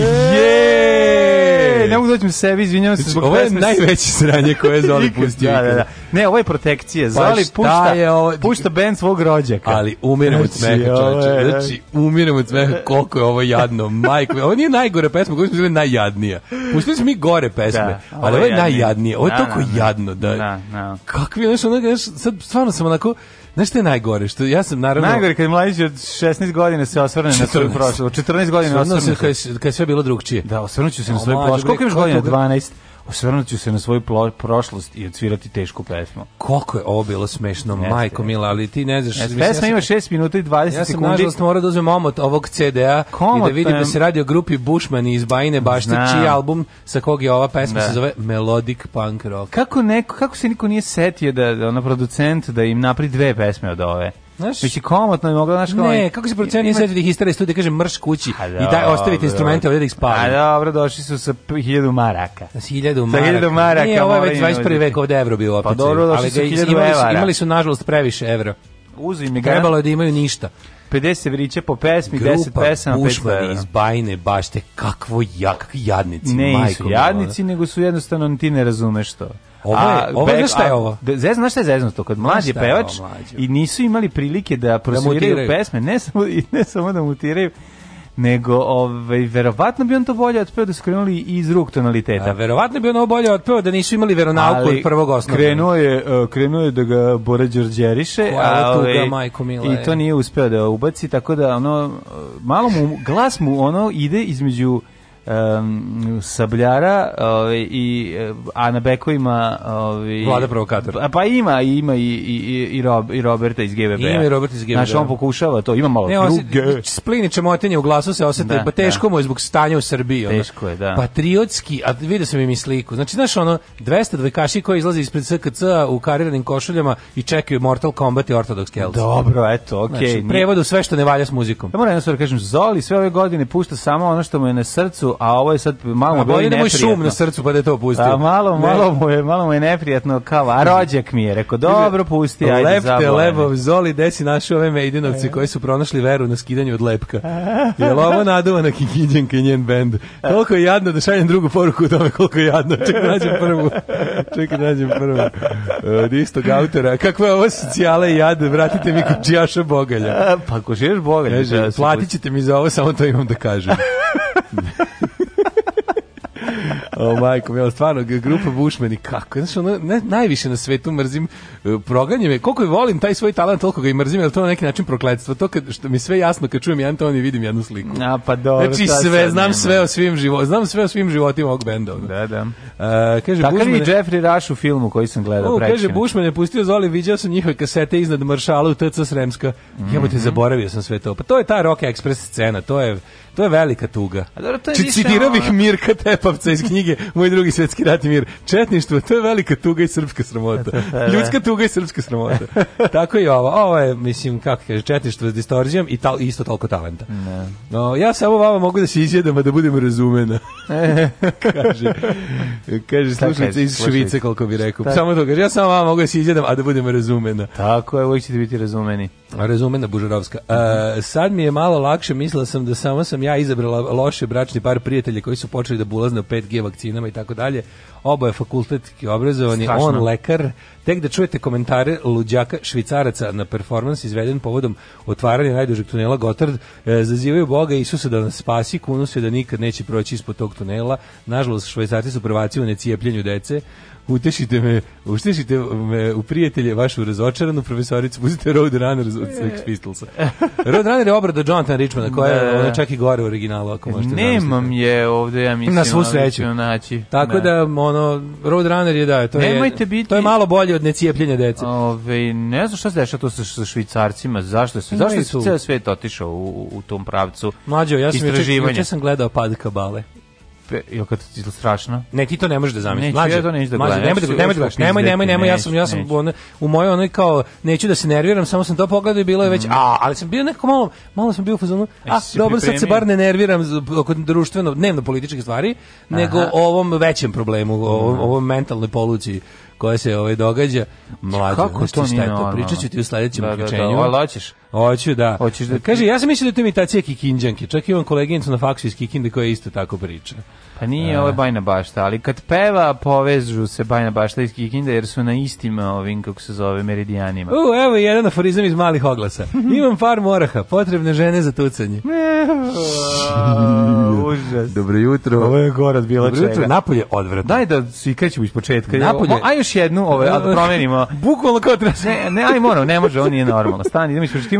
Je! Ne mogu da doći sebi, izvinjavam se znači, zbog Ovo je najveće sranje koje je Zoli pustio. da, da, da. Ne, ovo je protekcije. Pa Zoli pušta, ovo... pušta band svog rođaka. Ali umirem od znači, smeha, čoveče. Znači, umirem od smeha koliko je ovo jadno. Majko, ovo nije najgore pesma, koju smo bili najjadnija. Pustili smo mi gore pesme, da, ali ovo je najjadnije. Ovo je toliko jadno da... Kakvi, znaš, sad stvarno sam onako Znaš što je najgore? Što ja sam naravno Najgore kad mladić od 16 godina se osvrne 14. na svoju prošlost. Od 14 godina osvrne. se kad je sve bilo drugčije. Da, osvrnuću se na svoju prošlost. Koliko imaš godina? 12 osvrnut ću se na svoju prošlost i odsvirati tešku pesmu. Koliko je ovo bilo smešno, Jeste. majko mila, ali ti ne znaš... Jeste, mislim, pesma ja ima 6 minuta i 20 sekundi. Ja sam sekundi. nažalost morao da uzmem omot ovog CD-a i da vidim da se radi o grupi Bushmani iz Bajine Bašte, Znam. čiji album sa kog je ova pesma da. se zove Melodic Punk Rock. Kako, neko, kako se niko nije setio da, da ona producent da im napri dve pesme od ove? Znaš, Bići znači, komotno je mogla, znaš, Ne, kako se procena nije svetiti ih istere studije, kaže mrš kući a i daj, ostavite instrumente ovde da ih spavi. A dobro, došli su sa 1000 maraka. Sa 1000 maraka. Sa hiljadu maraka. Nije, ovo je već 21. vek ovdje evro bio pa opet. Pa dobro, došli su hiljadu imali, Imali su, nažalost, previše evro. Uzi mi ga. Trebalo je da imaju ništa. 50 vriće po pesmi, Grupa 10 pesama, 5 evra. iz Bajne bašte, kakvo jak, jadnici, ne, majko. jadnici, nego su jednostavno ti ne razumeš to. Ovo je, ovo je šta je ovo? Zezno, znaš Kad mlađi pevač i nisu imali prilike da, da prosviraju pesme, ne samo, ne samo da mutiraju, nego ovaj verovatno bi on to bolje otpeo da su krenuli iz ruk tonaliteta. A, verovatno bi on bolje otpeo da nisu imali veronauku od prvog osnova. Krenuo je e, krenuo je da ga Bora Đorđeriše, a tuga, ovaj, majko mila, i to nije uspeo da ubaci, tako da ono malo mu glas mu ono ide između um, Sabljara ovaj, i, e, a na bekovima ovaj, Vlada provokator. A pa, pa ima, ima i, i, i, Rob, i Roberta iz GBB. Ima i Roberta iz GBB. Znaš, on pokušava to, ima malo ne, druge. Splini čemotenje u glasu se osete, da, pa da. teško da. mu je zbog stanja u Srbiji. Teško je, da. Patriotski, a video sam i mi sliku. Znači, znaš, ono, 200 dvojkaši koji izlaze ispred SKC u kariranim košuljama i čekaju Mortal Kombat i Orthodox Hells. Dobro, eto, okej. Okay. Znači, prevodu sve što ne valja s muzikom. Ja moram jednostavno da kažem, Zoli sve ove godine pušta samo ono što mu je na srcu, a ovo je sad malo da mu je neprijatno. šum na srcu pa da to pustio. A malo, malo, mu je, malo mu je neprijatno kao, a rođak mi je, rekao, dobro, pusti, ajde, Lepte, zabolane. lebov, zoli, desi naši ove Mejdinovci koji su pronašli veru na skidanju od lepka. Jel ovo naduvana kikinđanka i njen bend? Koliko je jadno, da šaljem drugu poruku o tome koliko je jadno. Čekaj, nađem prvu. Čekaj, nađem prvu. Od istog autora. Kakva je ovo socijale jad, vratite mi kučijaša bogalja. Pa kučijaš bogalja. Kaže, platit ćete mi za ovo, samo to imam da kažem. o, majko, ja, stvarno, grupa Bušmeni, kako? Znaš, ono, ne, najviše na svetu mrzim e, proganje me. Koliko je volim taj svoj talent, toliko ga i mrzim, jer to na neki način prokletstvo. To kad, što mi sve jasno, kad čujem Antoni, vidim jednu sliku. A, pa dobro. Znači, sve, znam sve o svim životima, znam sve o svim životima ovog benda. Da, da. A, e, kaže, Tako Bušmane, i Jeffrey Rush u filmu koji sam gledao. O, kaže, Bušman je pustio Zoli, viđao sam njihove kasete iznad maršala u TC Sremska. Mm -hmm. Jebote, mhm. zaboravio sam sve to. Pa to je ta Rock Express scena, to je To je velika tuga. A dobro, to je ništa, citirao bih Mirka Tepavca iz knjige Moj drugi svetski rat i mir. Četništvo, to je velika tuga i srpska sramota. Da, da. Ljudska tuga i srpska sramota. Tako i ovo. Ovo je, mislim, kako kaže, četništvo s distorzijom i tal, isto toliko talenta. Ne. Da. No, ja samo vama mogu da se izjedem, a da budem razumena. kaže, kaže slušajte iz Švice, koliko bi rekao. Tako. Samo to kaže, ja samo vama mogu da se izjedem, a da budem razumena. Tako je, uvijek ćete biti razumeni na Bužarovska. E, sad mi je malo lakše, mislila sam da samo sam ja izabrala loše bračni par prijatelja koji su počeli da bulazne o 5G vakcinama i tako dalje. Oboje fakultetski obrazovani, Strašno. on lekar. Tek da čujete komentare luđaka švicaraca na performans izveden povodom otvaranja najdužeg tunela Gotard. E, zazivaju Boga Isusa da nas spasi, kunu se da nikad neće proći ispod tog tunela. Nažalost, švajcarci su prvaci u necijepljenju dece utešite me, utešite me u prijatelje vašu razočaranu profesoricu, pustite Roadrunners od e. Sex Pistolsa. Runner je obrada Jonathan Richmana, koja je da. ona čak i gore u originalu, ako možete Nemam je ovdje, ja mislim. Na svu sreću. Naći. Tako ne. Da. da, ono, Road Runner je da, to Nemojte je, biti... to je malo bolje od necijepljenja dece. Ove, ne znam šta se dešava to sa, sa švicarcima, zašto se, zašto se ceo svet otišao u, u tom pravcu Mlađo, ja sam, ja, ja sam gledao pad kabale je kad ti je strašno. Ne, ti to ne možeš da zamisliš. Mlađe, ja to neću da gledam. Nemoj, da, nemoj, da, nemoj, nemoj, nemoj, ja sam ja sam on, u mojoj onoj kao neću da se nerviram, samo sam to pogledao i bilo je već, mm. a, ali sam bio nekako malo, malo sam bio u fazonu, e, a, dobro, sad se bar ne nerviram oko društveno, dnevno političke stvari, nego o ovom većem problemu, ovom, mhm. ovom mentalnoj poluciji koja se ovaj događa. Mlađe, kako to nije? Pričaću ti u sledećem da, uključenju. Da, da, da, Hoću, da. Hoćeš da... Kaže, ja sam mislio da je to imitacija Kikinđanke. Čak imam koleginicu na faksu iz Kikinde koja isto tako priča. Pa nije, ovo Bajna Bašta, ali kad peva povežu se Bajna Bašta iz Kikinde jer su na istim ovim, kako se zove, meridijanima. U, evo jedan aforizam iz malih oglasa. Imam par moraha, potrebne žene za tucanje. Užas. Dobro jutro. Ovo je gorat bilo Dobro jutro, napolje odvratno. Daj da svi krećemo iz početka. Napolje. A još jednu, ove, da promenimo. Bukvalno kao treba. Ne, ne, aj moram, ne može, on nije normalno. Stani, idemo iz početka,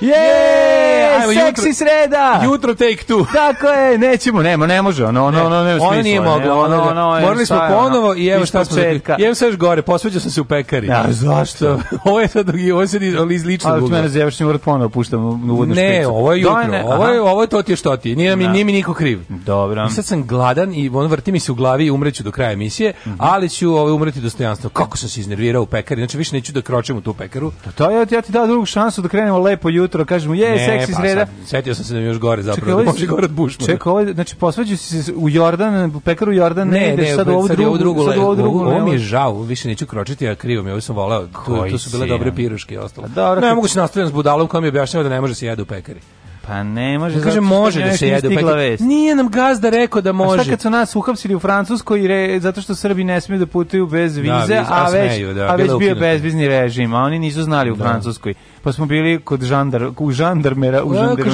Yay! Yay! evo jutro. sreda. Jutro take two. Tako je, nećemo, nemo, ne može, ono, ono, ono, ne, smisla. Ono nije moglo, ono, ono, morali smo ponovo i evo šta smo zaključili. Jem sve još gore, posvađao sam se u pekari. Ja, da, zašto? ovo je sad, ovo se iz ličnog ugla. Ali mene zjevaš mi urat ponovo, puštam uvodnu špicu. Da, ne, ovo je jutro, ovo je, ovo je to ti je što ti, nije mi, da. nije mi niko kriv. Dobro. I sad sam gladan i on vrti mi se u glavi i umreću do kraja emisije, mhm. ali ću ovaj umreti dostojanstvo. Kako sam se iznervirao u pekari, znači više neću da kročem u tu pekaru. Pa to je, ja ti dao drugu šansu da krenemo lepo jutro, kažemo, je, seksi pa sreda, da. Setio sam se da mi još gore zapravo, čekaj, da ovaj može gore od Bushmana. Čekaj, ovo, ovaj, znači posvađaju se u Jordan, pekar u Jordan, ne, ne, sad u ovu drugu, ovo drugu, sad ovo drugu. Ovo mi je žao, više neću kročiti, a krivo mi, ovo sam voleo, tu, to su bile dobre piruške i ostalo. Pa ne mogu se nastavljati s budalom koja mi objašnjava da ne može da se jedu u pekari. Pa ne može, kaže može da se jede paket. Nije nam gazda rekao da može. A šta kad su nas uhapsili u Francuskoj re, zato što Srbi ne smiju da putuju bez da, vize, da, viz, a, već smeju, da, a već bio bezvizni režim, a oni nisu znali u da. Francuskoj. Pa smo bili kod žandar, u žandarmera, u da, žandarmeri.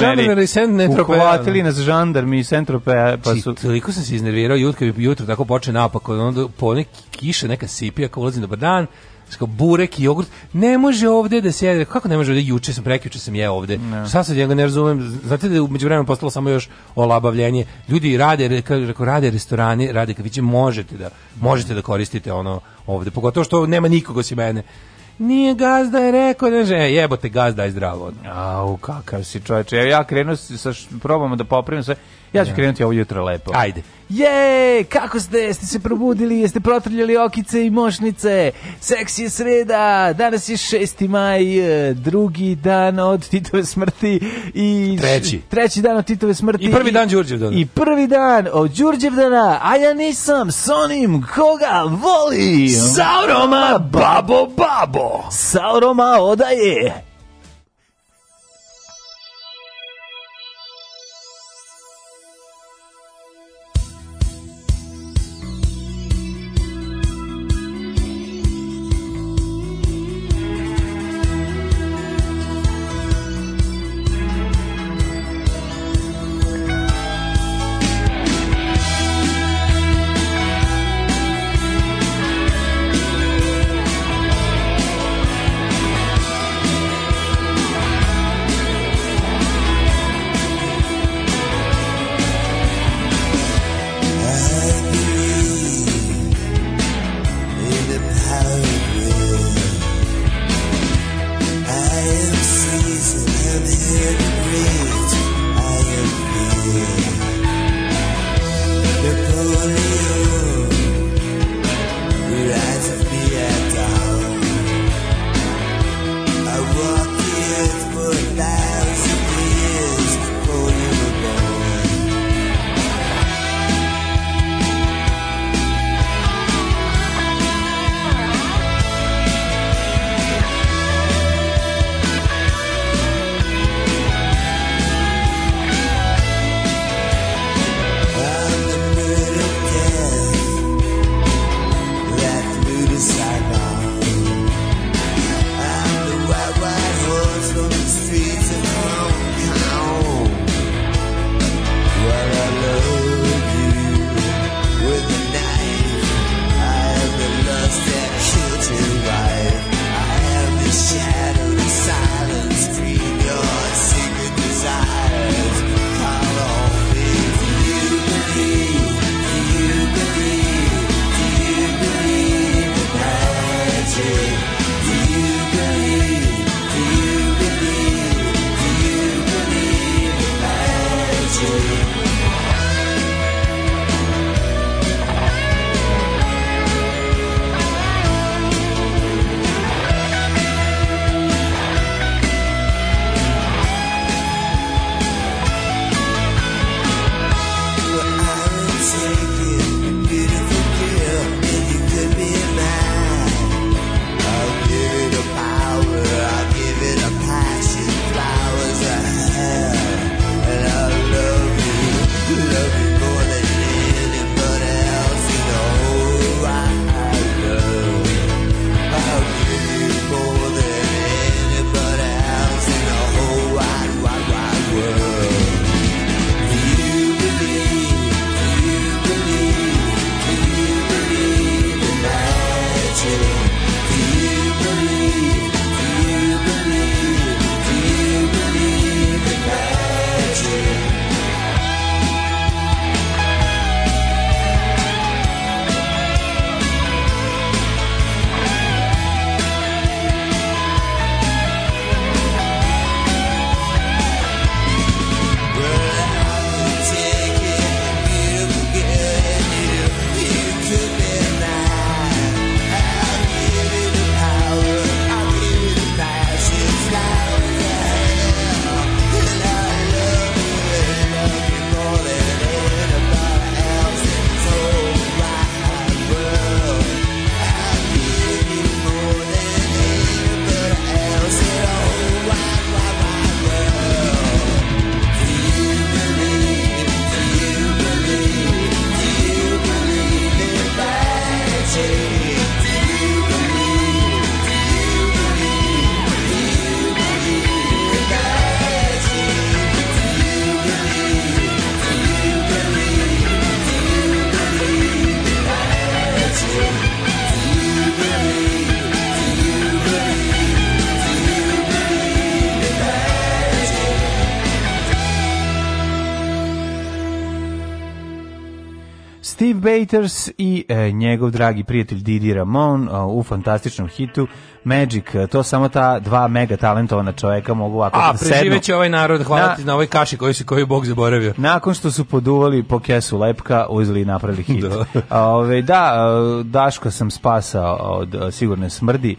Žandarmera i Uhvatili nas žandarmi i sentrope. Pa su... Či, toliko sam se iznervirao jutro, jutro tako poče napak, onda po neki kiše, neka sipija, kao ulazim dobar dan, kao burek i jogurt. Ne može ovde da se jede. Kako ne može ovde? Juče sam prekiče sam je ovde. Ne. Šta sad ja ga ne razumem? Znate da je međuvremenu postalo samo još olabavljenje. Ljudi rade, kako rade restorani, rade kafići, možete da možete da koristite ono ovde. Pogotovo što nema nikoga osim mene. Nije gazda je rekao, ne da že, jebote gazda je zdravo. Au, kakav si čoveče. Ja, ja krenuo sa probamo da popravim sve. Ja ću da. krenuti ovo jutro lepo. Ajde. Je, kako ste? Ste se probudili? Jeste protrljali okice i mošnice? Seks je sreda, danas je 6. maj, e, drugi dan od Titove smrti i... Treći. Treći dan od Titove smrti. I prvi dan Đurđevdana. I prvi dan od Đurđevdana, a ja nisam s onim koga volim. Sauroma babo babo. Sauroma odaje. Peters i e, njegov dragi prijatelj Didi Ramon o, e, u fantastičnom hitu Magic. E, to samo ta dva mega talentovana čoveka mogu ovako A, da preživeće ovaj narod, hvala na, ti na ovoj kaši koji si koju Bog zaboravio. Nakon što su poduvali po kesu lepka, uzeli i napravili hit. da. Ove, ovaj, da, e, Daško sam spasao od sigurne smrdi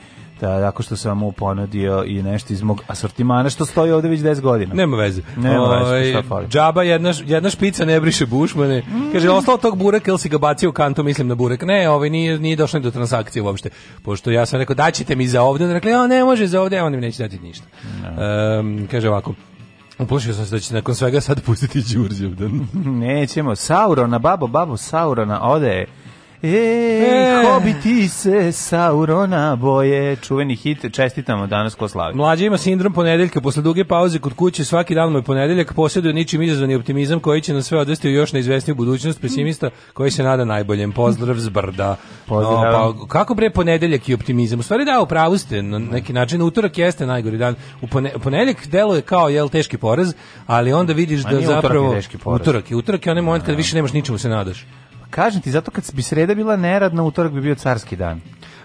da, tako što sam mu ponudio i nešto iz mog asortimana što stoji ovde već 10 godina. Nema veze. Nema veze, ovaj, šta fali. Džaba jedna, jedna špica ne briše bušmane. Mm. Kaže, ostalo tog bureka ili si ga bacio u kantu, mislim na burek. Ne, ovaj nije, nije došlo do transakcije uopšte. Pošto ja sam rekao, daćete mi za ovde. Onda rekli, a ne može za ovde, a on mi neće dati ništa. No. Um, kaže ovako, Uplašio sam se da će nakon svega sad pustiti Đurđevdan. Nećemo. Saurona, babo, babo, Saurona, ode E, hobiti se Saurona boje, čuveni hit, čestitamo danas ko slavi. Mlađa ima sindrom ponedeljka, posle duge pauze kod kuće svaki dan moj ponedeljak posjeduje ničim izazvani optimizam koji će nas sve odvesti u još neizvesniju budućnost, pesimista koji se nada najboljem. Pozdrav z brda. Pozdrav. No, pa, kako bre ponedeljak i optimizam? U stvari da, u pravu ste, na neki način utorak jeste najgori dan. U pone, ponedeljak deluje kao jel teški porez, ali onda vidiš da zapravo utorak je teški porez. Utorak je, utorak je onaj moment kad da. više nemaš ničemu se nadaš. Kažem ti, zato kad bi sreda bila neradna, utorak bi bio carski dan.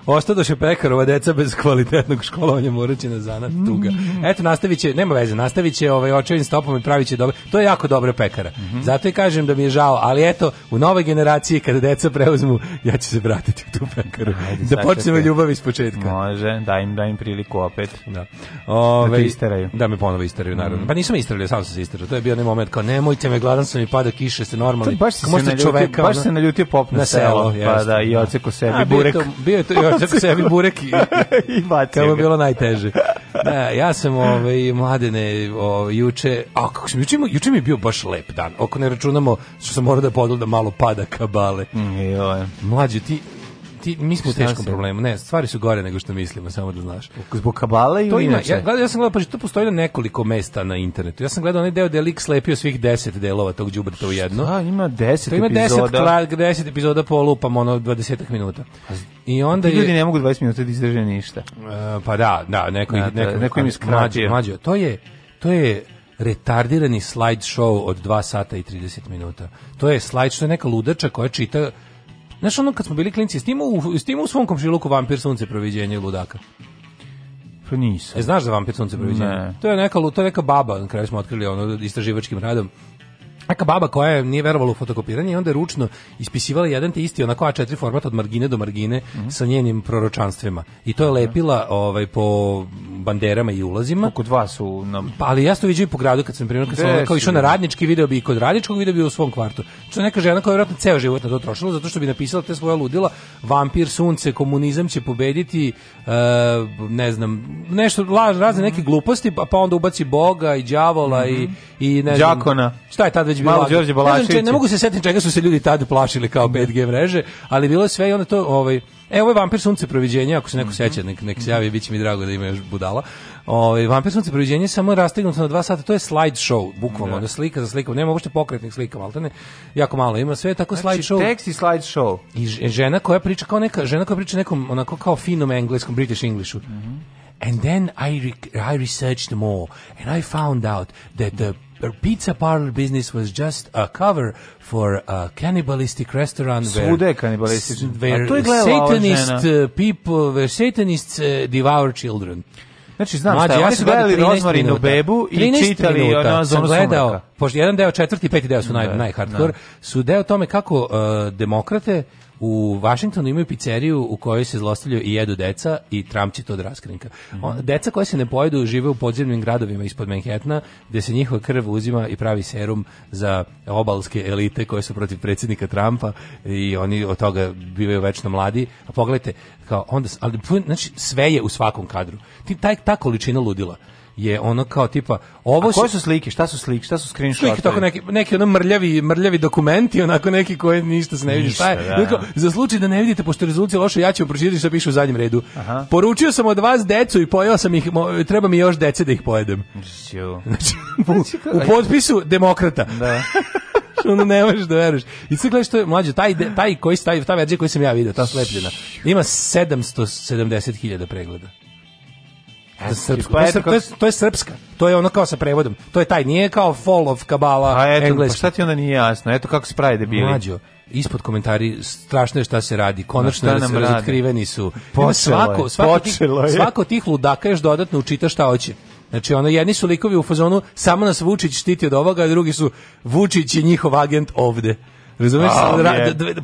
Ostadoše pekarova deca bez kvalitetnog školovanja moraće na zanat tuga. Mm. Eto nastaviće, nema veze, nastaviće ovaj očevin stopom i pravit će dobro. To je jako dobro pekara. Mm -hmm. Zato i kažem da mi je žao, ali eto, u nove generacije kada deca preuzmu, ja ću se vratiti u tu pekaru. Ajde, da počnemo ljubav ispočetka. Može, da im, da im priliku opet. Da. Ove, da ovaj, isteraju. Da me ponovo isteraju, naravno. Mm -hmm. Pa nisam isterali, sam sam se isterao. To je bio onaj moment kao, nemojte me, gladan sam i pada kiše, ste normalni. To baš se, se naljutio, čoveka, baš se naljutio pop na, selo, selo pa da, i oceko sebi A, burek. Bio je to, bio je to Čak sebi burek i, i bacio. Kao je bilo najteže. Da, ja sam ovaj mladene ovaj, juče, a kako sam juče, juče mi je bio baš lep dan. Ako ne računamo što sam morao da da malo pada kabale. Mm, Mlađe, ti ti, mi smo u teškom problemu. Ne, stvari su gore nego što mislimo, samo da znaš. Zbog kabale to ili inače? Ja, ja, sam gledao, pa to postoji na nekoliko mesta na internetu. Ja sam gledao onaj deo gde lik slepio svih 10 delova tog đubreta u jedno. Da, ima 10 epizoda. Ima 10 klar, deset epizoda po lupam, ono, 20 minuta. I onda ti ljudi je, ne mogu 20 minuta da izdrže ništa. Uh, pa da, da, neko, da, da, neko, da, neko im iskratio. Mađo, to je, to je retardirani show od 2 sata i 30 minuta. To je slideshow, neka ludača koja čita Znaš, ono kad smo bili klinci, s tim u, s tim u svom komšiluku vampir sunce proviđenje ludaka. Pa nisam. E, znaš za vampir sunce proviđenje? Ne. To je neka, to je neka baba, na kraju smo otkrili ono istraživačkim radom neka baba koja je nije verovala u fotokopiranje i onda je ručno ispisivala jedan te isti onako A4 format od margine do margine mm -hmm. sa njenim proročanstvima. I to je mhm. lepila ovaj, po banderama i ulazima. Kod dva su na... Pa, ali ja sam po gradu kad sam primjer, kad sam Desi, kao išao na radnički, video bi i kod radničkog, video bi u svom kvartu. Što neka žena koja je vjerojatno ceo život na to trošila, zato što bi napisala te svoje ludila, vampir, sunce, komunizam će pobediti, uh, ne znam, nešto, laž, razne neke mhm. gluposti, pa pa onda ubaci Boga i đavola mm -hmm. i, mhm. i ne znam... Đakona. Šta je tada Đorđe Malo Đorđe Balašević. Ne, ne mogu se setiti čega su se ljudi tad plašili kao 5G mreže, ali bilo je sve i onda to ovaj Evo ovo Vampir sunce proviđenja, ako se neko mm -hmm. seća, nek, nek se javi, bit će mi drago da ima još budala. Ovaj Vampir sunce proviđenje samo rastegnuto na dva sata, to je slide show, bukvalno, da. da. slika za slikom, nema uopšte pokretnih slika, al ne, jako malo ima, sve tako znači, slide show. tekst i slide show. I e, žena koja priča kao neka, žena koja priča nekom onako kao finom engleskom, British Englishu. Mm -hmm. And then I, re I researched more and I found out that the her pizza parlor business was just a cover for a cannibalistic restaurant Svude cannibalistic. Where, where satanist uh, people, where satanists uh, devour children. Znači, znam Mlađe, šta, ja oni su gledali Rozmarinu bebu i čitali minuta. ono zonu gledao, pošto jedan deo, četvrti i peti deo su da, naj, da. najhardcore, su deo tome kako uh, demokrate u Vašingtonu imaju pizzeriju u kojoj se zlostavljaju i jedu deca i Trump će to da raskrinka. Mm Deca koja se ne pojedu žive u podzemnim gradovima ispod Manhattana gde se njihova krv uzima i pravi serum za obalske elite koje su protiv predsjednika Trumpa i oni od toga bivaju večno mladi. A pogledajte, kao onda, ali, znači, sve je u svakom kadru. Ti, taj, ta količina ludila je ono kao tipa ovo koje su slike? Šta su slike? Šta su screenshotovi? Slike tako neki neki ono mrljavi mrljavi dokumenti, onako neki koje ništa se ne vidi šta je. Da. Dakle, za slučaj da ne vidite pošto je rezolucija loša, ja ću vam pročitati šta piše u zadnjem redu. Aha. Poručio sam od vas decu i pojeo sam ih, mo, treba mi još dece da ih pojedem. Znači, znači, u, u da- potpisu demokrata. Da. ono ne možeš da veruješ. I sve gledaš što je mlađe, taj, taj koji stavi, ta verzija koju sam ja vidio, ta slepljena, ima 770.000 pregleda. Za srpsku. Pa to, je, to je srpska. To je ono kao sa prevodom. To je taj, nije kao fall of kabala A engleska. Pa, pa šta ti onda nije jasno? Eto kako se pravi debili. Mlađo, ispod komentari strašno je šta se radi. Konačno da nam razotkriveni su. Počelo svako, svako, počelo tih, je. svako tih ludaka još dodatno učita šta hoće. Znači, ono, jedni su likovi u fazonu, samo nas Vučić štiti od ovoga, a drugi su Vučić i njihov agent ovde. Razumeš?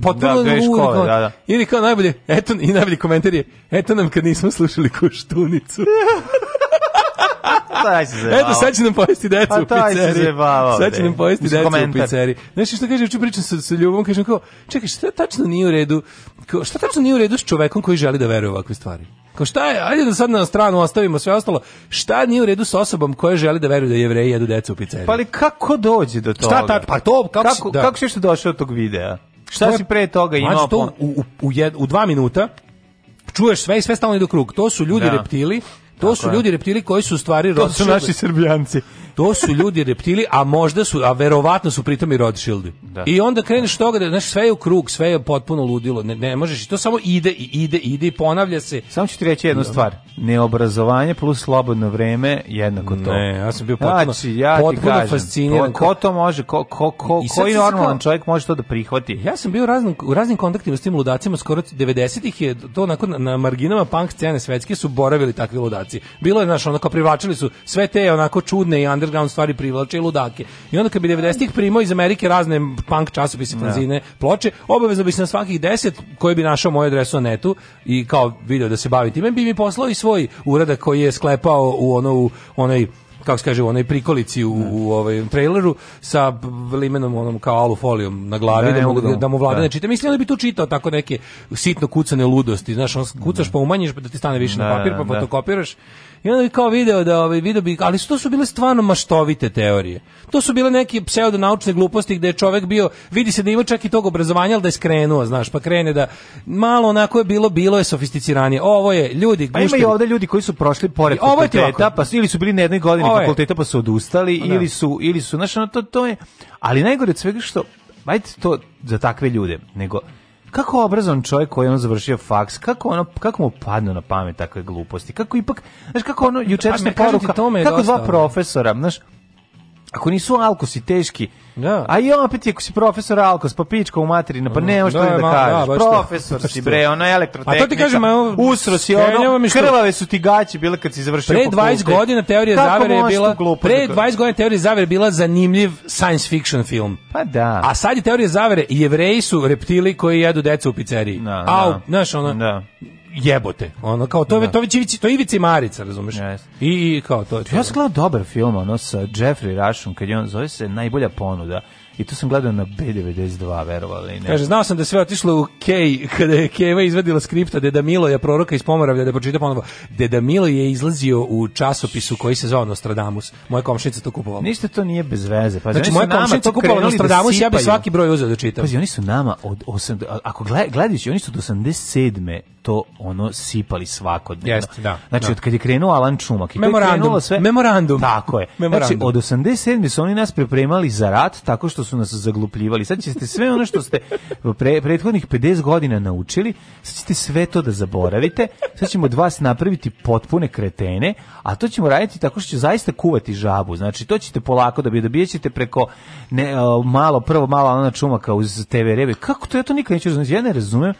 potpuno da, dve škole, da, da. Ili kao najbolje, eto, i najbolji komentar je, eto nam kad nismo slušali koštunicu. taj pa se zebavao. Eto, sad će nam pojesti decu pa u pizzeri. taj se zebavao. Sad će nam pojesti decu u pizzeri. Znaš što kaže, učin pričam sa, sa ljubom, kažem kao, čekaj, šta tačno nije u redu, kao, šta tačno nije u redu s čovekom koji želi da veruje ovakve stvari? Kao šta je, ajde da sad na stranu ostavimo sve ostalo, šta nije u redu s osobom koja želi da veruje da jevreji jedu decu u pizzeriji? Pa ali kako dođe do toga? Šta ta, Pa to, kako, kako, da. kako si što došao od tog videa? Šta to si pre toga imao? to u, u, u, jed, u dva minuta čuješ sve i sve stalno ide u krug. To su ljudi da. reptili To su ljudi reptili koji su u stvari To su naši srbijanci. To su ljudi reptili, a možda su, a verovatno su pritom i Rothschildi. Da. I onda kreneš toga da, znaš, sve je u krug, sve je potpuno ludilo, ne, ne možeš, to samo ide i ide, ide i ponavlja se. Samo ću ti reći jednu da. stvar, neobrazovanje plus slobodno vreme jednako to. Ne, ja sam bio potpuno, znači, ja potpuno kažem, fasciniran. Ko, ko, to može, ko, ko, ko koji normalan čovjek može to da prihvati? Ja sam bio u raznim, u raznim kontaktima s tim ludacima, skoro 90-ih je to onako na, na marginama punk scene svetske su boravili takvi ludaci. Bilo je, znaš, onako privlačili su sve te onako čudne i underground stvari privlače i ludake. I onda kad bi 90-ih primao iz Amerike razne punk časopise, da. fanzine, ploče, obavezno bi se na svakih 10 koji bi našao moju adresu na netu i kao video da se bavi time, bi mi poslao i svoj uradak koji je sklepao u ono u onoj kako se kaže, u onoj prikolici u, da. u ovaj traileru sa limenom onom kao alufolijom na glavi da, da, mogu, da, mu vlada da. ne da. čita. Mislim da bi tu čitao tako neke sitno kucane ludosti, znaš, on kucaš pa umanjiš pa da ti stane više na papir pa fotokopiraš. Da I onda kao video da ovaj video bi ali to su bile stvarno maštovite teorije. To su bile neke pseudo naučne gluposti gde je čovek bio vidi se da ima čak i tog obrazovanja, ali da je skrenuo, znaš, pa krene da malo onako je bilo bilo je sofisticiranije. Ovo je ljudi guštevi. Pa ima i ovde ljudi koji su prošli pored fakulteta, pa ili su bili na jednoj godini fakulteta pa su odustali da. ili su ili su znaš, ono, to to je ali najgore od svega što ajde to za takve ljude, nego kako obrazovan čovjek koji je on završio faks, kako ono kako mu padnu na pamet takve gluposti. Kako ipak, znaš kako ono pa jučerašnja poruka, kako dva profesora, znaš, Ako nisu alkosi teški, da. A i opet ako si profesor Alkos, pa pička u materinu, pa mm, ne možeš da, da, da kažeš. Da, profesor si da. bre, ono elektrotehnika. A to ti kažem, evo, usro si ono, krvave su ti gaći bile kad si završio Pre 20 da godina teorija zavere je bila, pre 20 godina teorija zavere bila zanimljiv science fiction film. Pa da. A sad je teorija zavere, jevreji su reptili koji jedu decu u pizzeriji. Da, Au, da. znaš ono, da jebote. Ono kao to je da. to već Ivici, to Ivici Marica, razumeš? Yes. I, I kao to. Je to ja sam gledao dobar film ono sa Jeffrey Rushom kad je on zove se najbolja ponuda I to sam gledao na B92, verovali ne. Kaže, znao sam da sve otišlo u Kej, kada je Keva izvadila skripta Deda Milo je proroka iz Pomoravlja, da pročita ponovo. Deda Milo je izlazio u časopisu koji se zvao Nostradamus. Moja komšnica to kupovala. Ništa to nije bez veze. Pa, znači, moja komšnica to kupovala da Nostradamus, da ja bi svaki broj uzeo da čitam. Pazi, oni su nama, od 8, ako gledajući, oni su do 87. to ono sipali svakodnevno. Jeste, da. Znači, da. od kad je krenuo Alan Čumak i memorandum, je sve... Memorandum. Tako je. Znači, memorandum. Znači, od 87. su oni nas pripremali za rat tako što što su nas zaglupljivali. Sad ćete sve ono što ste pre, prethodnih 50 godina naučili, sad ćete sve to da zaboravite, sad ćemo od vas napraviti potpune kretene, a to ćemo raditi tako što će zaista kuvati žabu. Znači, to ćete polako da bi dobijećete preko ne, malo, prvo malo ona čumaka uz TV rebe. Kako to? Ja to nikad neću razumjeti. Ja ne razumem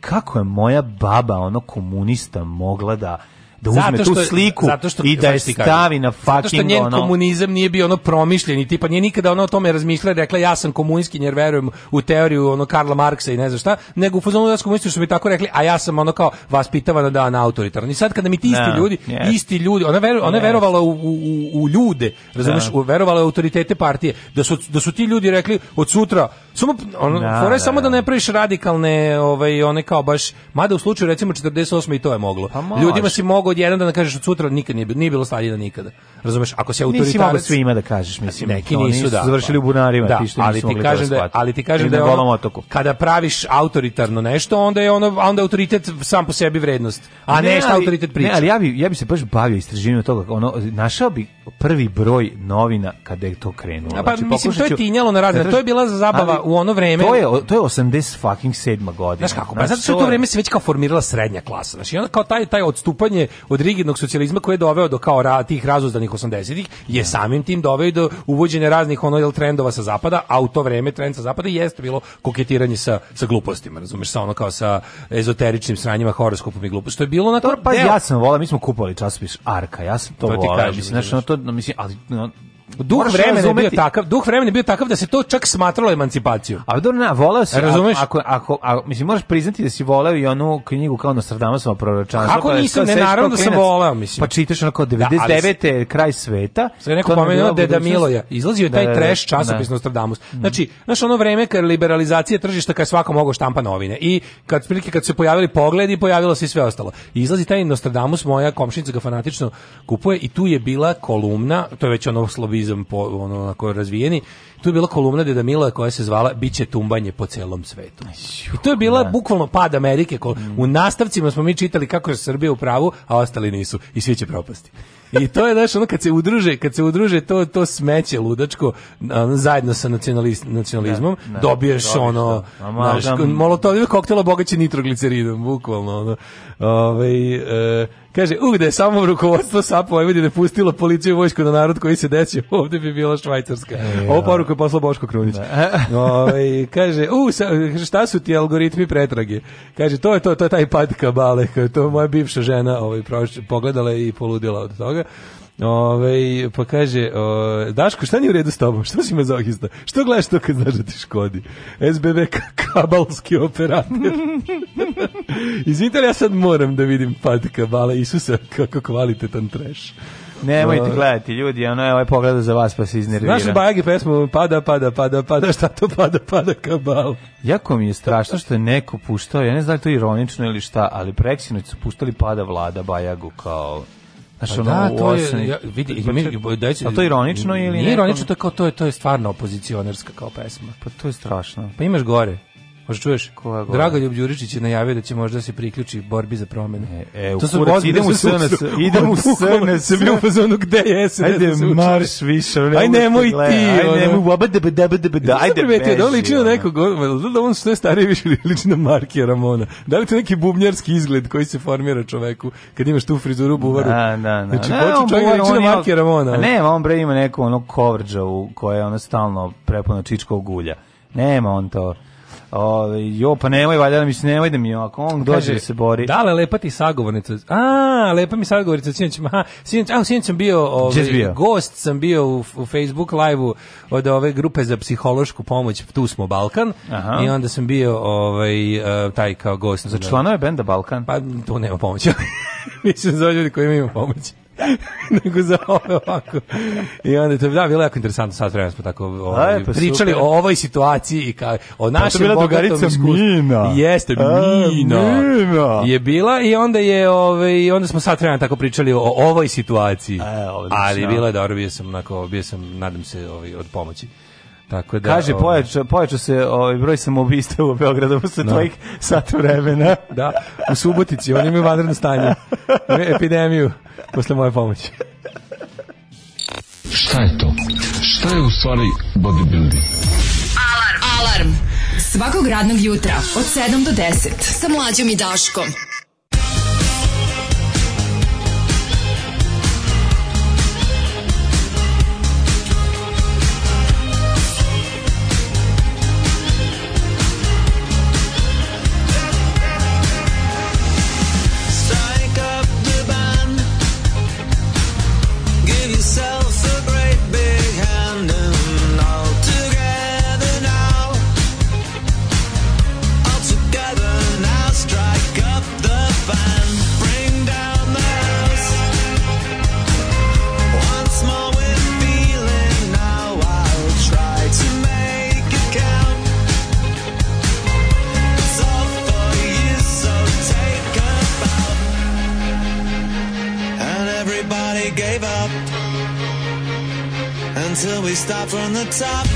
kako je moja baba, ono komunista, mogla da da uzme zato što, tu sliku zato što, i da je stavi na fucking ono... Zato što njen komunizam nije bio ono promišljen tipa nije nikada ono o tome razmišljala rekla ja sam komunistkin jer verujem u teoriju ono Karla Marksa i ne znam šta, nego u fazonu da komunisti su mi tako rekli, a ja sam ono kao vaspitavana da na autoritarno. I sad kada mi ti isti no, da, ljudi, yes. isti ljudi, ona veru, ona yes. verovala u, u, u ljude, razumeš, no. Da. verovala u autoritete partije, da su, da su ti ljudi rekli od sutra samo ono, no, da, samo da ne praviš radikalne, ovaj one kao baš, mada u slučaju recimo 48 i to je moglo. Pa Ljudima si mogao mogao jedan da kažeš od sutra nikad nije bilo, nije bilo Staljina da nikada. Razumeš? Ako se autoritarac Nisi mogao da svima da kažeš, mislim. Neki no, nisu, da. završili u pa. bunarima, da, ti što ali ti da kažem da, ali ti kažem da je ono, otoku. kada praviš autoritarno nešto, onda je ono onda autoritet sam po sebi vrednost, a ne, ne šta autoritet priča. Ne, ali ja bi ja bi se baš bavio istraživanjem toga, ono našao bi prvi broj novina kada je to krenulo. A pa znači, mislim to je tinjalo na razne, to je bila zabava u ono vreme. To je to je 80 fucking sedma godina. Znaš kako? Znači, zato što to, to vreme se već kao formirala srednja klasa. Znači onda kao taj taj odstupanje od rigidnog socijalizma koje je doveo do kao ra, tih razuzdanih 80-ih je da. samim tim doveo do uvođenja raznih ono jel trendova sa zapada, a u to vreme trend sa zapada jeste bilo koketiranje sa sa glupostima, razumeš, sa ono kao sa ezoteričnim sranjima, horoskopom i glupostima. Što je bilo na to, pa deo. ja sam volao, mi smo kupovali časopis Arka, ja sam to, to volao, mislim, znači to 那没事啊，那。duh vremena je bio takav, duh vremena je bio takav da se to čak smatralo emancipacijom. A dobro, na, voleo si, razumeš? Ako, ako, ako, mislim, moraš priznati da si voleo i onu knjigu kao Nostradamusova proročanstva. Kako pa nisam, ne, naravno da sam voleo, mislim. Pa čitaš onako 99. Da, kraj sveta. Sve neko pomenuo Deda Miloja. Izlazio je taj da, da, da. trash da. časopis Nostradamus. Mhm. Znači, znaš ono vreme kad liberalizacije tržišta kad svako mogo štampa novine i kad prilike kad se pojavili pogledi, pojavilo se i sve ostalo. Izlazi taj Nostradamus, moja komšinica ga fanatično kupuje i tu je bila kolumna, to je već ono slobi populizam po, ono, onako razvijeni. Tu je bila kolumna Deda Mila koja se zvala Biće tumbanje po celom svetu. I to je bila da. bukvalno pad Amerike. Ko, mm. u nastavcima smo mi čitali kako je Srbija u pravu, a ostali nisu. I svi će propasti. I to je znaš, ono kad se udruže, kad se udruže to to smeće ludačko zajedno sa nacionalist, nacionalizmom, ne, da, ne, da. dobiješ, dobiješ ono znači molotov koktel obogaćen nitrogliceridom bukvalno ono. Ovaj e, Kaže, uh, da je samo rukovodstvo SAPA Vojvodine pustilo policiju i vojsku na narod koji se deci, ovde bi bila Švajcarska. E, Ovo poruku je poslao Boško Krunić. Da. Ove, ovaj, kaže, uh, šta su ti algoritmi pretrage? Kaže, to je to, to je taj pad kabale, to je moja bivša žena ovaj, pogledala i poludila od toga. Ove, pa kaže, o, Daško, šta nije u redu s tobom? Što si mazohista? Što gledaš to kad znaš da ti škodi? SBB kabalski operator. Iz ja sad moram da vidim pad kabala Isusa kako kvalitetan treš. Nemojte gledati ljudi, ono je ovaj pogled za vas pa se iznervira. Znaš Bajagi pesmu pada, pada, pada, pada, šta to pada, pada kabal. Jako mi je strašno što je neko puštao, ja ne znam da to ironično ili šta, ali preksinoć su puštali pada vlada Bajagu kao Znači, ono, da, to je, ja, vidi, pa da je, to ironično ili Nije ironično, to je, kao, to je, to je stvarno opozicionerska kao pesma. Pa to je strašno. Pa imaš gore. Možda čuješ? Koja gore? Dragoljub Đuričić je najavio da će možda se priključi borbi za promene. E, e, to su kurac, idemo u SNS, idemo u SNS. Sam bio u fazonu gde je SNS. Ajde, marš više. Aj nemoj ti. Aj nemoj, baba da da da da. Ajde, beži. Da liči na nekog, da on sve stariji više liči na Markija Ramona. Da li to neki bubnjarski izgled koji se formira čoveku kad imaš tu frizuru buvaru? Da, da, da. Znači, počeo čovjek da liči na Markija Ramona. Ne, on bre ima neku ono kovrđavu koja je ono stalno prepuna čičkog ulja. Nema on to. Ove, jo, pa nemoj, valjda mi se nemoj da mi ako on pa dođe Kaže, da se bori. Da, le, lepa ti sagovornica. A, lepa mi sagovornica, sinoć, ma, sinoć, a, sinoć sam bio, ovaj bio, gost sam bio u, u Facebook liveu od ove grupe za psihološku pomoć, tu smo Balkan, Aha. i onda sam bio ovaj, e, taj kao gost. Za članove benda Balkan? Pa, tu nema pomoći. Mislim, za ljudi koji imaju pomoć. nego za ove ovako. I onda je to da, bilo jako interesantno, sad vremena smo tako o, Aj, pa pričali super. o ovoj situaciji i ka, o pa našem pa bogatom iskustvu. Mina. Jeste, A, mina. mina. Je bila i onda je, ovaj, onda smo sad vremena tako pričali o ovoj situaciji. A, e, ovdje, Ali bilo je dobro, bio sam, onako, bio sam, nadam se, ovaj, od pomoći. Tako da, Kaže, ovaj. pojača, pojača se ovaj broj samoubistva u Beogradu posle no. Da. tvojih sat vremena. da, u Subotici, oni imaju vanredno stanje. Epidemiju, posle moje pomoći. Šta je to? Šta je u stvari bodybuilding? Alarm! Alarm! Svakog radnog jutra od 7 do 10 sa mlađom i Daškom. stop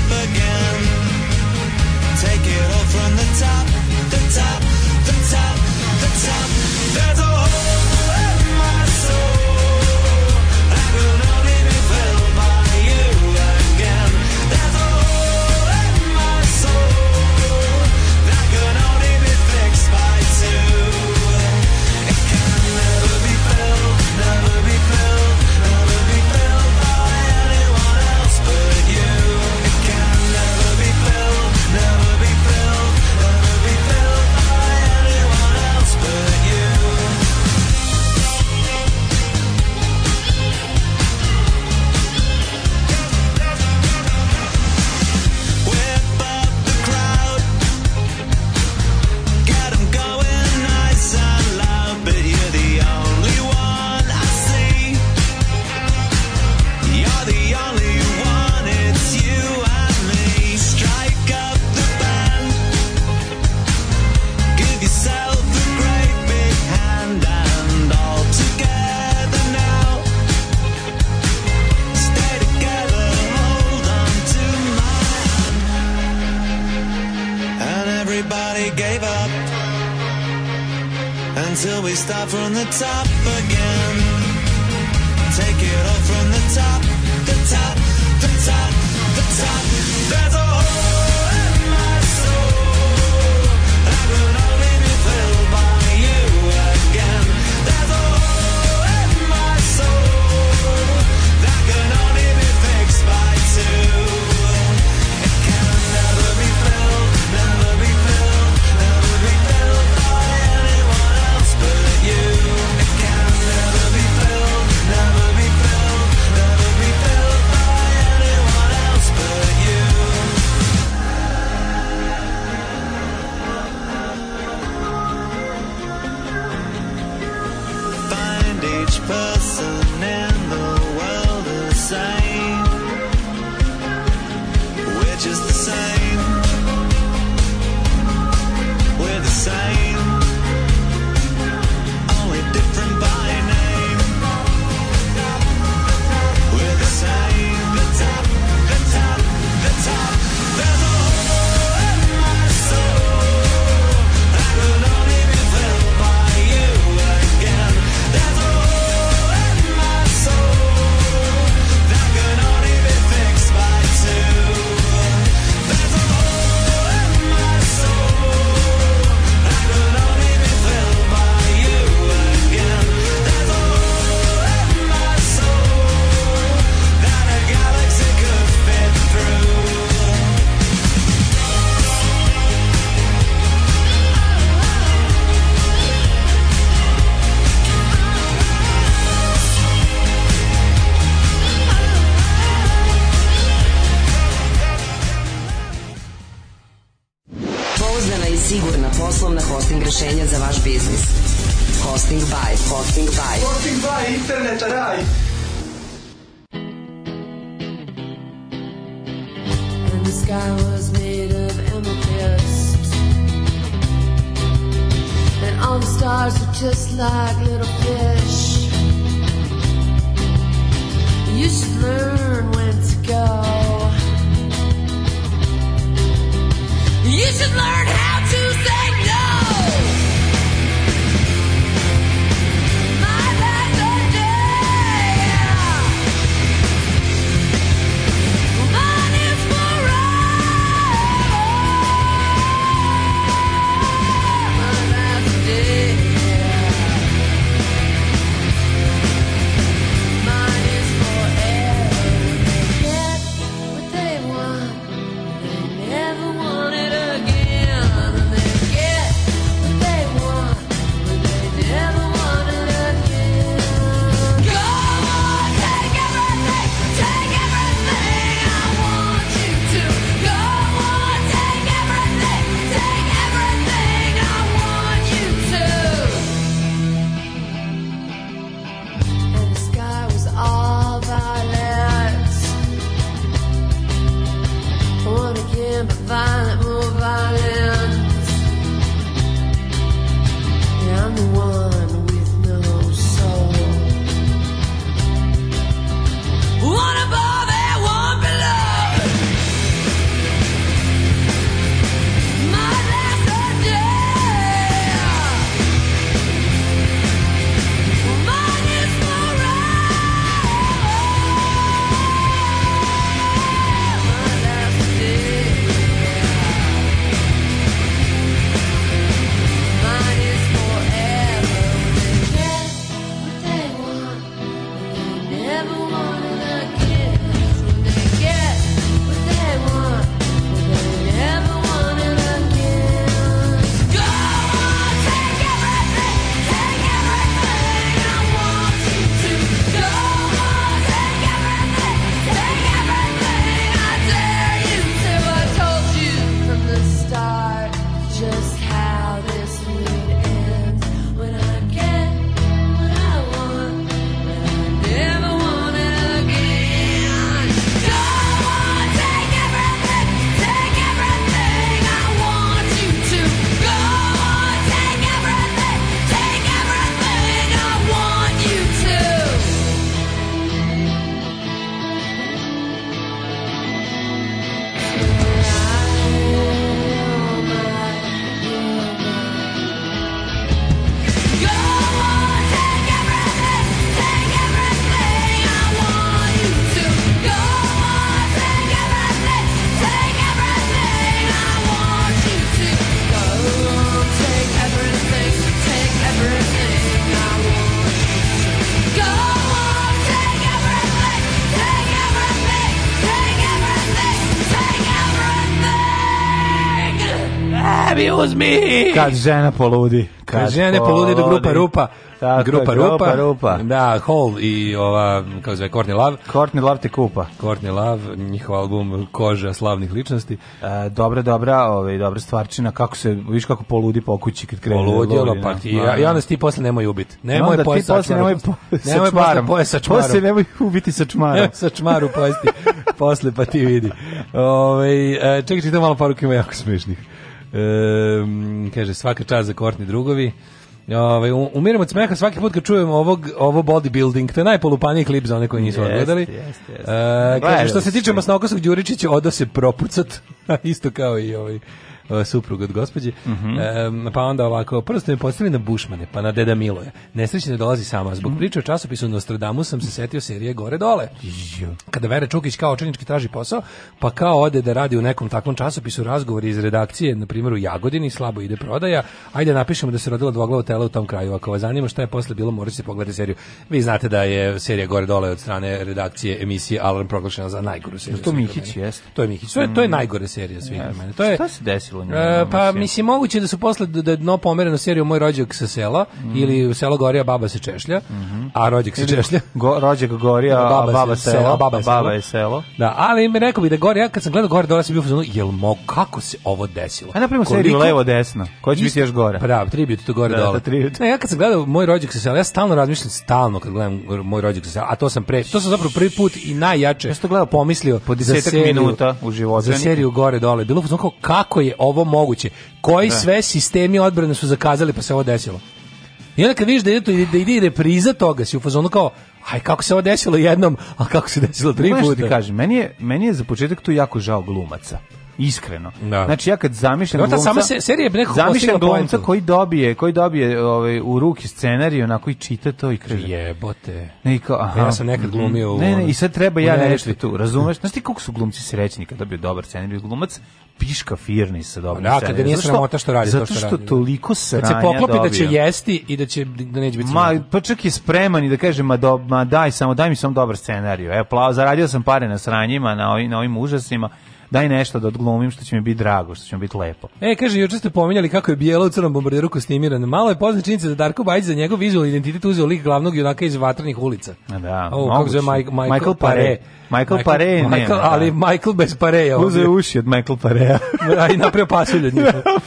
Uz me! Kad žena poludi. Kad, kad žena poludi do grupa Rupa. Tako, grupa, grupa Rupa. Da, Hall i ova, kako zove, Courtney Love. Courtney Love te kupa. Courtney Love, njihov album Koža slavnih ličnosti. E, dobra, dobra, ovaj, dobra stvarčina. Kako se, viš kako poludi po kući kad krene. Da poludi, Poludjelo, pa ti, ja, i da, da. onda ti posle nemoj ubiti. Nemoj no, pojesti sa Nemoj, po, nemoj posle pojesti sa čmarom. Posle nemoj ubiti sa čmarom. Nemoj sa čmaru pojesti. posle pa ti vidi. Ove, ovaj, čekaj, čitam malo poruke, ima jako smešnih kaže, svaka čast za kortni drugovi. Ovaj umirem od smeha svaki put kad čujem ovog ovo bodybuilding. To je najpolupaniji klip za one koji nisu gledali. odgledali. Jeste, jeste. Uh, što se tiče Masnokosog Đuričića, odo se propucat, isto kao i ovaj E, suprug od gospođe. Mm -hmm. e, pa onda ovako, prvo ste me postavili na Bušmane, pa na Deda Miloja. Nesrećna da ne dolazi sama. Zbog mm -hmm. priče o časopisu Nostradamu sam se setio serije Gore dole. Kada Vera Čukić kao očenički traži posao, pa kao ode da radi u nekom takvom časopisu razgovori iz redakcije, na primjer u Jagodini, slabo ide prodaja, ajde napišemo da se rodila dvoglavo telo u tom kraju. Ako vas zanima šta je posle bilo, morate se pogledati seriju. Vi znate da je serija Gore dole od strane redakcije emisije Alarm proglašena za najgoru seriju. To Mihić jeste. To je Mihić. To je, to je mhm. najgore serija svih yes. To je, šta se desilo? desilo? Njima, e, pa mislim, moguće da su posle da, da je dno pomereno seriju Moj rođak sa sela mm. ili Selo Gorija, baba se češlja, mm -hmm. a rođak se češlja. Go, rođak Gorija, a baba, baba, se, selo, a baba, je, selo. baba je selo. Da, ali mi rekao bi da Gorija, kad sam gledao Gorija, dolazim sam bio fazonu, jel mo, kako se ovo desilo? A napravimo seriju levo-desno, koja će biti još gore. Pravo, da, tribut to gore da, dole. Da, ne, ja kad sam gledao Moj rođak sa sela, ja stalno razmišljam, stalno kad gledam Moj rođak sa sela, a to sam pre, to sam zapravo prvi put i najjače. Ja sam to gledao pomislio po 10 minuta u životu. Za seriju gore dole. Bilo fazonu kako je ovo moguće? Koji da. sve sistemi odbrane su zakazali pa se ovo desilo? I onda kad vidiš da ide, to, da ide repriza toga, si u fazonu kao, aj kako se ovo desilo jednom, a kako se desilo tri puta. Ti kažem, meni je, meni je za početak tu jako žao glumaca iskreno. Da. Znači ja kad zamišljam glumca, sama se, serija nekako zamišljam glumca koji dobije, koji dobije ovaj u ruke scenarijo na koji čita to i kaže jebote. Ne, aha. Ja sam nekad glumio u Ne, ne, i sad treba ja nešto tu, razumeš? Znaš ti kako su glumci srećni kad dobiju dobar scenarij glumac piška firni sa dobrim Da, kada nije to što radi zato što, što radi. toliko sranja Kad se poklopi dobio. da će jesti i da će da neće biti Ma, pa čak je spreman i da kaže, ma, do, ma daj, samo, daj mi samo dobar scenarijo. Evo, plavo, zaradio sam pare na sranjima, na ovim, na ovim užasima daj nešto da odglumim što će mi biti drago, što će mi biti lepo. E, kaže, juče ste pominjali kako je Bijelo u crnom bombarderu ko snimiran. Malo je poznat činjenica da Darko Bajić za njegov vizualni identitet uzeo lik glavnog junaka iz vatrenih ulica. Da, o, kako zove Michael, Michael, Michael Pare. Michael, Michael Pare, Michael, nema, da. ali da. Michael bez Pareja. Uzeo uši od Michael Parea. A i napravio pasulj od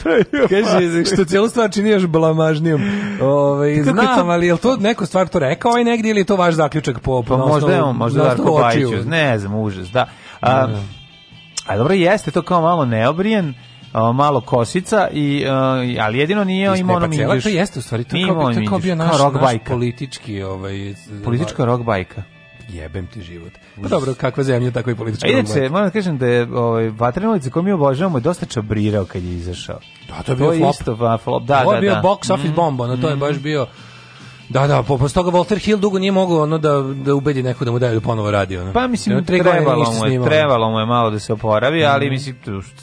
kaže, što cijelu stvar čini još blamažnijom. Ove, ovaj, znam, ali je li to neko stvar to rekao ovaj negdje ili je to vaš zaključak po, po pa, možda je on, možda Darko Bajić. Ne znam, užas, da. A, da, da. A dobro jeste to kao malo neobrijen, malo kosica i ali jedino nije imao ono mi to jeste u stvari to kao, kao, kao bio naš, kao naš politički ovaj politička rock bajka jebem ti život. Pa dobro, kakva zemlja, tako i politička. Inače, se, moram da kažem da je ovaj, Vatrenolica koju mi obožavamo je dosta čabrirao kad je izašao. Da, to je bio to flop. Isto, flop. Da, to da, je bio da. box office mm, bomba, no to mm. je mhm. baš bio Da, da, po, posle toga Walter Hill dugo nije mogao ono da, da ubedi neko da mu daje da ponovo radi. Ono. Pa mislim, Jedno, trebalo, mu je, trebalo mu je malo da se oporavi, ali mhm. mislim,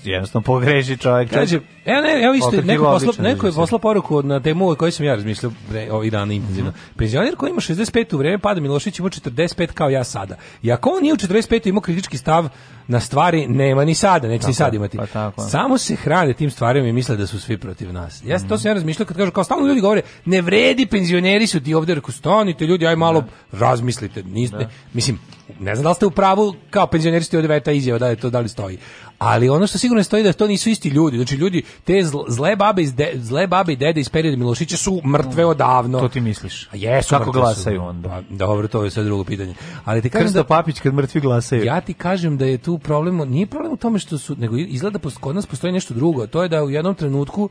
jednostavno pogreši čovjek. Kaže, Evo, ne, evo isto, neko, posla, neko je poslao poruku na temu o kojoj sam ja razmislio bre, ovih dana intenzivno. Mm -hmm. Penzioner koji ima 65 u vreme pada Milošić ima 45 kao ja sada. I ako on nije u 45 imao kritički stav na stvari, nema ni sada, neće tako, ni sad imati. Pa tako. Samo se hrane tim stvarima i misle da su svi protiv nas. Ja mm -hmm. to sam ja razmišljao kad kažu, kao stalno ljudi govore, ne vredi, penzioneri su ti ovde, reku, stanite ljudi, aj malo da. razmislite. Niste, da. Mislim, ne znam da li ste u pravu, kao penzioneri ste od veta izjava da je to da li stoji. Ali ono što sigurno stoji da to nisu isti ljudi. Znači ljudi, te zle babe, iz de, zle babe i dede iz perioda Milošića su mrtve odavno. To ti misliš? A jesu Kako glasaju su. onda? Da, dobro, to je sad drugo pitanje. Ali ti kažem Krsta da, Papić kad mrtvi glasaju. Ja ti kažem da je tu problem, nije problem u tome što su, nego izgleda da kod nas postoji nešto drugo. To je da u jednom trenutku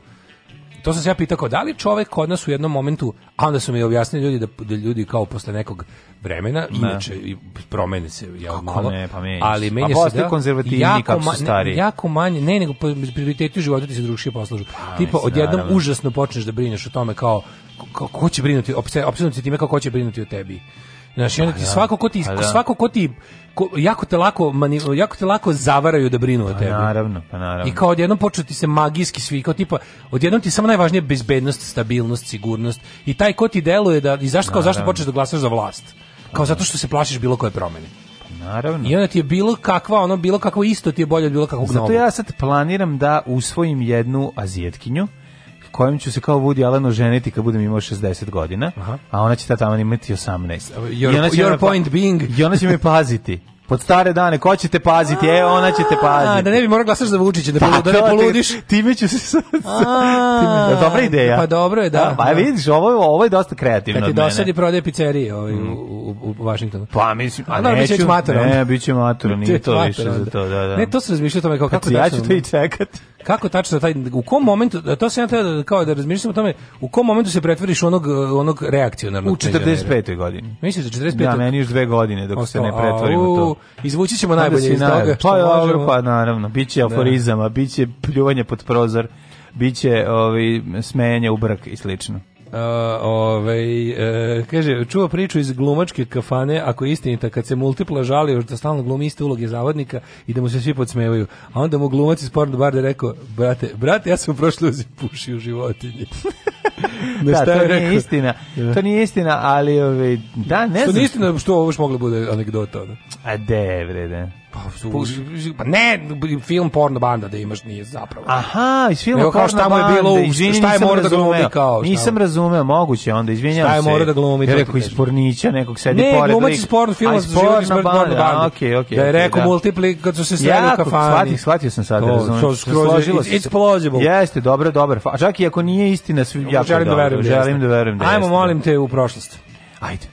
to sam se ja pitao da li čovek kod nas u jednom momentu, a onda su mi objasnili ljudi da, da ljudi kao posle nekog vremena, ne. Da. inače promene se ja Kako malo, ne, pa menjaš. ali menja pa se da, konzervativni jako, kako su Ne, jako manje, ne nego prioriteti u životu ti se drugačije poslužu. Pa, tipo, odjednom naravno. užasno počneš da brineš o tome kao, kao ko će brinuti, opsednuti time kao ko će brinuti o tebi Znaš, onda pa ti da. svako ko ti, pa da. svako ko ti ko, jako te lako mani, jako te lako zavaraju da brinu o pa tebi. Pa naravno, pa naravno. I kao odjednom početi ti se magijski svi kao tipa odjednom ti samo najvažnije bezbednost, stabilnost, sigurnost i taj ko ti deluje da i zašto kao zašto počneš da glasaš za vlast? Kao zato što se plašiš bilo koje promene. Naravno. I onda ti je bilo kakva, ono bilo kakvo isto ti je bolje od bilo kakvog Zato novog. ja sad planiram da usvojim jednu azijetkinju kojom ću se kao Woody Allen oženiti kad budem imao 60 godina, Aha. a ona će tad tamo imati 18. Your, I your me, pa- point being... I ona će me paziti. Od stare dane, ko će te paziti? E, ona će te paziti. A, da ne bi morao glasaš za Vučića, da, pa, da ne poludiš. Te, time ću se sad... dobra ideja. Pa dobro je, da. da pa da. vidiš, ovo, ovo je dosta kreativno od mene. Kad ti dosadi prodaje pizzerije ovaj, mm. u, u, u Washingtonu. Pa mislim, a neću, ne, da, bit će maturo, nije to više za to, da, da. Ne, to se razmišlja o tome kao kako ja ću to i čekati. Kako tačno taj u kom momentu to se ja treba kao da razmišljam o tome u kom momentu se pretvoriš onog onog reakcionarnog u 45. godini. Misliš da 45. Ja, meni još dve godine dok o, se ne pretvorim u to. Izvući ćemo najbolje iz toga. Pa dobro, pa naravno, biće da. aforizama, biće pljuvanje pod prozor, biće ovaj smejanje u brk i slično. Uh, ovaj, uh, kaže, čuo priču iz glumačke kafane, ako je istinita, kad se multipla žalio da stalno glumi iste uloge zavodnika i da mu se svi podsmevaju. A onda mu glumac iz porno barde rekao, brate, brate, ja sam u prošlosti pušio životinje. da, to nije istina. To nije istina, ali ove, da, ne što znam. To nije istina da što ovo još moglo da bude anegdota. Da. A de, bre, da. Pa, su, pa ne, film porno banda da imaš nije zapravo. Aha, iz filma Evo, kao porno šta mu je bilo, izvini, šta je da mora da glumi kao? Nisam razumeo, moguće onda, izvinjavam se. Šta je mora da glumi? Ja rekao iz pornića nekog sedi ne, pored. Ne, glumac iz porno filma iz porno banda. banda. Okay, okay, da je rekao okay, multipli kad su se sreli u kafani. Shvatio, shvatio sam sad, razumeo. To, se. It's plausible. Jeste, dobro, dobro. Čak i ako nije istina, ja želim da verujem da Želim da verujem da Ajmo, molim te, u prošlost. Ajde.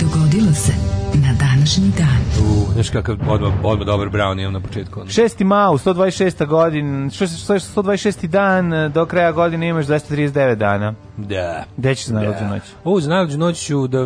Dogodilo se na današnji dan. U, znaš kakav odmah, odmah dobar Brown imam na početku. Onda. 6. mau, 126. godin, 126. dan, do kraja godine imaš 239 dana. Da. Gde ćeš za narodnu da. noć? O, za narodnu noć ću da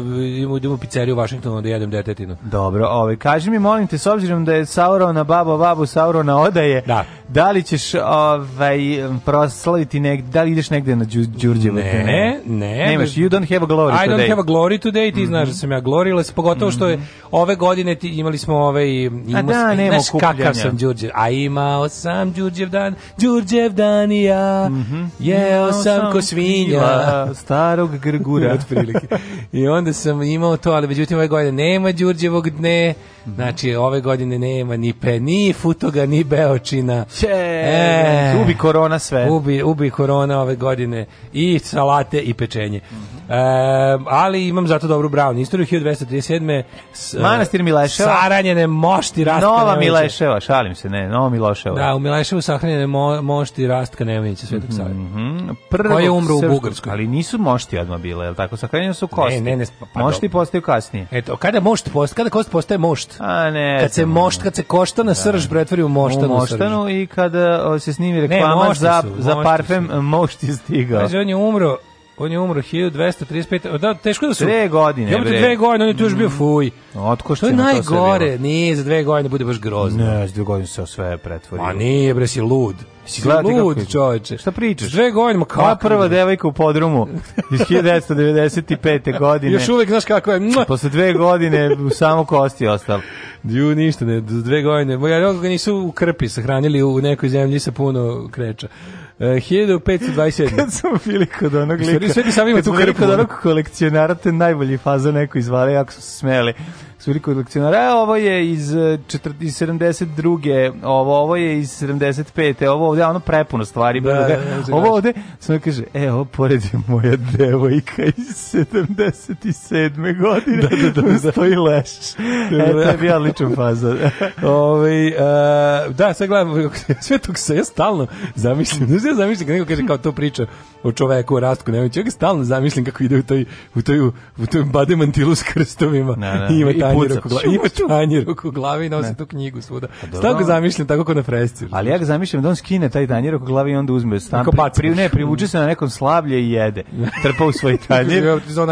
idem u pizzeriju u Vašingtonu da jedem detetinu. Dobro, ovaj, kaži mi, molim te, s obzirom da je Saurona babo, babu, Saurona odaje, da. da li ćeš ovaj, proslaviti negde, da li ideš negde na Đurđevu? Ne, ne, ne. Nemaš, you don't have a glory today. I don't have a glory today, ti mm -hmm. znaš da sam ja gloriles, pogotovo što je mhm. ove godine ti, imali smo ovaj, imao, a da, nema znaš kakav sam Đurđev, a imao sam Đurđev dan, Đurđev dan i ja, mm -hmm. jeo sam ko svinja, da. starog grgura. I onda sam imao to, ali međutim ove godine nema Đurđevog dne, Znači, ove godine nema ni pe, ni futoga, ni beočina. Če, e, ubi korona sve. Ubi, ubi korona ove godine. I salate i pečenje. Mm -hmm. e, ali imam zato dobru brown istoriju. 1237. S, e, Manastir Mileševa. Saranjene mošti rastka Nova Mileševa, šalim se, ne, Nova Mileševa. Da, u Mileševu sahranjene mo, mošti rastka Nemanjića mhm, Svetog Save. Mm -hmm. Prvo, Koji je umro u Bugarskoj. Ali nisu mošti odmah bile, je li tako? Sahranjene su kosti. Ne, ne, ne. Pa, mošti postaju kasnije. Eto, kada mošt post, kada kost postaje mošt? A ne. Kad se mošt, kad se košta na da. srž pretvori u moštanu. U moštanu srž. i kada e, se snimi reklama ne, za su, za parfem mošt je stigao. Znači on je umro on je umro 1235. Da, teško da su. Dve godine. Ja dve godine, on je tu još bio mm. fuj. Otko što je najgore, nije za dve godine da bude baš grozno. Ne, za dve godine se sve pretvori. A nije bre si lud. Si gledati Lud, čoveče. Šta pričaš? Dve godine, ma kako? Ova prva devojka u podrumu iz 1995. godine. Još uvek znaš kako je. Posle dve godine u samo kosti ostalo. Ju, ništa ne, dve godine. Moja ga nisu u krpi sahranili u nekoj zemlji sa puno kreča. E, uh, 1527. Kad smo bili kod onog lika, Sve ti sam ima tu krpu. Kod onog kolekcionara, to je najbolji faza neko izvale, jako su se smeli. Curi kod lekcionara, e, ovo je iz, e, četr, iz 72. Ovo, ovo je iz 75. Ovo ovde, ono prepuno stvari. Da, da, da, da, ovo da. ovde, samo kaže, e, ovo pored je moja devojka iz 77. godine. Da, da, da. Stoji leš. E, to je bio ličan faza. Ove, ovaj, a, da, sad gledam, sve tog se ja stalno zamislim. Znači, ja zamislim kad neko kaže kao to priča o čoveku, o rastku, nemoći. Ja ga stalno zamislim kako ide u toj, u toj, u toj bademantilu s krstovima. Da, da. I ima taj tanjir oko glavi. Ima tanjir oko glavi i nosi tu knjigu svuda. Šta pa ga zamišljam tako kao na fresci. Ali ja ga zamišljam da on skine taj tanjir oko glavi i onda uzme stan. Pri, ne, privuče se na nekom slavlje i jede. Trpa u svoj tanjir,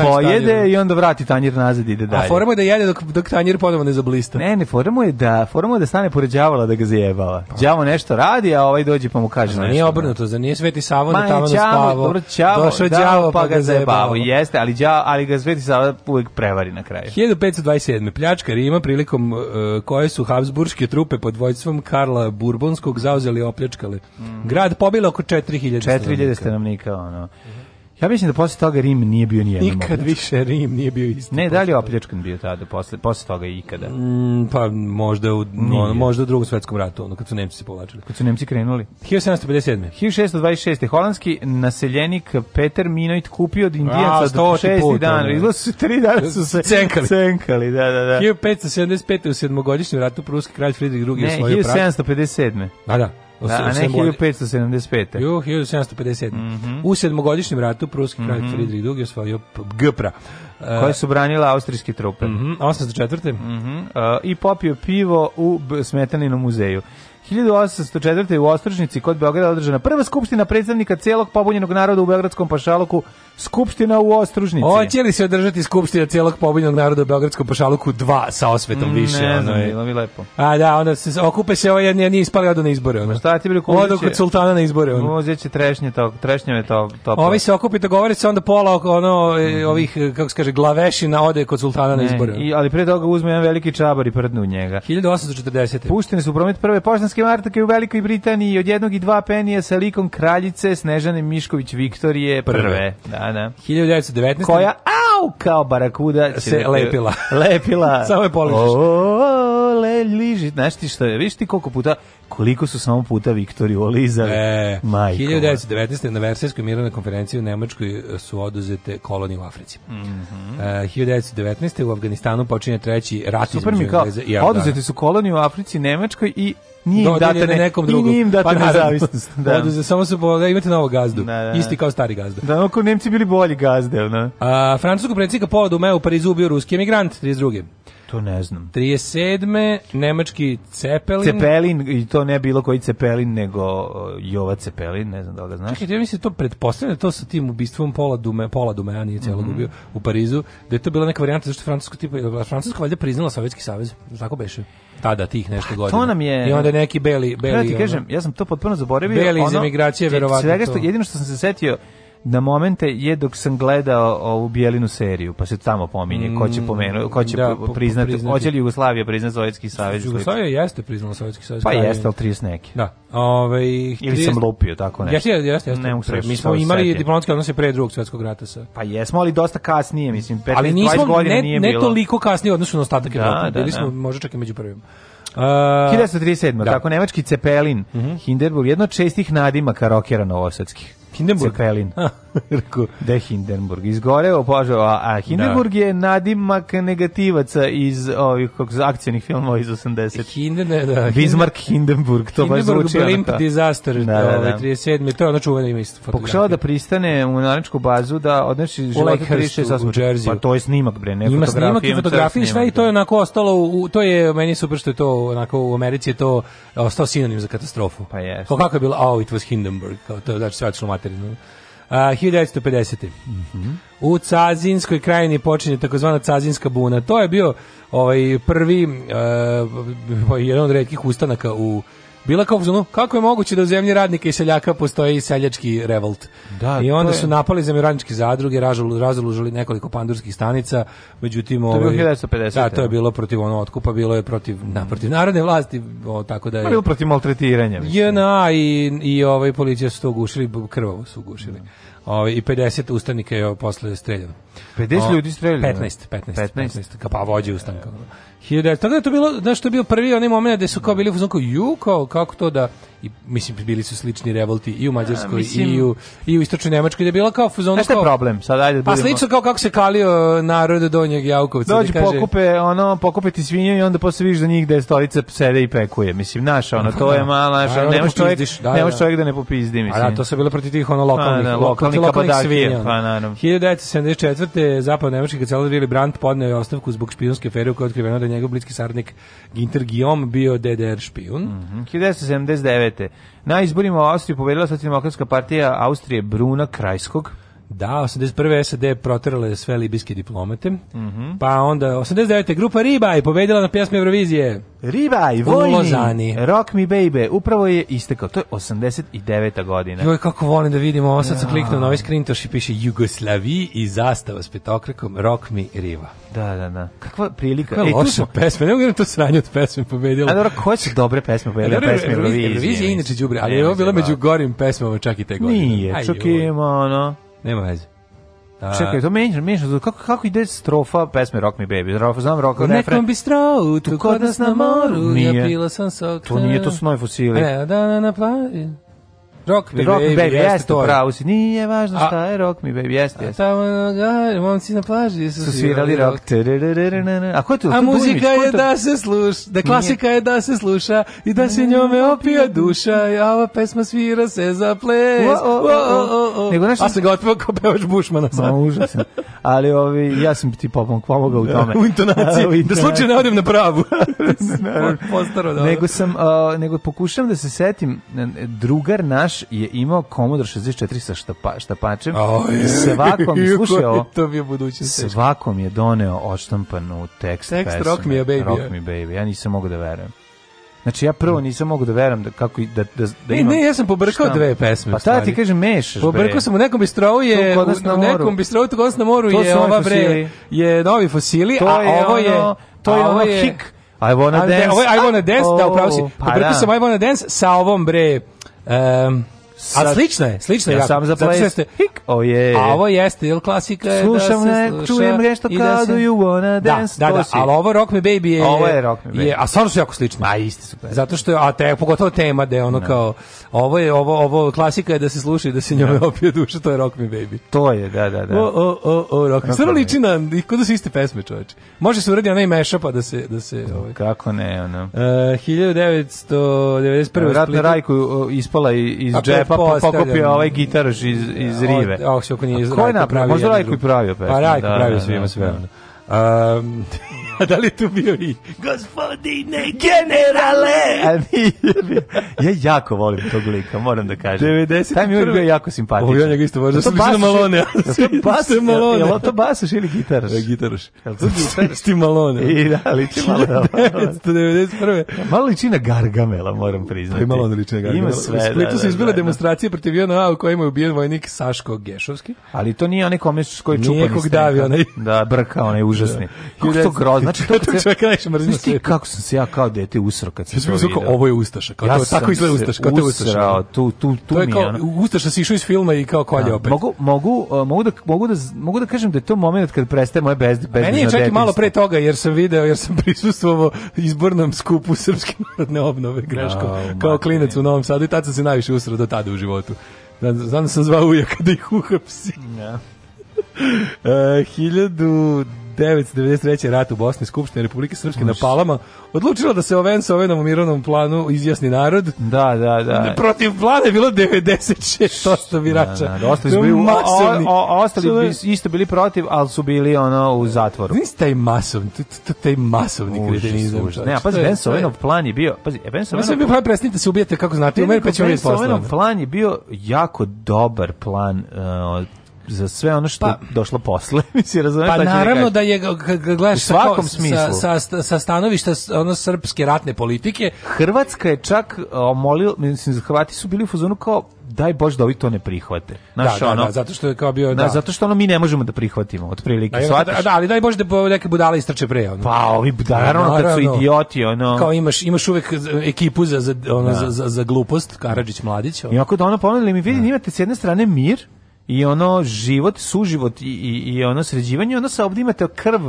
pojede i onda vrati tanjir nazad i ide dalje. A foramo je da jede dok, dok tanjir ponovo ne zablista. Ne, ne, foramo je da, foramo je da stane pored đavola da ga zajebava. Pa. Đavo nešto radi, a ovaj dođe pa mu kaže nešto. Nije da. obrnuto, za nije Sveti Savo na tavanu spavao. Dobro, čavo, došao da, đavo pa, pa ga zajebavao. Jeste, ali đavo, ali ga Sveti Savo uvek prevari na kraju. 1527 pljačka Rima prilikom uh, koje su Habsburške trupe pod vojstvom Karla Burbonskog zauzeli i opljačkale. Mm. Grad pobilo oko 4000 stanovnika. 4000 stanovnika, ono. Mm -hmm. Ja mislim da posle toga Rim nije bio nijedan Nikad opljačkan. više Rim nije bio isti. Ne, da li je opljačkan bio tada, posle, posle toga ikada? Mm, pa možda u, no, možda u drugom svetskom ratu, ono, kad su Nemci se povlačili. Kad su Nemci krenuli. 1757. 1626. Holandski naseljenik Peter Minoit kupio od Indijanca do šesti dan. Izgleda su tri dana su se cenkali. cenkali da, da, da. 1575. u sedmogodišnjem ratu pruski kralj Friedrich II. Ne, osvojio 1757. Da, da. Da, a ne 1575. Jo, 1757. Mm -hmm. U sedmogodišnjem ratu pruski kralj mm -hmm. Friedrich II osvojio Gpra. koje su branile austrijske trupe. Mm -hmm, 804. Mm -hmm. Uh, I popio pivo u Smetaninom muzeju. 1804. u Ostrožnici kod Beograda održana prva skupština predstavnika celog pobunjenog naroda u Beogradskom pašaluku Skupština u Ostružnici. Hoće li se održati skupština celog pobunjenog naroda u Beogradskom pašaluku 2 sa osvetom mm, više? Ne znam, ono bilo mi lepo. A da, onda se okupe se ovaj jedni, jedni ispali odu na izbore. Ono. Šta ti bili kuziće? Odu kod sultana na izbore. Ono. Uzeće trešnje to, trešnje je to. to Ovi se okupi, dogovore se onda pola ono, mm. ovih, e, kako se kaže, glavešina ode kod sultana ne, na izbore. I, ali pre toga uzme jedan veliki čabar i prdnu njega. 1840. Puštene su u promet prve poštanske marke u Velikoj Britaniji od jednog i dva penija sa likom kraljice Snežane Mišković Viktorije prve. prve. Da. 1919. Da. Koja, au, kao barakuda će se lepila. lepila. Samo je polišiš. O, le, liži. Znaš ti što je, viš ti koliko puta, koliko su samo puta Viktoriju olizali. E, 1919. na Versajskoj mirovnoj konferenciji u Nemačkoj e, su oduzete kolonije u Africi. Mm -hmm. e, 1919. u Afganistanu počinje treći rat Super između Engleza i Oduzete su kolonije u Africi, Nemačkoj i nije da, da date data ne, nekom drugom. Nije im data pa, nezavisnost. Da. Oduze, samo se pogleda, imate novo gazdu. Da, da, da. Isti kao stari gazda. Da, oko Nemci bili bolji gazde. Da. A, francuskog predsjednika povodu u Parizu ubio ruski emigrant, 32. To ne znam. 37. nemački Cepelin. Cepelin, i to ne bilo koji Cepelin, nego Jova Cepelin, ne znam da li ga znaš. Čekaj, ja mislim da to pretpostavljam, to sa tim ubistvom Pola Dume, Pola Dume, a nije cijelo mm -hmm. ubio u Parizu, da je to bila neka varijanta zašto francusko tipa, francusko valjda priznala Sovjetski savez, tako beše tada tih nešto pa godina. To nam je... I onda neki beli... beli ja ti kažem, ono, ja sam to potpuno zaboravio. Beli ono, iz emigracije, znači, verovatno. Svega što, jedino što sam se setio na momente je dok sam gledao ovu Bjelinu seriju, pa se tamo pominje ko će mm, pomenu, ko će da, priznati, priznati, hoće li Jugoslavija priznati Sovjetski savez? Jugoslavija jeste priznala Sovjetski savez. Pa jeste, ali 30 neki. Da. Ove, ovaj, Ili sam lupio tako nešto. Jeste, jeste, jeste. Ne, pre, mi smo imali diplomatske odnose pre drugog svjetskog rata sa. Pa jesmo, ali dosta kasnije, mislim, 15 20 godina ne, nije bilo. Ali nismo Ne toliko kasnije odnosno na ostatak da, Evrope. Da, bili da. smo možda čak i među prvima. Uh, 1937. Da. Tako nemački Cepelin, mm -hmm. Hinderburg, jedno od čestih nadimaka rokera novosadskih. Hindenburg. Cepelin. da je Hindenburg. Izgoreo požar, a, a Hindenburg da. je nadimak negativaca iz ovih kako akcionih filmova iz 80. Hinden, da. da Bismarck Hindenburg, to baš zvuči. Hindenburg Blimp Disaster, da, da, da. 37. Ovaj, da. To je ono čuveno ime isto. Pokušava da pristane u Narničku bazu, da odneši život 36 Pa to je snimak, bre, ne Ima snimak i fotografije, sve i to je da. onako ostalo, u, to je, meni super što je to, onako u Americi je to ostao sinonim za katastrofu. Pa je. Kako je bilo, oh, it was Hindenburg, kao to, znači, sve materinu. Uh, 1950. Mm -hmm. U Cazinskoj krajini počinje takozvana Cazinska buna. To je bio ovaj prvi uh, jedan od retkih ustanaka u bila kao ono, kako je moguće da u zemlji radnika i seljaka postoji seljački revolt. Da, I onda je... su napali zemljoradničke zadruge, razlužili nekoliko pandurskih stanica, međutim... To je ovaj, bilo 1950. Da, to je bilo protiv ono otkupa, bilo je protiv, mm. na, da, protiv narodne vlasti, o, tako da je... bilo protiv maltretiranja. JNA i, i ovaj, policija su to ugušili, krvavo su ugušili. Mm. Ovaj i 50 ustanika je posle streljano. 50 o, ljudi streljano. 15, 15, 15, 15, 15 pa vođe ustanka. E, 1900. Tako da je to bilo, znaš, to je bio prvi onaj moment gde su kao bili u fazonu ju, kao, kako to da... I, mislim, bili su slični revolti i u Mađarskoj, A, mislim... i, u, i u Istočnoj Nemačkoj, da je bila kao fazonu... Znaš je problem? Sad, ajde, pa budemo... Pa slično kao kako se kalio narod Donjeg Jaukovca. Dođu, da pokupe, ono, pokupiti ti i onda posle vidiš da njih stolica sede i pekuje. Mislim, naša ono, to je da. mala, naš, da, ono, da, nemaš čovjek, da, nemaš čovjek da ne popizdi, mislim. A da, to se bilo protiv tih, ono, pa, lokalnih, da, lokalnih, lokalnih svinja. Pa, naravno. 1974. zapadno nemački kancelar Willy Brandt podneo je ostavku zbog špijunske afere koja kojoj otkriveno da njegov bliski saradnik Ginter Guillaume bio DDR špijun. Mm -hmm. 1979. Na izborima u Austriji pobedila socijaldemokratska partija Austrije Bruna Krajskog. Da, 81. SAD je proterala sve libijske diplomate. Mm -hmm. Pa onda 89. grupa Ribaj pobedila na pjesmi Eurovizije. Ribaj, vojni, Lozani. Rock Me Baby, upravo je istekao. To je 89. godina. Joj, kako volim da vidimo. Ovo sad sam kliknuo na ovaj skrintoš i piše Jugoslavi i zastava s petokrakom Rock Me Riva. Da, da, da. Kakva prilika. Kakva e, loša smo... pesma. Ne mogu da to sranje od pesme pobedila. A dobro, koje su dobre pesme pobedila? Pesme Eurovizije. Eurovizije inače džubre, ali je ovo bila da među gorim pesmama čak i te godine. Nije, čak ima ono... Nema veze. A... Čekaj, to menja, menja, kako, kako ide strofa pesme Rock Me Baby? Rock, znam rock, refren. U bi bistrou, tu kod nas na moru, nije. ja pila sam sok. To nije, to su novi fosili. E, da, da, na plavi. Rock me rock baby, baby jeste to pravo si. Nije važno šta a, je Rock me baby, jeste jeste. Tamo ga, momci na plaži su, su svirali rock. rock. A ko je to? A muzika je da se sluša, da klasika je da se sluša i da se njome opija duša, a ova pesma svira se za ples. Nego nešto... A se gotovo kao pevaš Bušmana sad. Ma, užasno. Ali ovi, ja sam ti pomogao u tome. u intonaciji. Da slučajno ne odem na pravu. Postaro, dobro. Da. Nego sam, nego pokušam da se setim drugar naš Baš je imao Commodore 64 sa štapa, štapačem i svakom, slušaj ovo, to mi je budućnost. Svakom je doneo odštampanu tekst, tekst pesme. Rock Me Baby. Rock Me Baby, ja nisam mogu da verujem. Znači ja prvo nisam mogao da verujem da kako da da da ima. Ne, ne, ja sam pobrkao šta? dve pesme. Pa tada ti kažem mešaš Pobrkao sam u nekom bistrovu je u, u nekom bistrou to na moru to je ova bre je novi fosili, to a je ovo je to je ovo ono je hik. I wanna da, dance. Ovo je I wanna dance, da upravo si. Pa pobrkao da. sam I wanna dance sa ovom bre Um, Sad, A slična je, slična je. Ja jako. sam za ples. Jeste, hik, o oh je. A ovo jeste, jel klasika je da Slušam da se ne, sluša, čujem nešto kao do you wanna da, dance. Da, da, da, ali ovo Rock Me Baby je... Ovo je Rock Me Baby. Je, a stvarno su jako slični. A isti su. Zato što je, a te, pogotovo tema da je ono ne. Da. kao, ovo je, ovo, ovo klasika je da se sluša i da se da. njome opije duša, to je Rock Me Baby. To je, da, da, da. O, o, o, o, Rock Me. Stvarno liči na, kod da su iste pesme, čoveče. Može se uradi onaj meša da se, da se... Ovaj. Kako ne, ono. E, uh, 1991. Vratno Rajku ispala iz džepa pa, pa, pokupio ovaj gitaraš iz, iz Rive. Od, se oko nije iz Ko je napravio? Možda Rajko i pravio pesmu. Pa Rajko da, pravio da, svima da. sve. Um, A da li tu bio i gospodine generale? A nije Ja jako volim tog lika, moram da kažem. 90. Taj mi je bio jako simpatičan. Ovo ja njega isto možda sam mislio Malone. Jel to da bas, Malone? Jel to basaš ili gitaraš? je gitaraš. Jel to gitaraš? Ti Malone. I da, liči Malone. 1991. Malo liči na Gargamela, moram priznati. Pa i Malone liči na Gargamela. Ima sve, da, Splitu su da, izbile da, demonstracije protiv JNA u kojima je ubijen vojnik Saško Gešovski. Ali to nije onaj kome s koji čupa. Nije kog davi onaj. Da, brka onaj užasni. Kako to znači to je se čovjek mrzim na svetu. kako sam se ja kao dete usrao kad sam to vidio. Ovo je ustaša, kao ja to, tako izgleda ustaša, kao to je ustaša. Tu tu tu mi je ono... ustaša si išao iz filma i kao kolje ja, da. opet. Mogu mogu e, mogu da mogu da mogu da kažem da je to momenat kad prestaje moje bez bez. Meni je čak i malo pre toga jer sam video, jer sam prisustvovao izbornom skupu srpske narodne obnove greškom no, kao klinac u Novom Sadu i tad sam se najviše usrao do tada u životu. Znam da sam zvao ujaka da ih uhapsi. Ja. E, uh, 1000 1993. rat u Bosni Skupština Republike Srpske na Palama odlučila da se oven sa ovenom u mirovnom planu izjasni narod. Da, da, da. Protiv vlade je bilo 96% birača. Da, da, da. Ostali, bili, o, o, ostali isto bili protiv, ali su bili ono u zatvoru. Nisi taj masovni, taj masovni kretenizam. Ne, a pazi, Ben Sovenov plan je bio... Pazi, Ben Sovenov plan je bio plan, prestanite se ubijete kako znate, u meni pa ćemo vidjeti poslan. Ben Sovenov plan je bio jako dobar plan uh, za sve ono što pa, došlo posle. Mislim, razumem, pa da naravno da je, kad gledaš svakom sa, smislu. Sa, sa, sa stanovišta ono, srpske ratne politike. Hrvatska je čak omolio, e, mislim, Hrvati su bili u fazonu kao daj bož da ovi to ne prihvate. Naš, da, da, ono, da, zato što je kao bio da. zato što ono mi ne možemo da prihvatimo otprilike. Da, da, da, ali daj bož da neke budale istrče pre ono. Pa, ovi naravno, da, naravno kad su idioti ono. Kao imaš imaš uvek ekipu za za ono, da. za, za, za glupost Karadžić Mladić. Ono. I ako da ono ponudili mi vidi imate s jedne strane mir, i ono život, suživot i, i, i ono sređivanje, ono sa ovdje imate krv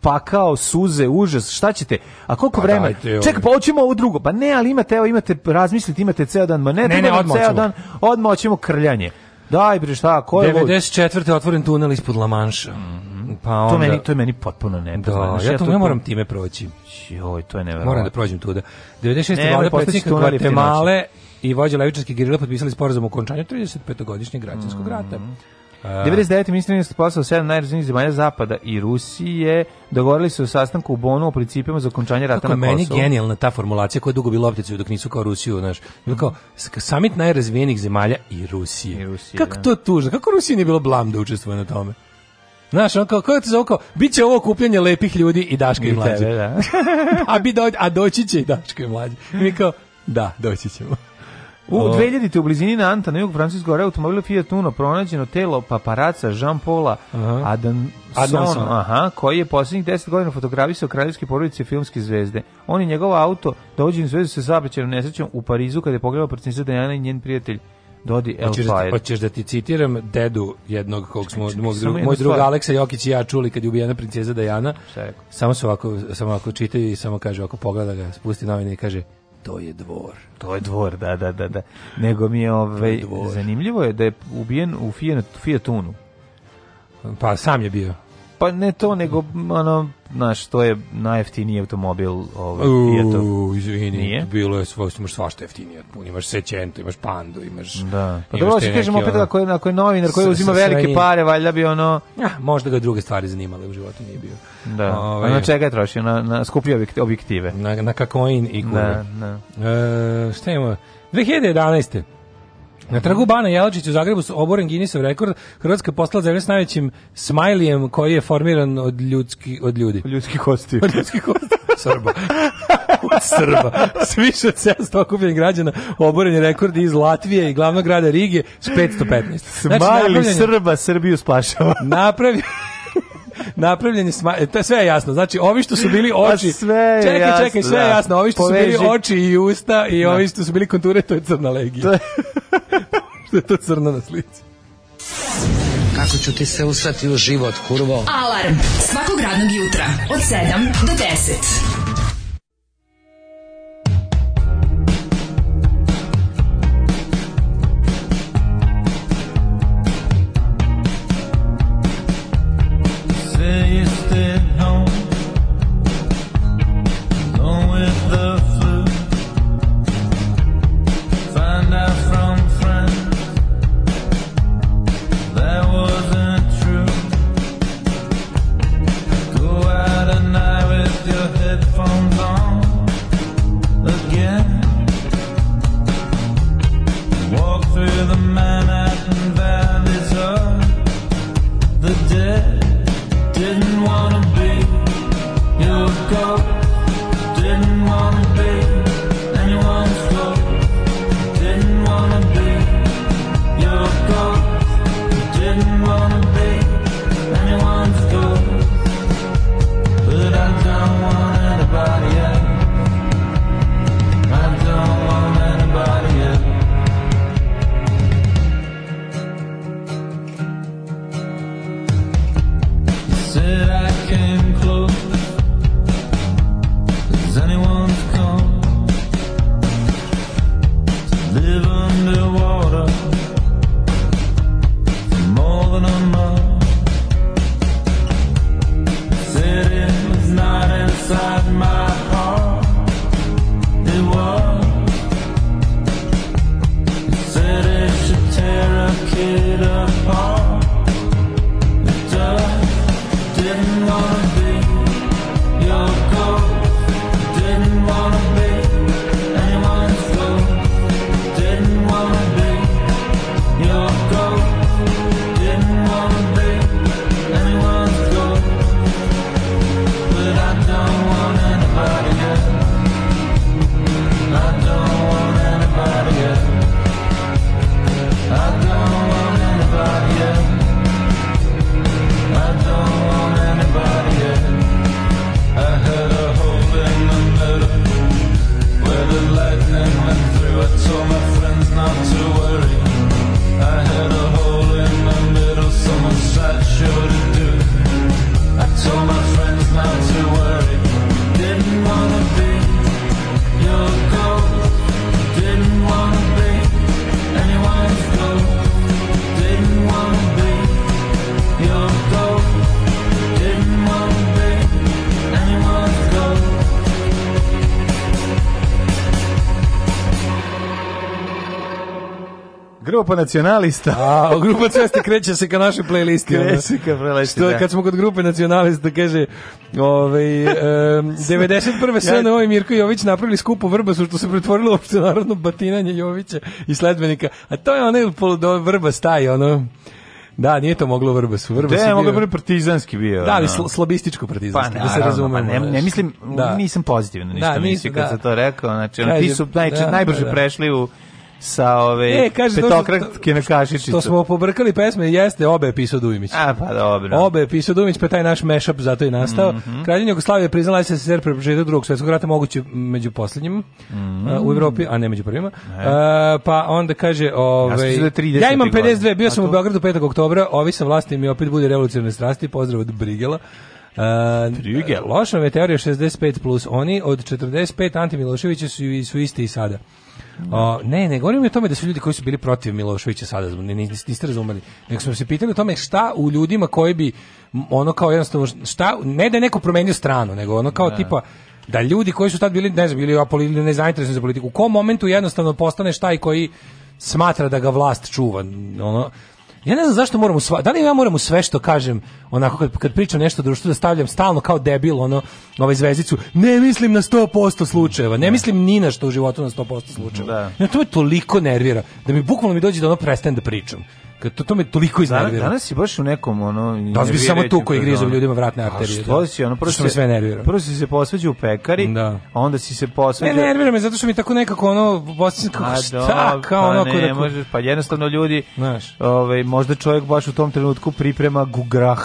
pakao, suze, užas, šta ćete? A koliko pa vremena? Ček, ovaj. pa hoćemo ovo drugo. Pa ne, ali imate, evo, imate, razmislite, imate ceo dan, ma ne, ne, ne odmah ceo dan, odmoćemo krljanje. Daj bre šta, ko je 94. Vod? otvoren tunel ispod Lamanša. Mm -hmm. Pa onda... To meni to je meni potpuno ne. Da, ja, ja to ja moram time proći. Joj, to je neverovatno. Moram da prođem tuda. 96. vlada predsjednika Gvatemale i vođe levičarskih gerila potpisali sporazum o okončanju 35-godišnjeg građanskog mm-hmm. rata. Mm -hmm. uh, 99. ministarstvo poslao sedam najrazvijenih zemalja Zapada i Rusije dogovorili su o sastanku u Bonu o principima za okončanje rata na Kosovu. Kako meni genijalna ta formulacija koja dugo bila opticaju dok nisu kao Rusiju, znaš. Bilo kao samit najrazvijenih zemalja i Rusije. I Rusije Kako da. to tužno? Kako Rusiji nije bilo blam da učestvuje na tome? Znaš, on kao, kako ti zove, biće ovo kupljanje lepih ljudi i Daška i mlađe. da. a, bi do, a doći će i Daška i mlađe. I mi kao, da, doći ćemo. U 2000. te u blizini Nanta na jugu Francuske gore automobil Fiat Uno pronađeno telo paparaca Jean-Paula Adan Adamson, aha, koji je poslednjih 10 godina fotografisao kraljevske porodice filmske zvezde. On je njegov auto dođen u zvezdu sa saobraćajnom nesrećom u Parizu kada je pogledao protesnica Dajana i njen prijatelj Dodi Elfire. Da hoćeš da ti citiram dedu jednog kog smo čekaj, moj, drug, moj drug Aleksa Jokić i ja čuli kad je ubijena princeza Dajana. Samo se ovako, samo ovako čitaju i samo kaže, ako pogleda ga, spusti novine i kaže, to je dvor. To je dvor, da, da, da. da. Nego mi je, ovaj, je zanimljivo je da je ubijen u Fiat, Fiat Unu. Pa sam je bio. Pa ne to, nego, ono, znaš, to je najjeftiniji automobil ovaj, Fiatov. Uuu, izvini, Nije? bilo je svoj, imaš svašta jeftinije imaš Sećento, imaš Pandu, imaš... Da, pa dobro, se da kažemo opet ako je, ako je novinar koji uzima velike pare, valjda bi ono... Ja, možda ga druge stvari zanimale u životu nije bio. Da, Ove, ovaj- a na čega je trošio? Na, na skuplje objektive. Na, na kakoin i kurve. Da, da. E, šta ima? 2011. Na trgu Bana Jelačić u Zagrebu su oboren Guinnessov rekord. Hrvatska je postala zemlja s najvećim smajlijem koji je formiran od, ljudski, od ljudi. ljudskih kosti. Od ljudskih kosti. Srba. Od Srba. S više od 700 okupljenih građana oboren je rekord iz Latvije i glavnog grada Rige s 515. Znači, Smajli napravljanje... Srba Srbiju spašava. Napravio napravljen je e, to sve je jasno. Znači, ovi što su bili pa oči. sve čekaj, jasno, čekaj, sve je jasno. Da. Ovi što Poveži. su bili oči i usta i da. ovi što su bili konture, to je crna legija. što je to crno na slici. Kako ću ti se usrati u život, kurvo? Alarm svakog radnog jutra od 7 do 10. go. Evropa nacionalista. A, grupa Ceste kreće se ka našoj playlisti. Kreće se ka playlisti, Što, da. Kad smo kod grupe nacionalista, kaže, ovaj, um, 91. SNO i Mirko Jović napravili skupu vrbasu, što se pretvorilo uopšte narodno batinanje Jovića i sledbenika. A to je onaj poludo vrba staje, ono... Da, nije to moglo Vrbasu. Vrbas da, je moglo biti partizanski bio. Da, ali sl slabističko partizanski, pa, da se razume. Pa ne, ne, mislim, da. nisam pozitivno da, ništa da, nis, mislio kad da. to rekao. Znači, oni ti su naj, znači, da, najbrže da, da. prešli u sa ove e, kaže, petokratke na kašičicu. To smo pobrkali pesme, jeste, obe je pisao Dujmić. A, pa dobro. Obe je pisao Dujmić, pa taj naš mashup zato i nastao. Mm -hmm. Kraljevina Jugoslavije priznala SSSR pre početka drugog svetskog rata moguće među poslednjim mm -hmm. uh, u Evropi, a ne među prvima. Ne. Uh, pa onda kaže, ove, ja, ovaj, da ja imam 52, bio sam u Beogradu 5. oktobra, ovi sa vlastnim i opet bude revolucionarne strasti, pozdrav od Brigela. Uh, Trigel. Loša meteorija 65+, plus. oni od 45 anti Antimiloševića su, su isti i sada. O, ne, ne govorimo o tome da su ljudi koji su bili protiv Miloševića sada, ne, niste razumeli. Nego smo se pitali o tome šta u ljudima koji bi ono kao jednostavno šta ne da je neko promenio stranu, nego ono kao ne. Da. tipa da ljudi koji su tad bili ne znam bili apoli nezainteresovani za politiku, u kom momentu jednostavno postane šta i koji smatra da ga vlast čuva. Ono Ja ne znam zašto moram sva, da li ja moram sve što kažem, onako kad, kad pričam nešto društvu da stavljam stalno kao debil ono ovaj zvezdicu. Ne mislim na 100% slučajeva, ne da. mislim ni na što u životu na 100% slučajeva. Da. Ja to me toliko nervira da mi bukvalno mi dođe da ono prestanem da pričam to, to me toliko iznervira. Danas si baš u nekom ono Da bi samo tu koji grize ljudima vratne arterije. A što da. si ono prosto što me sve nervira. Prvo si se posvađao u pekari, da. a onda si se posvađao. Ne nervira me zato što mi tako nekako ono posvađao kako šta, kao pa ono kako ne, da možeš, pa jednostavno ljudi, znaš, ovaj možda čovjek baš u tom trenutku priprema gugrah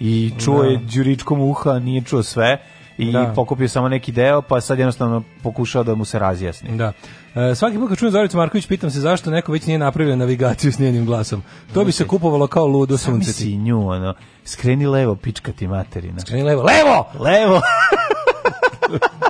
i čuje da. đuričkom uha, nije čuo sve i da. pokupio samo neki deo, pa sad jednostavno pokušao da mu se razjasni. Da. E, svaki put kad čujem Zoricu Marković, pitam se zašto neko već nije napravio navigaciju s njenim glasom. To bi se kupovalo kao ludo sunce. Sami si nju, ono, skreni levo, pička ti materina. Skreni levo, levo! Levo!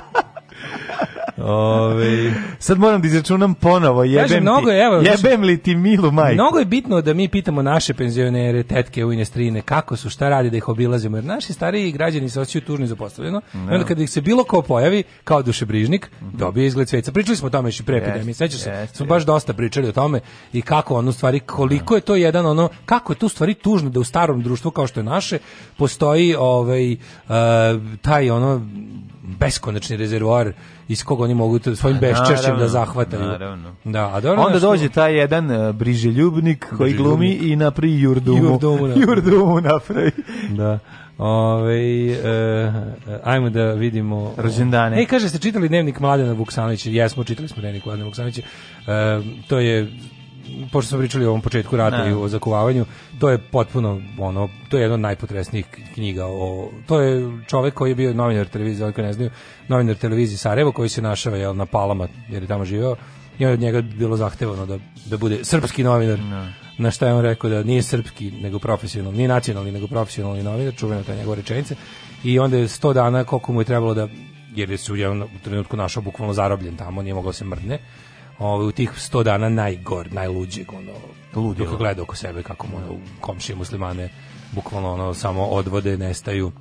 Ove, sad moram da izračunam ponovo, jebem, Kažem, mnogo je, evo, ti, jebem li ti milu majku? Mnogo je bitno da mi pitamo naše penzionere, tetke u Inestrine, kako su, šta radi da ih obilazimo, jer naši stariji građani se osjećaju tužno i zapostavljeno, no. i onda da. kada ih se bilo ko pojavi, kao dušebrižnik, mm -hmm. dobije izgled sveca. Pričali smo o tome još i pre epidemije, sećaš se, yes, smo baš dosta pričali o tome i kako ono stvari, koliko da. je to jedan ono, kako je tu stvari tužno da u starom društvu kao što je naše, postoji ovaj, uh, taj ono beskonačni rezervoar iz koga oni mogu svojim pa beščešćem da zahvataju. Naravno. Da, a dobro, Onda što... dođe taj jedan uh, briželjubnik koji glumi i napravi jurdumu. Jurdumu napravi. Jurdumu napravi. da. Ove, e, ajmo da vidimo... Rođendane. E, kaže, ste čitali dnevnik Mladena Vuksanovića? Jesmo, čitali smo dnevnik Mladena Vuksanovića. E, to je pošto smo pričali o ovom početku rata da. i o zakuvavanju, to je potpuno ono, to je jedna od najpotresnijih knjiga o, to je čovjek koji je bio novinar televizije, oni ne znaju, novinar televizije Sarajevo koji se našao jel, na Palama jer je tamo živeo i od njega bilo zahtevano da, da bude srpski novinar. Ne. Da. Na šta je on rekao da nije srpski, nego profesionalni, nije nacionalni, nego profesionalni novinar, čuvena ta njegova rečenica. I onda je sto dana koliko mu je trebalo da, jer je se u jednom trenutku našao bukvalno zarobljen tamo, nije mogao da se mrdne ovaj, u tih 100 dana najgor, najluđeg, ono, Ludilo. Kako gleda oko sebe kako mu ono, komšije muslimane bukvalno ono, samo odvode, nestaju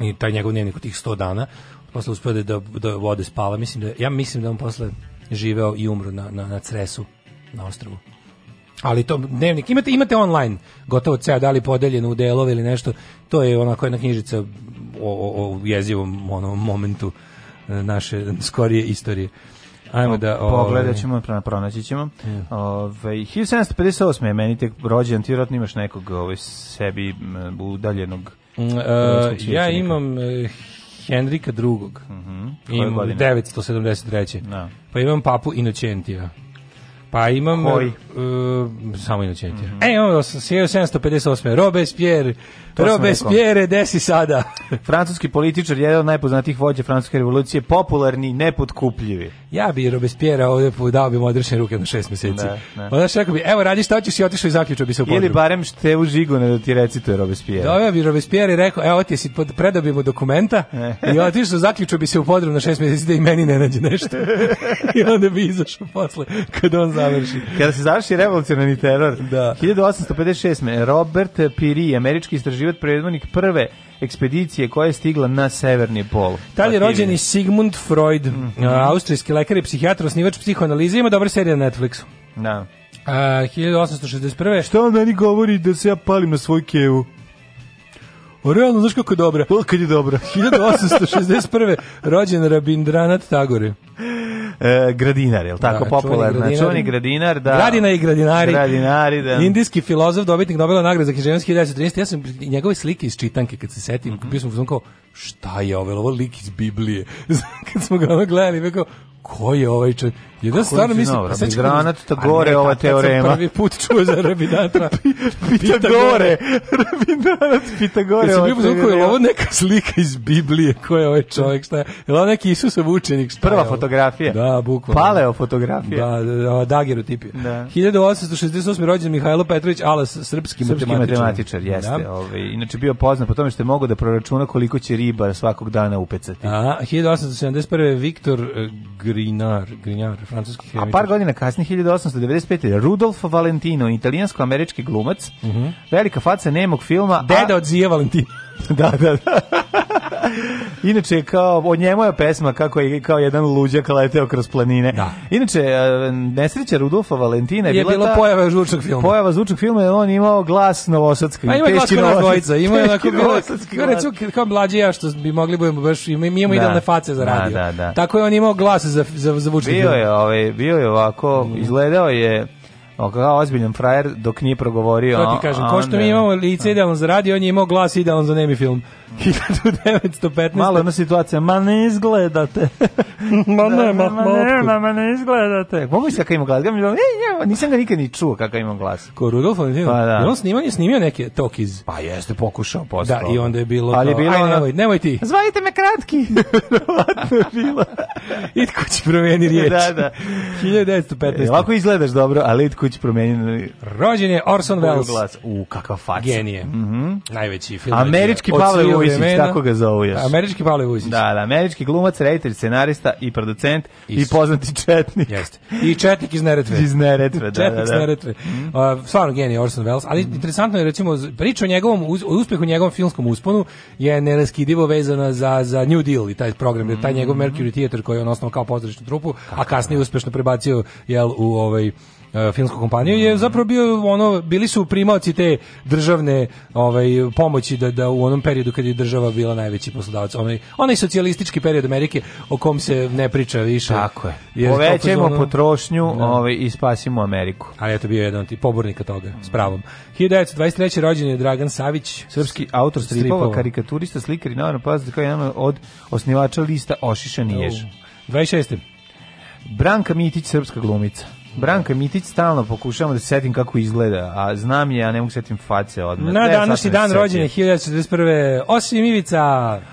i taj njegov dnevnik u tih 100 dana posle uspeo da, da, da vode spava mislim da, ja mislim da on posle živeo i umro na, na, na Cresu na ostrvu. ali to dnevnik imate imate online gotovo ceo dali li podeljen u delove ili nešto to je onako jedna knjižica o, o, o jezivom onom momentu e, naše skorije istorije Ajmo da... da ove... Ovaj, pogledat ćemo, pronaći ćemo. Mm. Ove, 1758. je meni tek rođen, ti vjerojatno imaš nekog ove, ovaj, sebi udaljenog... Mm, e, ja imam e, Henrika II. Mm -hmm. Imam 973. No. Da. Pa imam papu Inocentija. Pa imam... Koji? E, e samo Inocentija. Mm -hmm. E, imam 1758. Robespierre, Robespierre, desi sada. Francuski političar, jedan od najpoznatijih vođa Francuske revolucije, popularni, nepotkupljivi. Ja bi Robespierre ovde dao bi mu odrešene ruke na šest meseci. Ne, ne. Onda rekao bi, evo radi šta hoćeš i otišao i zaključio bi se u podrugu. Ili barem Števu Žigone da ti recituje Robespierre. Doveo da, bi Robespierre i rekao, evo ti si predao bi mu dokumenta i otišao zaključio bi se u podrum na šest meseci da i meni ne nađe nešto. I onda bi izašao posle kada on završi. Kada se završi revolucionarni teror. Da. 1856. Robert Piri, američki istraživač život predvodnik prve ekspedicije koja je stigla na severni pol. Tad je rođeni Sigmund Freud, mm -hmm. austrijski lekar i psihijatar, osnivač psihoanalize, ima dobra serija na Netflixu. Da. Uh, 1861. Što on meni govori da se ja palim na svoj kevu? O, realno, znaš kako je dobra? O, kad je dobra. 1861. rođen Rabindranat Tagore e, gradinar, je li tako da, popularna? Čuveni, čuveni gradinar, da. Gradina i gradinari. Gradinari, da. Indijski filozof, dobitnik Nobelove nagrade za književnost 1913. Ja sam njegove slike iz čitanke, kad se setim, mm -hmm. bio sam kao, šta je ovo, ovo lik iz Biblije. Kad smo ga gledali, rekao, ko je ovaj čovjek? Jedan stvarno mislim, da će granat ta gore ova teorema. Prvi put čuo za Rabinatra. Pitagore. Rabinat Pitagore. Jesi bio zvuk je ovo neka slika iz Biblije, ko je ovaj čovjek, šta je? Je ovo neki Isusov učenik, šta Prva je fotografija. Da, bukvalno. Paleo fotografija. Da, da, dagerotipija. Da. 1868. Da, da. rođen Mihajlo Petrović Alas, srpski, srpski matematičar. matematičar, jeste. Da. Ovaj, inače bio poznat po tome što je mogao da proračuna koliko će ribar svakog dana upecati. A, 1871. Viktor e, Grinar, Grinar francuski hemičar. A par godina kasnije, 1895. Rudolf Valentino, italijansko-američki glumac, uh mhm. -huh. velika faca nemog filma. Deda a... od Zije Valentino. da, da, da. Inače, kao, od njemu je pesma kako je kao jedan luđak leteo kroz planine. Da. Inače, e, nesreća Rudolfa Valentina je, je bila, bila ta, pojava zvučnog filma. Pojava zvučnog filma je on imao glas novosadski. Pa ima glas kao dvojica. Ima onako bilo, kao recimo, kao mlađi ja što bi mogli budemo baš, ima, imamo da. idealne face za da, radio. Da, da, da. Tako je on imao glas za, za, za zvučni film. Bio je, ovaj, bio je ovako, mm. izgledao je kao ozbiljan frajer dok nije progovorio. To ti kažem, ko što mi imamo lice idealno za radio, on je imao glas idealan za nemi film. 1915. Malo ona situacija, ma ne izgledate. ma nema, da, ma, ma, ne, ma, ma ne izgledate. Mogu se kakav ima glas? Ja mi e, nisam ga nikad ni čuo kakav ima glas. Ko Rudolf, on, pa, da. on snimanje snimio neke iz... Pa jeste, pokušao posle. Da, i onda je bilo, Ali je bilo aj, nemoj, nemoj ti. Zvajte me kratki. Verovatno je bilo. Itko će promeni riječ. da, da. 1915. E, lako izgledaš dobro, ali Itko će promeni Rođen je Orson Welles. U, kakav fac. Genije. Mm -hmm. Najveći film. Američki Pavle Vujsić, vremena, tako da. ga zoveš. Američki Pavle Vujsić. Da, da, američki glumac, reditelj, scenarista i producent Is. i poznati četnik. Jeste. I četnik iz Neretve. iz Neretve, da, četnik da, da. iz Neretve. Mm. Uh, stvarno genije Orson Welles, ali mm. interesantno je recimo priča o njegovom uz, o uspehu njegovom filmskom usponu je neraskidivo vezana za za New Deal i taj program, mm. taj njegov mhm. Mercury Theater koji je on osnovao kao pozorišnu trupu, a kasnije uspešno prebacio jel u ovaj E, filmsku kompaniju je zapravo bio ono bili su primaoci te državne ovaj pomoći da da u onom periodu kad je država bila najveći poslodavac onaj onaj socijalistički period Amerike o kom se ne priča više tako je povećajmo ono, potrošnju da. ovaj i spasimo Ameriku ali je to bio jedan od pobornika toga s pravom 1923 rođen je Dragan Savić srpski autor stripova, stripova. karikaturista slikar i naravno poznat kao jedan od osnivača lista Ošišan jež 26. Branka Mitić, srpska glumica. Branka Mitić stalno pokušavam da se setim kako izgleda, a znam je, a ne mogu setim face odmah. Na današnji dan rođene 1941. Osim Ivica.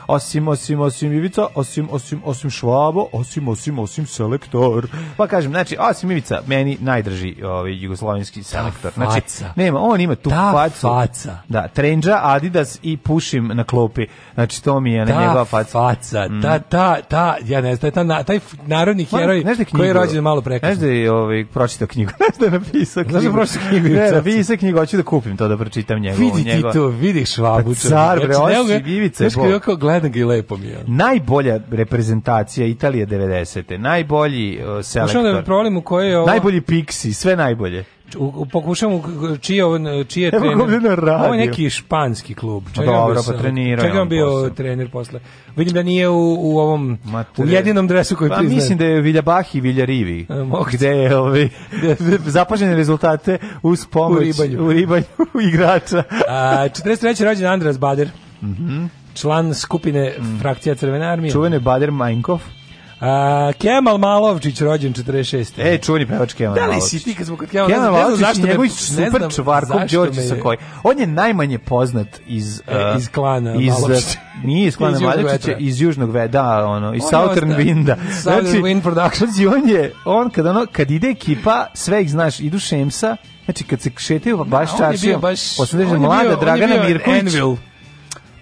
Osim, osim, osim Ivica, osim, osim, osim Švabo, osim, osim, osim selektor. Pa kažem, znači, osim Ivica, meni najdrži ovaj jugoslovenski selektor. Znači, nema, on ima tu Ta facu. faca. Da, trenđa, Adidas i pušim na klopi. Znači, to mi je na njegova faca. faca. Mm. Ta, ta, ta, ja ne znam, taj, taj, taj narodni heroj koji je rođen malo prekasno. Znaš da je da ovaj, pročitao knjigu. Znaš da je napisao knjigu? Znaš da pročitao knjigu? Ne, napisao knjigu, hoću da kupim to, da pročitam njegovu. Vidi ti to, vidi švabuća. Pa car, bre, znači, oči, bivice. Znaš kada kao gledam ga i lepo mi je. Najbolja reprezentacija Italije 90. Najbolji uh, selektor. Možemo da provalim u kojoj je ovo... Najbolji Pixi, sve najbolje pokušam čije on čije trener. Ovo je neki španski klub. Čega Dobro, pa trenirao. Čega on bio posao. trener posle. Vidim da nije u, u ovom Mater... u jedinom dresu koji pa, priznaje. mislim da je Viljabahi Viljarivi. E, Gde je ovi ovaj, zapažene rezultate uz pomoć u ribanju, u ribanju igrača. A 43. rođen Andras Bader. Mhm. Mm član skupine mm. frakcija Crvene armije. Čuveni Bader Majnkov. A, Kemal Malovčić, rođen 46. E, čuveni pevač Kemal Malovčić. Da li si ti kad smo kod Kemal, Kemal Malovčić? Kemal Malovčić i njegov super čvarkov Đorđe Sakoj. On je najmanje poznat iz... Uh, iz klana iz, Malovčića. Nije iz klana iz Malovčića, iz Južnog Veda, da, ono, iz on Southern Winda. Southern znači, Wind Productions. Znači, on je, on, kad, ono, kad ide ekipa, sve ih znaš, idu Šemsa, Znači kad se šetaju da, baš čaršijom, baš, 80 mlada Dragana Mirković. Envil.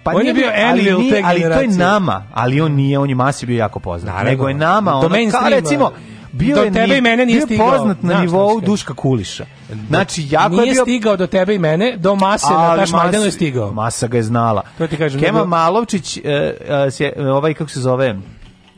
Pa on je bio Enlil ali, te ali to je nama, ali on nije, on je masi bio jako poznat. Naravno. Nego je nama, ono, kao recimo, bio do je tebe i mene nije bio stigao. poznat na Znaš, nivou Duška Kuliša. Znači, jako nije je bio... stigao do tebe i mene, do Mase, na Taš Magdanu je stigao. Masa ga je znala. To ti kažem. Kema Malovčić, uh, se, uh, ovaj, kako se zove,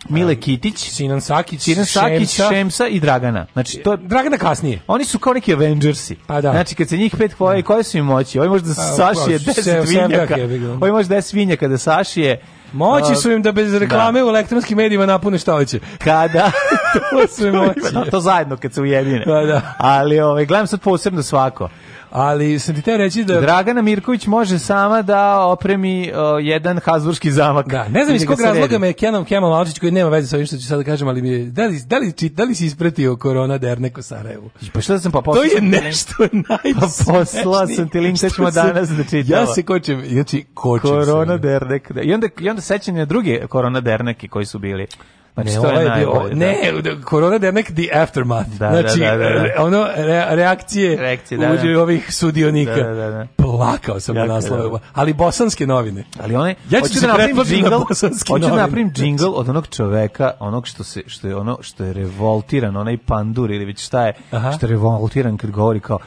Mile Kitić, Sinan Sakić, Sinan Sakić, Šemsa, Šemsa i Dragana. Znači to Dragana kasnije. Oni su kao neki Avengersi. Pa da. Znači kad se njih pet koje da. koje su im moći, ovi možda pa, pa, sašije 10 vinjaka. Ovi možda 10 vinjaka da sašije. Moći su im da bez da. reklame da. u elektronskim medijima napune šta hoće. Kada? to su moći. to zajedno kad se ujedine. Da, pa da. Ali ovaj gledam sad posebno svako. Ali sam ti te reći da... Dragana Mirković može sama da opremi o, jedan hazburski zamak. Da, ne znam iz kog razloga me Kenom Kemal Malčić koji nema veze sa ovim što ću sada da kažem, ali mi je, da li, da li, či, da li si ispratio korona derne ko Sarajevu? Pa šta sam pa poslao? To je nešto najsmešnije. Pa poslao sam ti link, sad ćemo danas da čitava. Ja se kočem, znači kočim korona dernek. I onda, i onda sećam na druge korona derneke koji su bili. Znači, ne, to je ovaj najbolje, da. ne, korona da, je nek the aftermath. Da, da, znači, da, da, da. ono, re, reakcije, reakcije da, da. ovih sudionika. Da, da, da. Plakao sam Jaka, u naslovima. Ali bosanske novine. Ali one, ja ću da napravim džingl, na hoću da napravim znači. džingl od onog čoveka, onog što, se, što, je, ono, što je revoltiran, onaj pandur ili već šta je, Aha. što je revoltiran kad govori kao,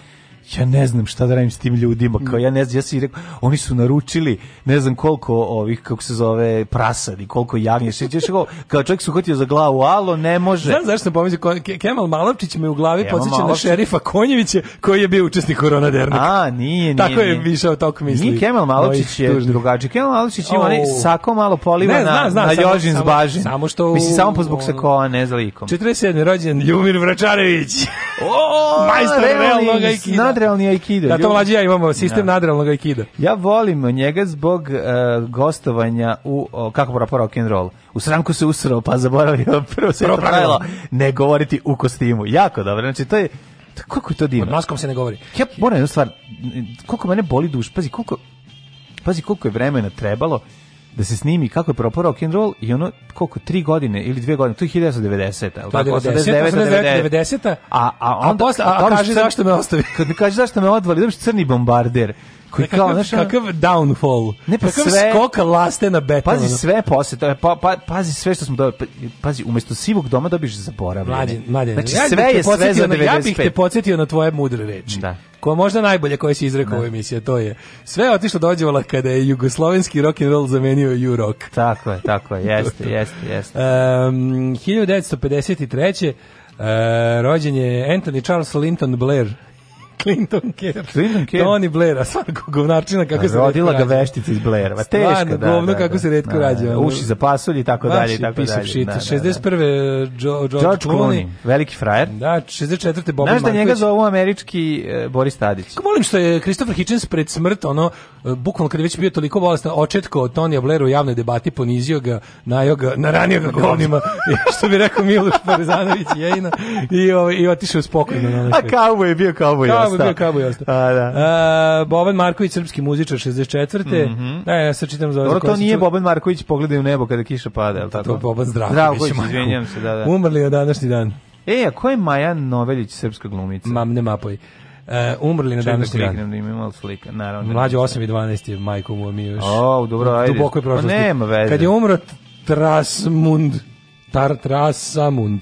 ja ne znam šta da radim s tim ljudima, kao ja ne znam, ja si rekao, oni su naručili ne znam koliko ovih, kako se zove, prasadi, koliko jagnje, kao, kao čovjek su hvatio za glavu, alo, ne može. Znam zašto sam pomislio, Kemal Malavčić me u glavi podsjeća na šerifa Konjevića koji je bio učesnik korona dernika. A, nije, nije. Tako nije. je višao tako misli. Nije Kemal Malavčić je drugačiji. Kemal Malavčić ima oh. ne, sako malo poliva ne, zna, zna, na, na Jožin samo, zbažin. Samo što... Mislim, samo po pa zbog sakoa, ne za likom. 47. rođen Ljumir Vračarević. o, majstor realnog nadrealni aikido. Da, to mlađi ja imamo sistem no. Da. nadrealnog aikido. Ja volim njega zbog uh, gostovanja u, uh, kako mora po rock U sranku se usrao, pa zaboravio prvo se pravilo ne govoriti u kostimu. Jako dobro, znači to je kako je to divno. Pod maskom se ne govori. Ja moram jednu stvar, koliko mene boli duš, pazi koliko, pazi koliko je vremena trebalo da se snimi kako je propao rock and roll i ono koliko 3 godine ili 2 godine, to je 1990, al tako 89, 90, 90, a a onda a, posle, a, kaže zašto me ostavi. Kad mi kaže zašto me odvali, dobiš crni bombarder koji kao znaš kakav downfall ne pa kakav sve skoka laste na beton pazi sve posle to pa, pa, pazi sve što smo dobili pa, pazi umesto sivog doma dobiš zaboravljene mlađe mlađe znači sve je sve za 95 ja bih te podsjetio na tvoje mudre reči da koja možda najbolje koja se izrekao u da. emisiji, to je. Sve je otišlo dođevala kada je jugoslovenski rock and roll zamenio ju rock. Tako je, tako je, jeste, jeste, jeste. Um, 1953. Uh, rođen je Anthony Charles Linton Blair, Clinton Kerr. Clinton Kerr. Tony Blair, a svakog govnarčina kako da, se rodila ga veštica iz Blaira. teška, Stvarno, da, da, govno da, kako da, se retko da, da. rađa. Uši za pasulj i tako dalje i tako dalje. Shit. Da, da, 61. Da. Uh, George, George Clooney, veliki frajer. Da, 64. Bob Marković. Znaš da njega zovu američki uh, Boris Tadić. Kako volim što je Christopher Hitchens pred smrt, ono, e, bukvalno kad je već bio toliko bolestan, očetko od Tonija Blaira u javnoj debati, ponizio ga, najio ga, naranio ga govnima, što bi rekao Miloš Parizanović Jejina, i, ovaj, i otišao spokojno. Na A Cowboy je bio Cowboy ostao. Bio Kabu je ostao. A, da. A, Boban Marković, srpski muzičar, 64. Mm -hmm. Da, ja sad čitam za Dobro, to nije Boban Marković, pogledaj u nebo kada kiša pada, je li tako? To je Boban Zdravković. Zdravković, izvinjam se, da, da. Umrli je današnji dan. E, a ko je Maja Novelić, srpska glumica? Mam, ne mapoj. Uh, e, umrli na da današnji dan. Čekam da imam slika, naravno. Da Mlađe 8 i 12 je majko mu mi još. O, oh, dobro, ajde. Duboko je prošlosti. Pa nema veze. Kad je umro Trasmund, Tartrasamund. Trasamund,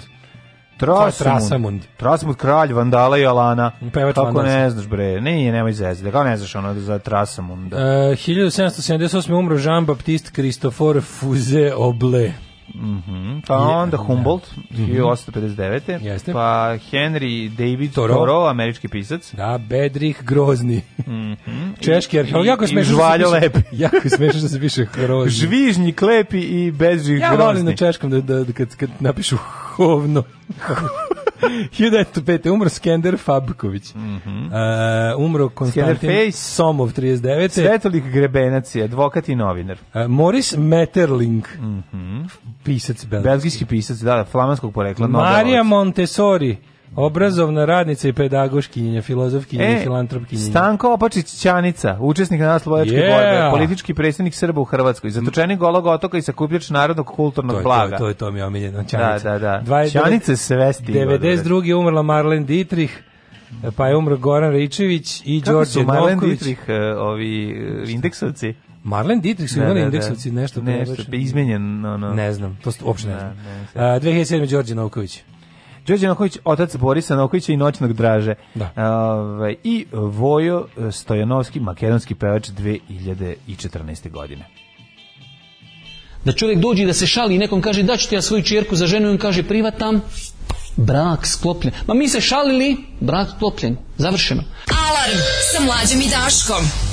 Trasamund. Trasmund. Trasamund, kralj, vandala i alana. Pevač Kako vandalsa. ne znaš, bre? Nije, nemoj zezde. Kako ne znaš ono za Trasamund? Uh, 1778. umro Jean-Baptiste Christopher Fuze Oble. Mhm. Pa onda Humboldt mm -hmm. 1859. Jeste. Pa Henry David Thoreau, Thoreau američki pisac. Da, Bedrih Grozni. Mhm. Mm Češki arheolog, jako smešno. Žvaljo lepi. jako smešno što da se piše Grozni. Žvižnji klepi i Bedrih ja, Grozni. Ja volim na češkom da, da, da kad, kad napišu hovno. 1905. umro Skender Fabković. Mm -hmm. uh, umro Konstantin Somov 39. Svetolik Grebenac je advokat i novinar. Uh, Moris Metterling. Mm -hmm. Pisac belgijski. Belgijski pisac, da, da flamanskog porekla. Marija Montessori. Obrazovna radnica i pedagoškinja, filozofkinja e, i filantropkinja. Stanko Opačić Ćanica, učesnik na naslobodačke yeah. borbe, politički predstavnik Srba u Hrvatskoj, zatočenik Golog otoka i sakupljač narodnog kulturnog to blaga. To, to je to mi je omiljeno, Ćanica. Da, da, da. Dva, Ćanice svesti. 92. Da, da. umrla Marlene Dietrich, pa je umro Goran Ričević i Đorđe Novković. Kako su Marlene Dietrich e, ovi e, indeksovci? Marlen Dietrich su da, imali indeksovci, nešto. Nešto, izmenjen, no, no. Ne znam, to uopšte ne, ne znam. Ne, ne, ne. Uh, 2007. Đorđe Novković. Đorđe Noković, otac Borisa Nokovića i Noćnog draže. Da. Ove, ovaj, I Vojo Stojanovski, makedonski pevač 2014. godine. Da čovjek dođe da se šali i nekom kaže da ću ti ja svoju čerku za ženu i on kaže privatam, brak sklopljen. Ma mi se šalili, brak sklopljen, završeno. Alarm sa mlađem i Daškom.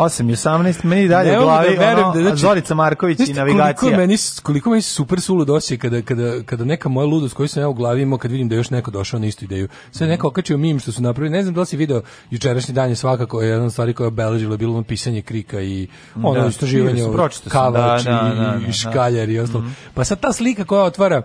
8 i 18, meni dalje u da glavi da verujem, da, znači, Zorica Marković i navigacija. Koliko meni, koliko meni super sulu dosje kada, kada, kada neka moja ludost koju sam ja u glavi imao, kad vidim da je još neko došao na istu ideju. Sve mm -hmm. neko okačio mim što su napravili. Ne znam da li si video jučerašnji dan je svakako je jedna stvar stvari koja je obeležila bilo ono pisanje krika i ono da, istraživanje kavači da, da, da, i da, da. škaljar i ostalo. Mm Pa sad ta slika koja otvara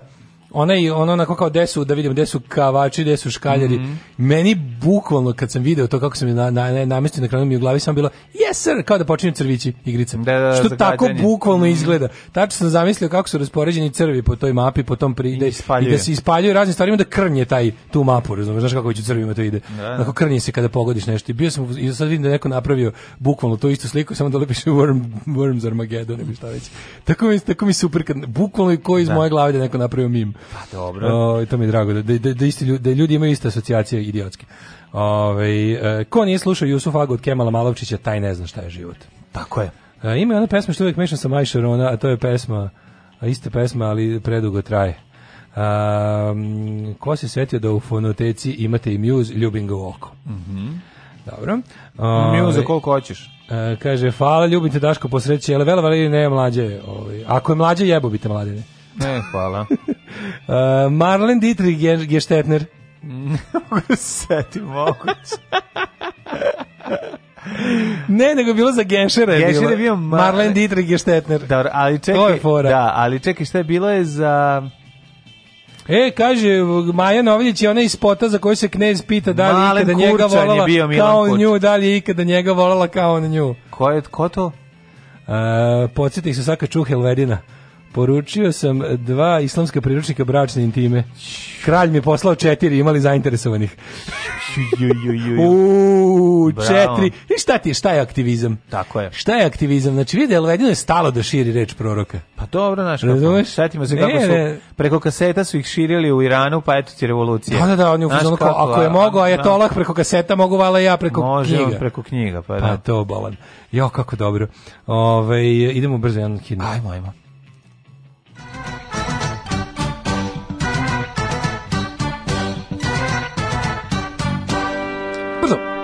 ona i ono onako kao desu da vidimo gde su kavači, gde su škaljeri. Mm -hmm. Meni bukvalno kad sam video to kako se je na na namestio na kraju mi u glavi samo bilo yes sir kao da počinju crvići igrice. Da, da, da Što tako bukvalno mm -hmm. izgleda. Tačno sam zamislio kako su raspoređeni crvi po toj mapi, po tom pri I, da- i da se ispaljuju raznim stvarima da krnje taj tu mapu, razumeš, znaš kako već u crvima to ide. Da. Tako krnje se kada pogodiš nešto. I bio sam i sad vidim da neko napravio bukvalno to istu sliku samo da lepiš worm worms Armageddon bi šta već. Tako mi tako mi super kad bukvalno i ko iz da. moje glave da neko napravio mim. Pa dobro. O, to mi je drago, da, da, da, isti ljudi, da ljudi imaju iste asocijacije idiotske. Ove, e, ko nije slušao Jusuf Agu od Kemala Malovčića, taj ne zna šta je život. Tako je. E, ima ona pesma što uvijek mešam sa Maj a to je pesma, a ista pesma, ali predugo traje. Um, ko se setio da u fonoteci imate i Muse, ljubim ga u oko. Mm -hmm. Dobro. Um, Muse, koliko hoćeš? Uh, kaže, hvala, ljubim te Daško po sreći, ali vela, vela, ne, mlađe. Ovaj. Ako je mlađe, jebo bite mladine. Ne, hvala. Uh, Marlen Dietrich Ge Geštetner. Seti moguće. ne, nego bilo za Genšera je Genšer je bio Mar... Marlen Dietrich Geštetner. Dobro, ali čekaj, to je fora. Da, ali čekaj, šta je bilo je za... E, kaže, Maja Nović je ona iz spota za koju se knez pita da li Malen ikada njega volela bio kao Kurčan. nju, da li je ikada njega volela kao on nju. Ko je, ko to? Uh, e, podsjetih se svaka čuh Helvedina. Poručio sam dva islamska priručnika bračne intime. Kralj mi je poslao četiri, imali zainteresovanih. Uuu, četiri. I šta ti je, šta je aktivizam? Tako je. Šta je aktivizam? Znači, vidi, Elvedino je stalo da širi reč proroka. Pa dobro, naš Razumeš? setimo se kako su, preko kaseta su ih širili u Iranu, pa eto ti revolucija. Da, da, da, on je znaš, kako, ako je mogao, a je da. to tolak preko kaseta, mogu vala ja preko može knjiga. Može preko knjiga, pa, pa da. Pa to bolan. Jo, kako dobro. Ove, ovaj, idemo brzo, jedan kino. Ajmo, ajmo.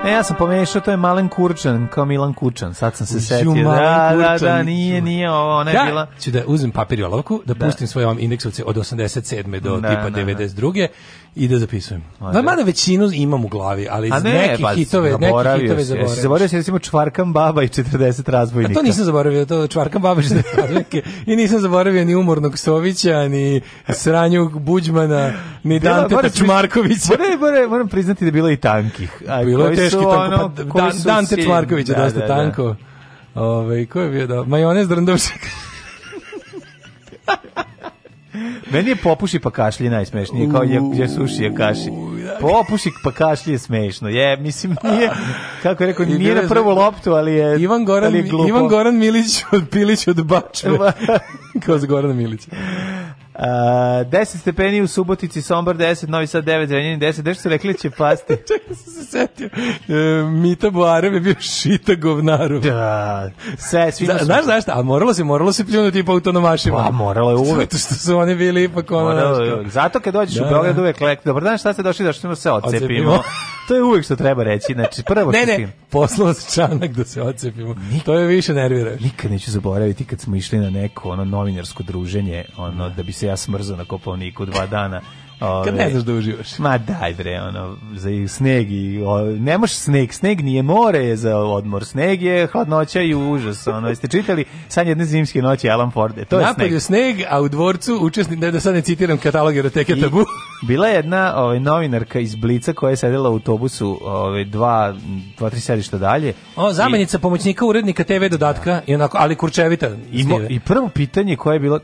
E, ja sam pomešao, to je Malen Kurčan, kao Milan Kučan, sad sam se Uđu, setio. Da, da, da, nije, nije, ovo, ona je ja, da, bila... ću da uzmem papir i olovku, da, da. pustim svoj ovom indeksovce od 87. do da, tipa da, 92. Da i da zapisujem. Ma da. mada većinu imam u glavi, ali iz ne, neke pa, hitove, neke hitove zaboravio. Si zaboravio si, recimo, Čvarkam baba i 40 razbojnika. A to nisam zaboravio, to Čvarkam baba i 40 razbojnika. I nisam zaboravio ni umornog Sovića, ni sranju Buđmana, ni Dante mora, Čmarkovića. Moram, moram, moram priznati da bilo i tankih. A, bilo je teški tanko, pa, Dan, Dante sin. Čmarkovića da, dosta da, da. tanko. Da. Ove, ovaj, ko je bio da? Majonez Drndovšek. Meni je popuši pa kašlje najsmešnije, kao je, je suši je kaši. Popuši pa kašlje je smešno. Je, mislim, nije, kako je rekao, nije na prvu loptu, ali je, Ivan Goran, ali je Ivan Goran Milić od Pilić od Bačve. kao Goran Milić. Uh, 10 stepeni u Subotici, Sombor 10, Novi Sad 9, Zrenjanin 10. Gde su rekli da će pasti? Čekaj, sam se setio. E, Mita Boarev je bio šita govnarov. Da, sve, svi da, su... Znaš, znaš šta, a moralo se, moralo se pljunuti po autonomašima. Pa, moralo je uvek. Zato što su oni bili ipak ono... Moralo, je, zato kad dođeš da. u Beograd da. uvek lek, dobar dan, šta ste došli da što se odcepimo. odcepimo. to je uvek što treba reći, znači prvo ne, ne, poslao se čanak da se odcepimo. Nik, to je više nervira. Nikad neću zaboraviti kad smo išli na neko ono novinarsko druženje, ono da bi se ja smrzao na Kopovniku dva dana. Ove, Kad ne znaš da uživaš. Ma daj bre, ono, za i sneg i, o, ne može sneg, sneg nije more je za odmor, sneg je hladnoća i užas, ono, jeste čitali san jedne zimske noći Alan Forde, to je Napad sneg. je sneg, a u dvorcu učesnik, da, da sad ne citiram katalog eroteke tabu. bila je jedna ovaj, novinarka iz Blica koja je sedela u autobusu ovaj, dva, dva, tri sedišta dalje. O, zamenica I, pomoćnika urednika TV dodatka, da. i onako, ali kurčevita. I, mo, I prvo pitanje koje je bilo,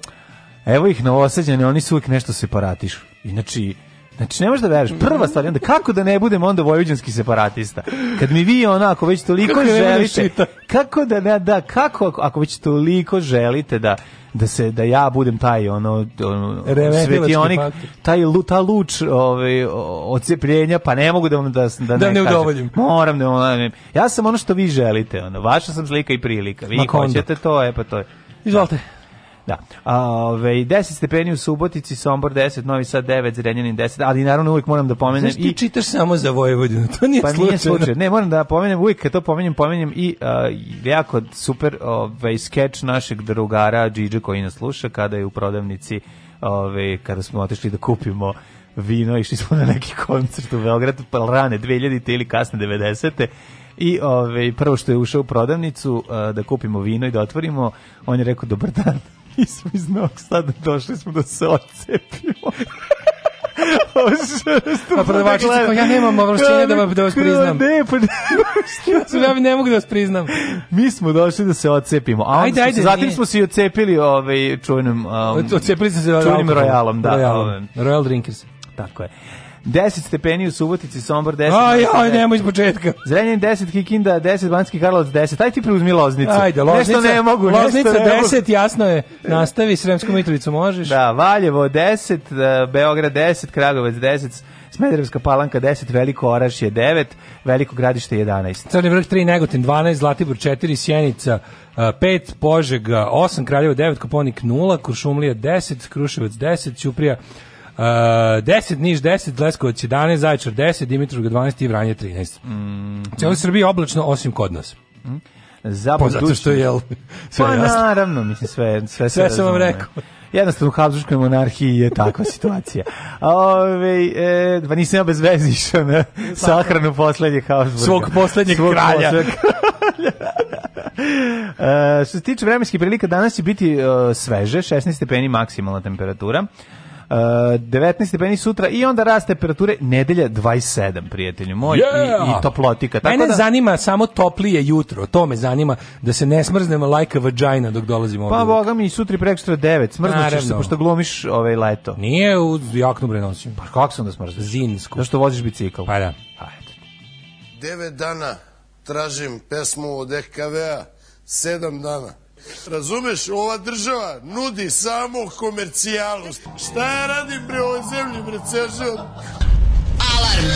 Evo ih novosađane, oni su uvijek nešto separatišu. Inači, Znači, ne možeš da veriš. Prva stvar, je onda kako da ne budem onda vojvođanski separatista? Kad mi vi onako već toliko kako da želite, kako da ne, da, kako, ako već toliko želite da da se da ja budem taj ono, ono svetionik taj lu, ta luč ovaj odcepljenja pa ne mogu da ono da da, da ne, ne udovoljim moram da ono, da ja sam ono što vi želite ono vaša sam slika i prilika vi Makonda. hoćete to e pa to je izvolite Da. A, ove, 10 stepeni u Subotici, Sombor 10, Novi Sad 9, Zrenjanin 10, ali naravno uvijek moram da pomenem... Znaš ti i... čitaš samo za Vojvodinu, to nije pa slučajno. Nije slučaj. Ne, moram da pomenem, uvijek kad to pomenem, pomenem i a, jako super ovaj, skeč našeg drugara Điđe koji nas sluša kada je u prodavnici ove, kada smo otišli da kupimo vino, išli smo na neki koncert u Beogradu, pa rane 2000 te ili kasne 90 te i ove, prvo što je ušao u prodavnicu a, da kupimo vino i da otvorimo, on je rekao dobar dan mi smo iz Novog Sada došli smo da se odcepimo. A prodavačica kao, ja nemam ovlašćenja da, da vas priznam. Ne, pa ne. ja ne mogu da vas priznam. Mi smo došli da se odcepimo. A ajde, ajde, zatim smo se i odcepili ovaj, čujnim... Um, odcepili se čujnim rojalom. Da, rojalom. Royal Drinkers. Tako je. 10 stepeni u Subotici, Sombor 10. Aj, aj, nemoj iz početka. Zrenjanin 10, Kikinda 10, Banski Karlovac 10. Aj ti preuzmi Loznicu. Ajde, Loznica. Nešto ne mogu. Loznica 10, jasno je. Nastavi, Sremsku Mitrovicu možeš. Da, Valjevo 10, e, Beograd 10, Kragovac 10, Smederevska palanka 10, Veliko Orašje 9, Veliko gradište 11. Crni vrh 3, Negotin 12, Zlatibor 4, Sjenica 5, e, Požega 8, Kraljevo 9, Koponik 0, Kuršumlija 10, Kruševac 10, Ćuprija Uh, eh, 10 Niš 10, Leskovac 11, Zaječar 10, Dimitrovgrad 12 i Vranje 13. Mm. Cijelo Srbije oblačno osim kod nas. Mm. Za pa zato što pa je jel, sve pa jasno. naravno, mislim sve sve sve, sam vam rekao. Jednostavno u Habsburgskoj monarhiji je takva situacija. Ove, e, pa nisam ja bez veze išao na sahranu poslednjeg Habsburga. Svog poslednjeg Svog kralja. Poslednjeg e, što se tiče vremenskih prilika, danas će biti e, sveže, 16 stepeni maksimalna temperatura. 19 eh, stepeni sutra i onda rast temperature nedelja 27, prijatelju moj, yeah! i, i toplotika. Tako Mene da... zanima samo toplije jutro, to me zanima, da se ne smrznemo like a vagina dok dolazimo Pa, boga mi, sutri prekštra 9, smrznućeš se pošto glomiš ovaj leto. Nije, u jaknu bre nosim. Pa kako sam da smrzneš? Zinsku. Zašto voziš bicikl? Pa da. Ajde. Pa, 9 dana tražim pesmu od EKV-a, 7 dana Razumeš, ova država nudi samo komercijalnost. Šta ja radim pre ovoj zemlji, bre, cežel? Alarm!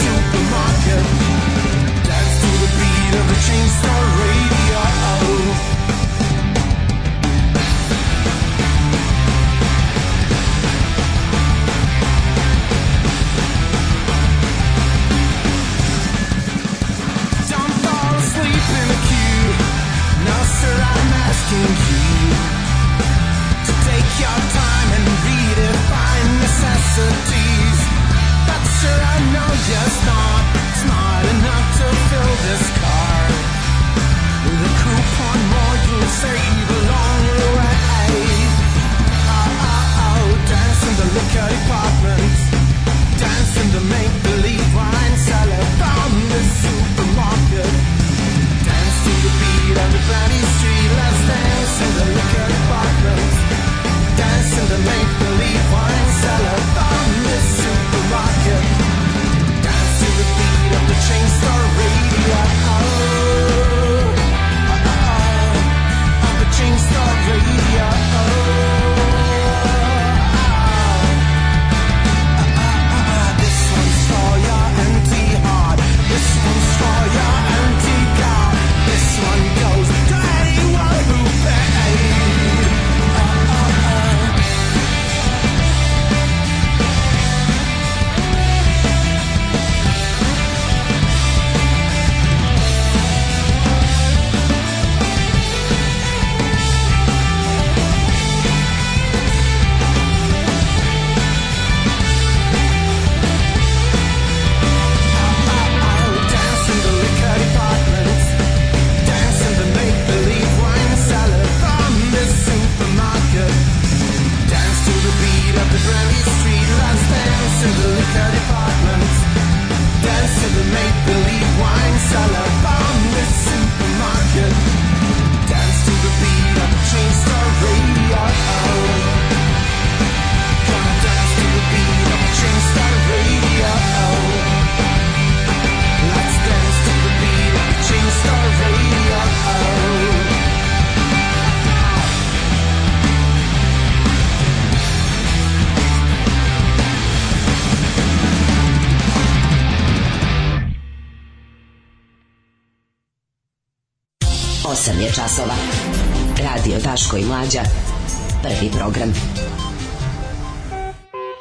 supermarket. Dance to the beat of a chain story. just not smart enough to fill this car with a coupon more you'll save along the way. Oh, oh, oh, dance in the liquor department, dance in the make believe wine cellar from the supermarket. Dance to the beat of the Brandy Street, let's dance in the liquor department, dance in the make Daško i Mlađa. Prvi program.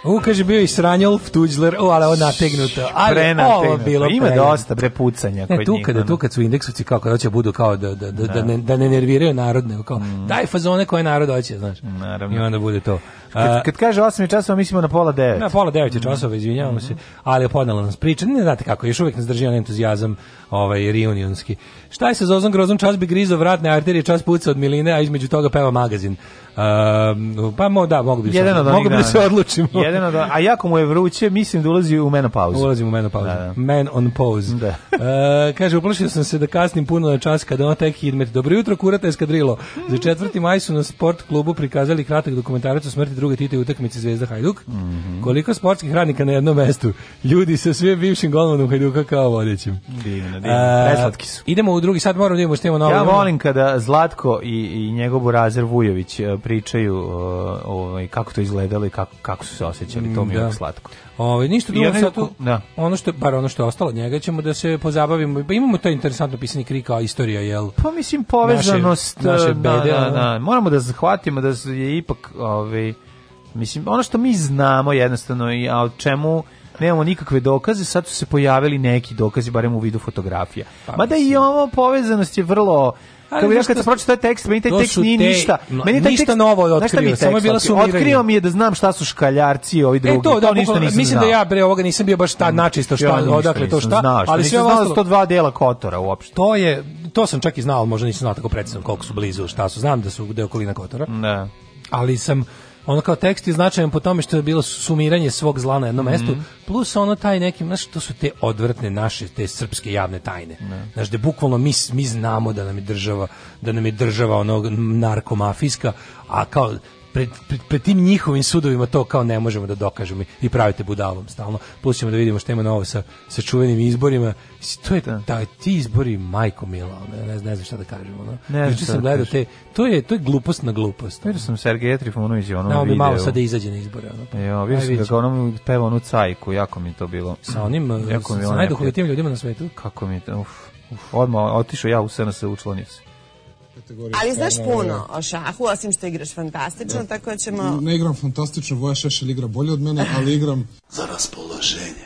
U, kaže, bio i Sranjolf Tuđler, o, ali ovo nategnuto. Ali pre ovo bilo pre. Ima dosta, bre, pucanja kod ne, tu kada, tu kad su indeksovci kao kada hoće budu kao da, da, da, da, ne, da ne nerviraju narod, nego kao, mm. daj fazone koje narod hoće, znaš. Naravno. I onda bude to. Kad, kad kaže 8 časova, mislimo na pola 9. Na pola 9 časova, izvinjavamo mm. se, ali podnala nas priča. Ne znate kako, još uvijek nas drži on entuzijazam ovaj, reunionski. Šta je sa Zozom Grozom? Čas bi grizo vratne arterije, čas puca od miline, a između toga peva magazin. Um, pa mo, da, mogu bi se, od mogu bi se odlučimo. Jedan od, a jako mu je vruće, mislim da ulazi u menopauzu. Ulazim u menopauzu. Da, da. Man on pause. Da. Uh, kaže, uplašio sam se da kasnim puno na čas kada ono tek hidmet. Dobro jutro, kurata eskadrilo. Za 4. maj su na sport klubu prikazali kratak dokumentarac o smrti druge tite utakmice Zvezda Hajduk. Mm -hmm. Koliko sportskih radnika na jednom mestu. Ljudi sa sve bivšim golmanom Hajduka kao vodećim. Divno, divno. Uh, Preslatki su. Idemo u drugi sat moramo da imamo što imamo novo. Ja volim kada Zlatko i, i njegov Burazer Vujović e, pričaju e, ovaj, kako to izgledalo i kako, kako su se osjećali, to mi je da. slatko. Ovaj ništa drugo sad tu. Da. Ono što bar ono što je ostalo njega ćemo da se pozabavimo. Pa imamo to interesantno pisanje krika istorija jel. Pa mislim povezanost naše, naše e, da, bede, da, da, Moramo da zahvatimo da je ipak ovaj mislim ono što mi znamo jednostavno i a o čemu nemamo nikakve dokaze, sad su se pojavili neki dokazi, barem u vidu fotografija. Pa, Mada i ovo povezanost je vrlo... Ali kako ja kad sam pročitao taj tekst, meni taj tekst nije te, ništa. Meni taj ništa tekst, novo je otkrio, samo je bila sumiranje. Otkrio mi je da znam šta su škaljarci i ovi drugi. E to, da, to ništa nisam Mislim da znao. da ja bre ovoga nisam bio baš ta načisto šta, ja, odakle to šta, znao, šta ali sve ostalo to dva dela Kotora uopšte. To je to sam čak i znao, možda nisam znao tako precizno koliko su blizu, šta su. Znam da su deo okolina Kotora. Ne. Da. Ali sam ono kao tekst je značajan po tome što je bilo sumiranje svog zla na jednom mm -hmm. mestu, plus ono taj neki, znaš, to su te odvrtne naše, te srpske javne tajne. Ne. Znaš, da bukvalno mi, mi znamo da nam je država, da nam je država onog narkomafijska, a kao pred, pred, pred, tim njihovim sudovima to kao ne možemo da dokažemo i pravite budalom stalno. Plus ćemo da vidimo šta ima novo sa, sa čuvenim izborima. To je, da, ti izbori, majko mila, ne, ne, ne znam šta da kažemo. No? Ne Juče sam da gledao te, to je, to je glupost na glupost. Vidio sam Sergeja Trifunović i onom da, on videu. malo sad da izađe na izbore. Ono. Pa. Jo, vidio sam da ga onom peva onu cajku, jako mi to bilo. Sa onim, jako sa najdokumentivnim ljudima na svetu. Kako mi to, uf, uf odmah otišao ja u SNS u se kategorija. Ali znaš puno da. o šahu, osim što igraš fantastično, da. tako da ćemo... Ne igram fantastično, Voja Šešelj igra bolje od mene, ali igram... Za raspoloženje.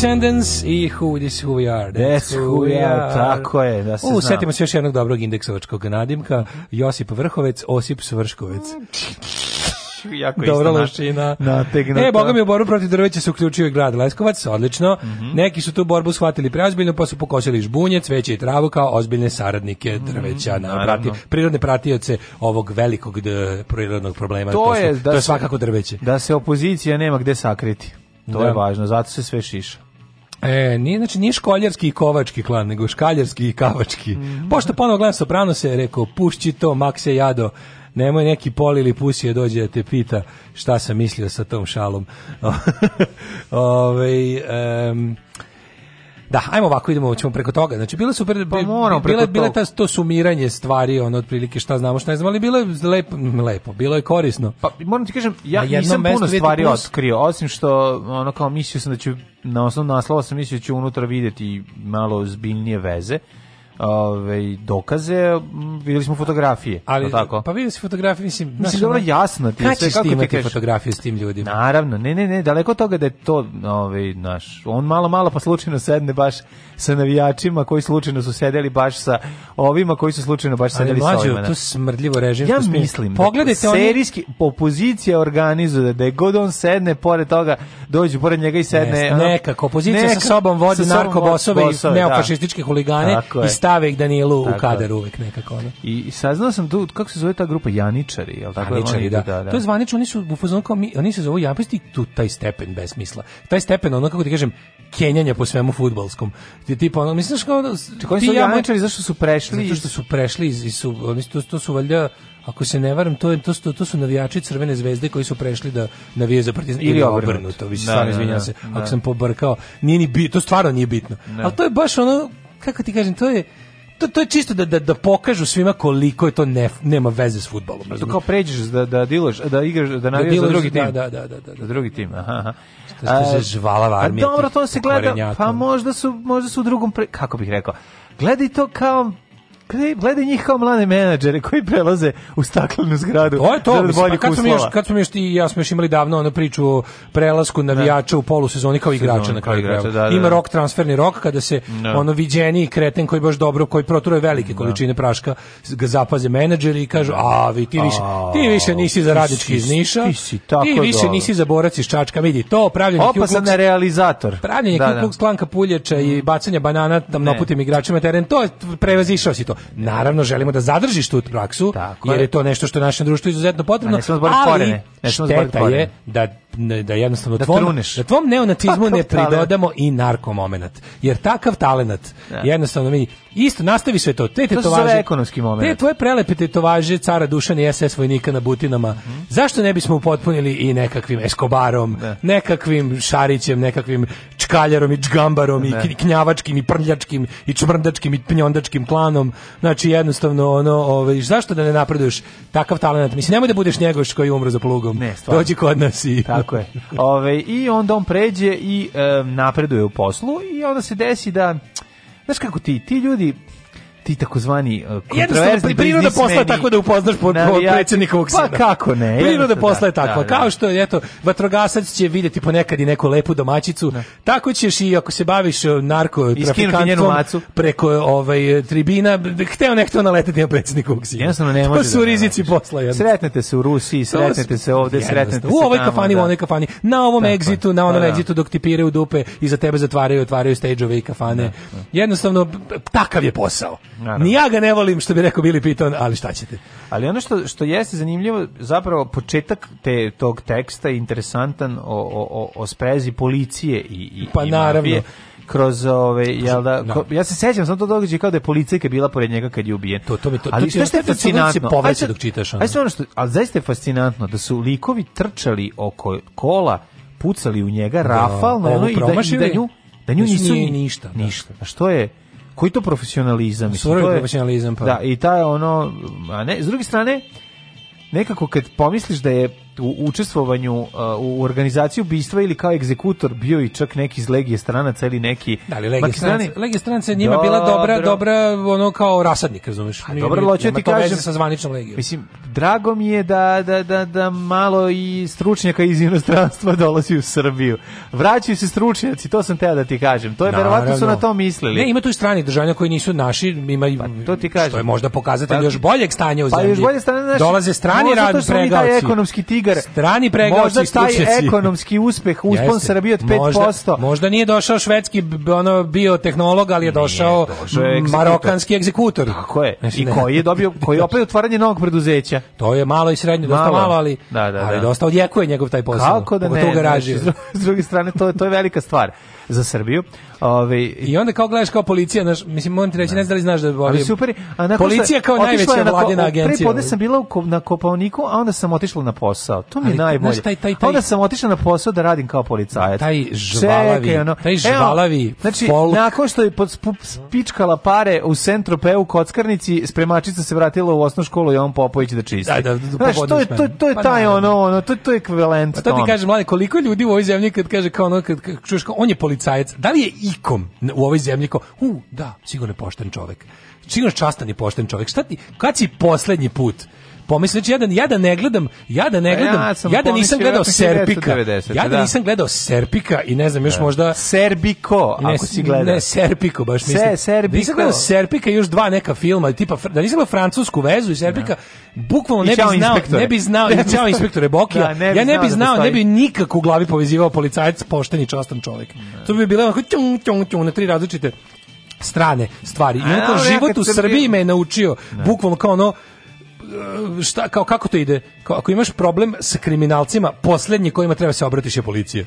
Descendants i Who This Who We Are. That's, who we are. Tako je, da se U, Setimo se još jednog dobrog indeksovačkog nadimka, Josip Vrhovec, Osip Svrškovec. jako Dobro lošina. Nategnuta. E, boga mi u borbu protiv drveća se uključio i grad Leskovac, odlično. Mm -hmm. Neki su tu borbu shvatili preozbiljno, pa su pokosili žbunje, cveće i travu kao ozbiljne saradnike mhm, drveća, mm -hmm. na, prati, prirodne pratioce ovog velikog d, prirodnog problema. To, je, da to je svakako drveće. Da se opozicija nema gde sakriti. To da. je važno, zato se sve šiša. E, ni znači, ni školjarski i kovački klan, nego škaljarski i kavački. Mm -hmm. Pošto ponovno gledam Soprano se, rekao, pušći to, mak se jado, nemoj neki pol ili pusije dođe da te pita šta sam mislio sa tom šalom. Ove, ovaj, um, Da, ajmo ovako idemo, ćemo preko toga. Znači bilo su pre, pa moramo preko bile, bile ta, to sumiranje stvari, ono otprilike šta znamo, šta ne znamo, ali bilo je lepo, lepo, bilo je korisno. Pa moram ti kažem, ja nisam puno stvari plus. otkrio, osim što ono kao mislio sam da ću na osnovu naslova sam mislio da ću unutra videti malo zbiljnije veze ove, ovaj, dokaze, videli smo fotografije. Ali, tako? Pa videli si fotografije, mislim... Mislim, naša, dobro, jasno ti je sve, kako ti kažeš. fotografije s tim ljudima? Naravno, ne, ne, ne, daleko toga da je to, ove, ovaj, naš, on malo, malo pa slučajno sedne baš sa navijačima koji slučajno su sedeli baš sa ovima koji su slučajno baš ali sedeli mlađu, sa ovima. Ali da. to smrdljivo režim. Ja mislim, da pogledajte da, serijski, opozicija organizuje da je god on sedne, pored toga dođu pored njega i sedne. Ne, nekako, opozicija neka, sa sobom vodi narkobosove i da. neofašističke huligane i stave Danielu tako. u kader uvek nekako. Ono. I, I saznao sam tu, kako se zove ta grupa, Janičari, je li tako? Janičari, da. da, da. To je zvanično, oni su u fazonu kao, mi, oni se zovu Japasti, tu taj stepen besmisla. Taj stepen, ono kako ti kažem, kenjanja po svemu futbalskom. Ti tipa, ono, misliš kao... Čekaj, ti su Janičari, zašto su prešli? Zato što su prešli, iz, iz, su, oni, to, to su valjda ako se ne varam, to, je, to, su, to su navijači Crvene zvezde koji su prešli da navijaju za Partizan ili, ili obrnuto, da, da, vi da, se stvarno izvinjavam se, ako sam pobrkao. Nije ni bitno, to stvarno nije bitno. Ne. Ali to je baš ono kako ti kažem, to je to, to je čisto da, da, da pokažu svima koliko je to ne, nema veze s fudbalom. To kao pređeš da da diloš, da igraš, da navijaš da za drugi da, tim. Da, da, da, da, da. Za drugi tim. Aha. aha. Što, što se žvala armija. A dobro, to se gleda. Pa možda su možda su u drugom pre, kako bih rekao. Gledaj to kao gledaj njih kao mlade menadžere koji prelaze u staklenu zgradu. To je to, mislim, pa kad smo još, kad smo još ti ja smo još imali davno na priču o prelasku da. navijača ne. u polusezoni kao igrača na kraju igrača, da, da, Ima da. rok transferni rok kada se ne. Da. ono viđeni kreten koji baš dobro, koji proturuje velike količine praška, ga zapaze menadžeri i kažu, a vi ti više, ti više nisi za radički iz Niša, ti, si tako ti više dobro. nisi za borac iz Čačka, vidi, to pravljenje Opasan je realizator. Pravljenje da, da. klanka puljeća i mm. bacanje banana tam naputim igračima teren, to je prevazišao si to. Naravno želimo da zadržiš tu praksu Tako jer je to nešto što našem društvu izuzetno potrebno. Ne smemo ali ne šteta je da, da da jednostavno da tvom, da tvom neonacizmu ne pridodamo i narkomomenat. Jer takav talenat ja. Da. jednostavno mi isto nastavi sve to. Te tetovaže, to ekonomski moment. Te tvoje prelepe tetovaže cara Dušana i SS vojnika na butinama. Mm. Zašto ne bismo upotpunili i nekakvim Escobarom, ne. Da. nekakvim Šarićem, nekakvim čkaljarom i čgambarom ne. i knjavačkim i prljačkim i čmrndačkim i pnjondačkim klanom. Znači jednostavno ono, ovaj zašto da ne napreduješ takav talenat? Mislim nemoj da budeš njegoš koji umre za plugom. Ne, Dođi kod nas i tako je. Ove, i onda on pređe i e, napreduje u poslu i onda se desi da znaš kako ti ti ljudi ti takozvani uh, kontroverzni priroda posla tako da upoznaš po, pod predsjednikovog pa sina. Pa kako ne? Priroda da, posla je da, takva. Da. Kao što, eto, vatrogasac će videti ponekad i neku lepu domaćicu, da. tako ćeš i ako se baviš uh, narko trafikantom preko ovaj, tribina, hteo nekto naleteti naletati na predsjednikovog sina. Jednostavno ne može. To su da rizici posla. Jedno. Sretnete se u Rusiji, sretnete se ovde, sretnete se U ovoj kafani, u onoj kafani, na ovom egzitu, na onom pa egzitu dok ti u dupe i za tebe zatvaraju, otvaraju stage i kafane. Jednostavno, takav je posao. Naravno. Ni ja ga ne volim, što bi rekao Bili Piton, ali šta ćete. Ali ono što, što jeste zanimljivo, zapravo početak te, tog teksta je interesantan o, o, o o sprezi policije i, i, pa, i naravno. Mafije kroz ove jel da no. ja se sećam sam to događa kao da je policajka bila pored njega kad je ubijen. To to to. Ali to, to, što je fascinantno, poveća dok čitaš. ajde, ono što, ali zaista je fascinantno da su likovi trčali oko kola, pucali u njega da, rafalno ono, i da, i da nju da nju nisu ni, ništa. Ništa. A što je koji to profesionalizam? Surovi profesionalizam, pa. Da, i ta je ono, a ne, s druge strane, nekako kad pomisliš da je u učestvovanju uh, u organizaciji ubistva ili kao egzekutor bio i čak neki iz legije stranaca ili neki da li legije stranaca legije stranaca njima dobro. bila dobra dobra ono kao rasadnik razumeš A, pa dobro loče ti kažem sa zvaničnom legijom mislim drago mi je da, da, da, da malo i stručnjaka iz inostranstva dolazi u Srbiju vraćaju se stručnjaci to sam teo da ti kažem to je verovatno su na to mislili ne ima tu i strani državljana koji nisu naši ima pa, to ti kažem što je možda pokazatelj pa, još boljeg stanja u zemlji pa još bolje stanje naši, dolaze strani radni pregaoci ekonomski tig Tigar. Strani pregaoci Možda taj ekonomski uspeh uspon Srbije od 5%. Možda, možda nije došao švedski ono biotehnolog, ali je došao, došao je marokanski egzekutor. Tako je. Znači, I koji je dobio koji je opet otvaranje novog preduzeća. To je malo i srednje, dosta malo, ali da, da, da. ali dosta odjekuje njegov taj posao. Kako da ne? Znači, s druge strane to je to je velika stvar za Srbiju. Ove, ovaj, I onda kao gledaš kao policija, naš, mislim, moram ti reći, ne, znam da li znaš da je Ali super, a policija kao najveća na vladina agencija. Pre podne sam bila u, na Kopalniku, a onda sam otišla na posao. To mi je najbolje. Znaš, taj, taj, taj, onda sam otišla na posao da radim kao policajac. Taj žvalavi, Čekaj, ono, taj žvalavi evo, Znači, folk. nakon što je spičkala pare u centru Centropeu u kockarnici, spremačica se vratila u osnovnu školu i on Popović da čisti. Da, da, da, znaš, to je, to, to je pa taj ono, ono, to, to je ekvivalent. Pa to ti kaže, mlade, koliko ljudi u ovoj zemlji kad kaže kao ono, kad, čuješ kao, on je policajac policajac, da li je ikom u ovoj zemlji kao, u, da, sigurno je pošten čovek. Sigurno častan i pošten čovek. Šta ti, kad si poslednji put pomisli, znači ja da, ja da ne gledam, ja da ne pa gledam, ja, ja da nisam gledao Serpika, 90, ja da, da nisam gledao Serpika i ne znam, još da. možda... Serbiko, ne, ako si gledao. Ne, Serpiko, baš mislim. Se, Serbiko. nisam gledao Serpika i još dva neka filma, tipa, da nisam gledao francusku vezu i Serpika, da. bukvalno ne bi znao, ne bi znao, i čao inspektore Bokija, ja ne bi znao, ne bi nikako u glavi povezivao policajac, pošteni častan čovjek. To bi bilo onako tjung, tjung, tjung, na tri različite strane stvari. I onako život u Srbiji me je naučio, bukvalno kao ono, šta, kao kako to ide? Kao, ako imaš problem sa kriminalcima, poslednji kojima treba se obratiš je policija.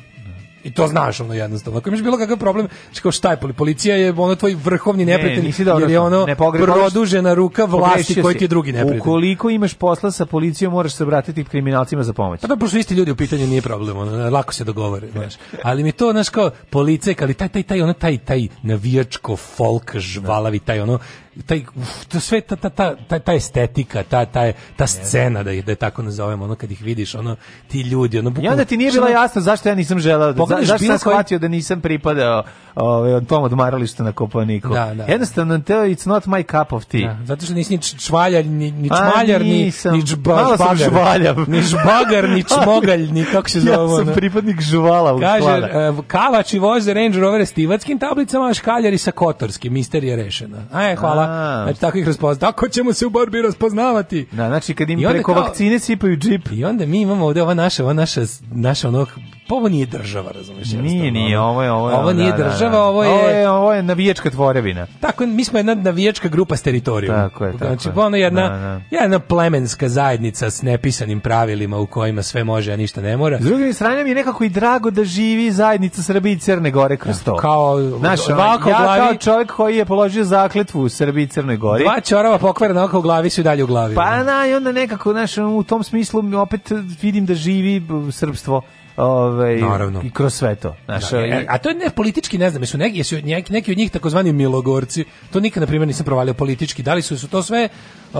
I to znaš ono jednostavno. Ako imaš bilo kakav problem, znači kao šta je policija je ono tvoj vrhovni neprijatelj, ne, jer je ono ne, produžena ruka vlasti koji ti je drugi neprijatelj. Ukoliko imaš posla sa policijom, moraš se obratiti kriminalcima za pomoć. Pa da, pošto isti ljudi u pitanju nije problem, ono, lako se dogovore, znaš. Ali mi to, znaš, kao policija, ali taj, taj, taj, ono, taj, taj navijačko folk žvalavi, taj, ono, taj uf, to sve ta ta ta ta estetika, ta ta ta scena da je da je tako nazovemo, ono kad ih vidiš, ono ti ljudi, ono bukvalno. Ja da ti nije bilo jasno zašto ja nisam želeo, za, da- zašto sam koji... shvatio da nisam pripadao ovaj od tom odmaralištu na Koponiku. Da, da, da. Jednostavno to it's not my cup of tea. Da, zato što nisi ni čvaljar, ni ni čmaljar, ni ni žbagar, ni žbagar, ni čmogalj, ni kako se zove. Ja sam pripadnik žvala u Kaže uh, Kavač i voze Range Rover s tablicama, a škaljari sa kotorskim, misterija rešena. Aj, e, hvala bla. Znači tako ih raspoznavati. Tako ćemo se u borbi raspoznavati. Da, znači kad im preko kao, vakcine sipaju džip. I onda mi imamo ovde ova naša, ova naša, naša onog ovo nije država, razumiješ? Nije, nije, ovo je, ovo je, ovo nije da, država, da, da. ovo je... Ovo je, ovo je navijačka tvorevina. Tako, mi smo jedna navijačka grupa s teritorijom. Tako je, znači, tako znači, je. ono jedna, da, da. jedna plemenska zajednica s nepisanim pravilima u kojima sve može, a ništa ne mora. S druge strane je nekako i drago da živi zajednica Srbije i Crne Gore kroz da, to. Kao, Naš, ovako ja glavi, kao čovjek koji je položio zakletvu u Srbiji i Crnoj Gori. Dva čorava pokvarena oko u glavi su i dalje u glavi. Pa na, i onda nekako, znaš, u tom smislu opet vidim da živi srpstvo ovaj i kroz sve to. Znaš, da, e, i, a to je ne politički, ne znam, jesu neki jesu neki, neki od njih takozvani milogorci. To nikad na primer nisam provalio politički. Da li su su to sve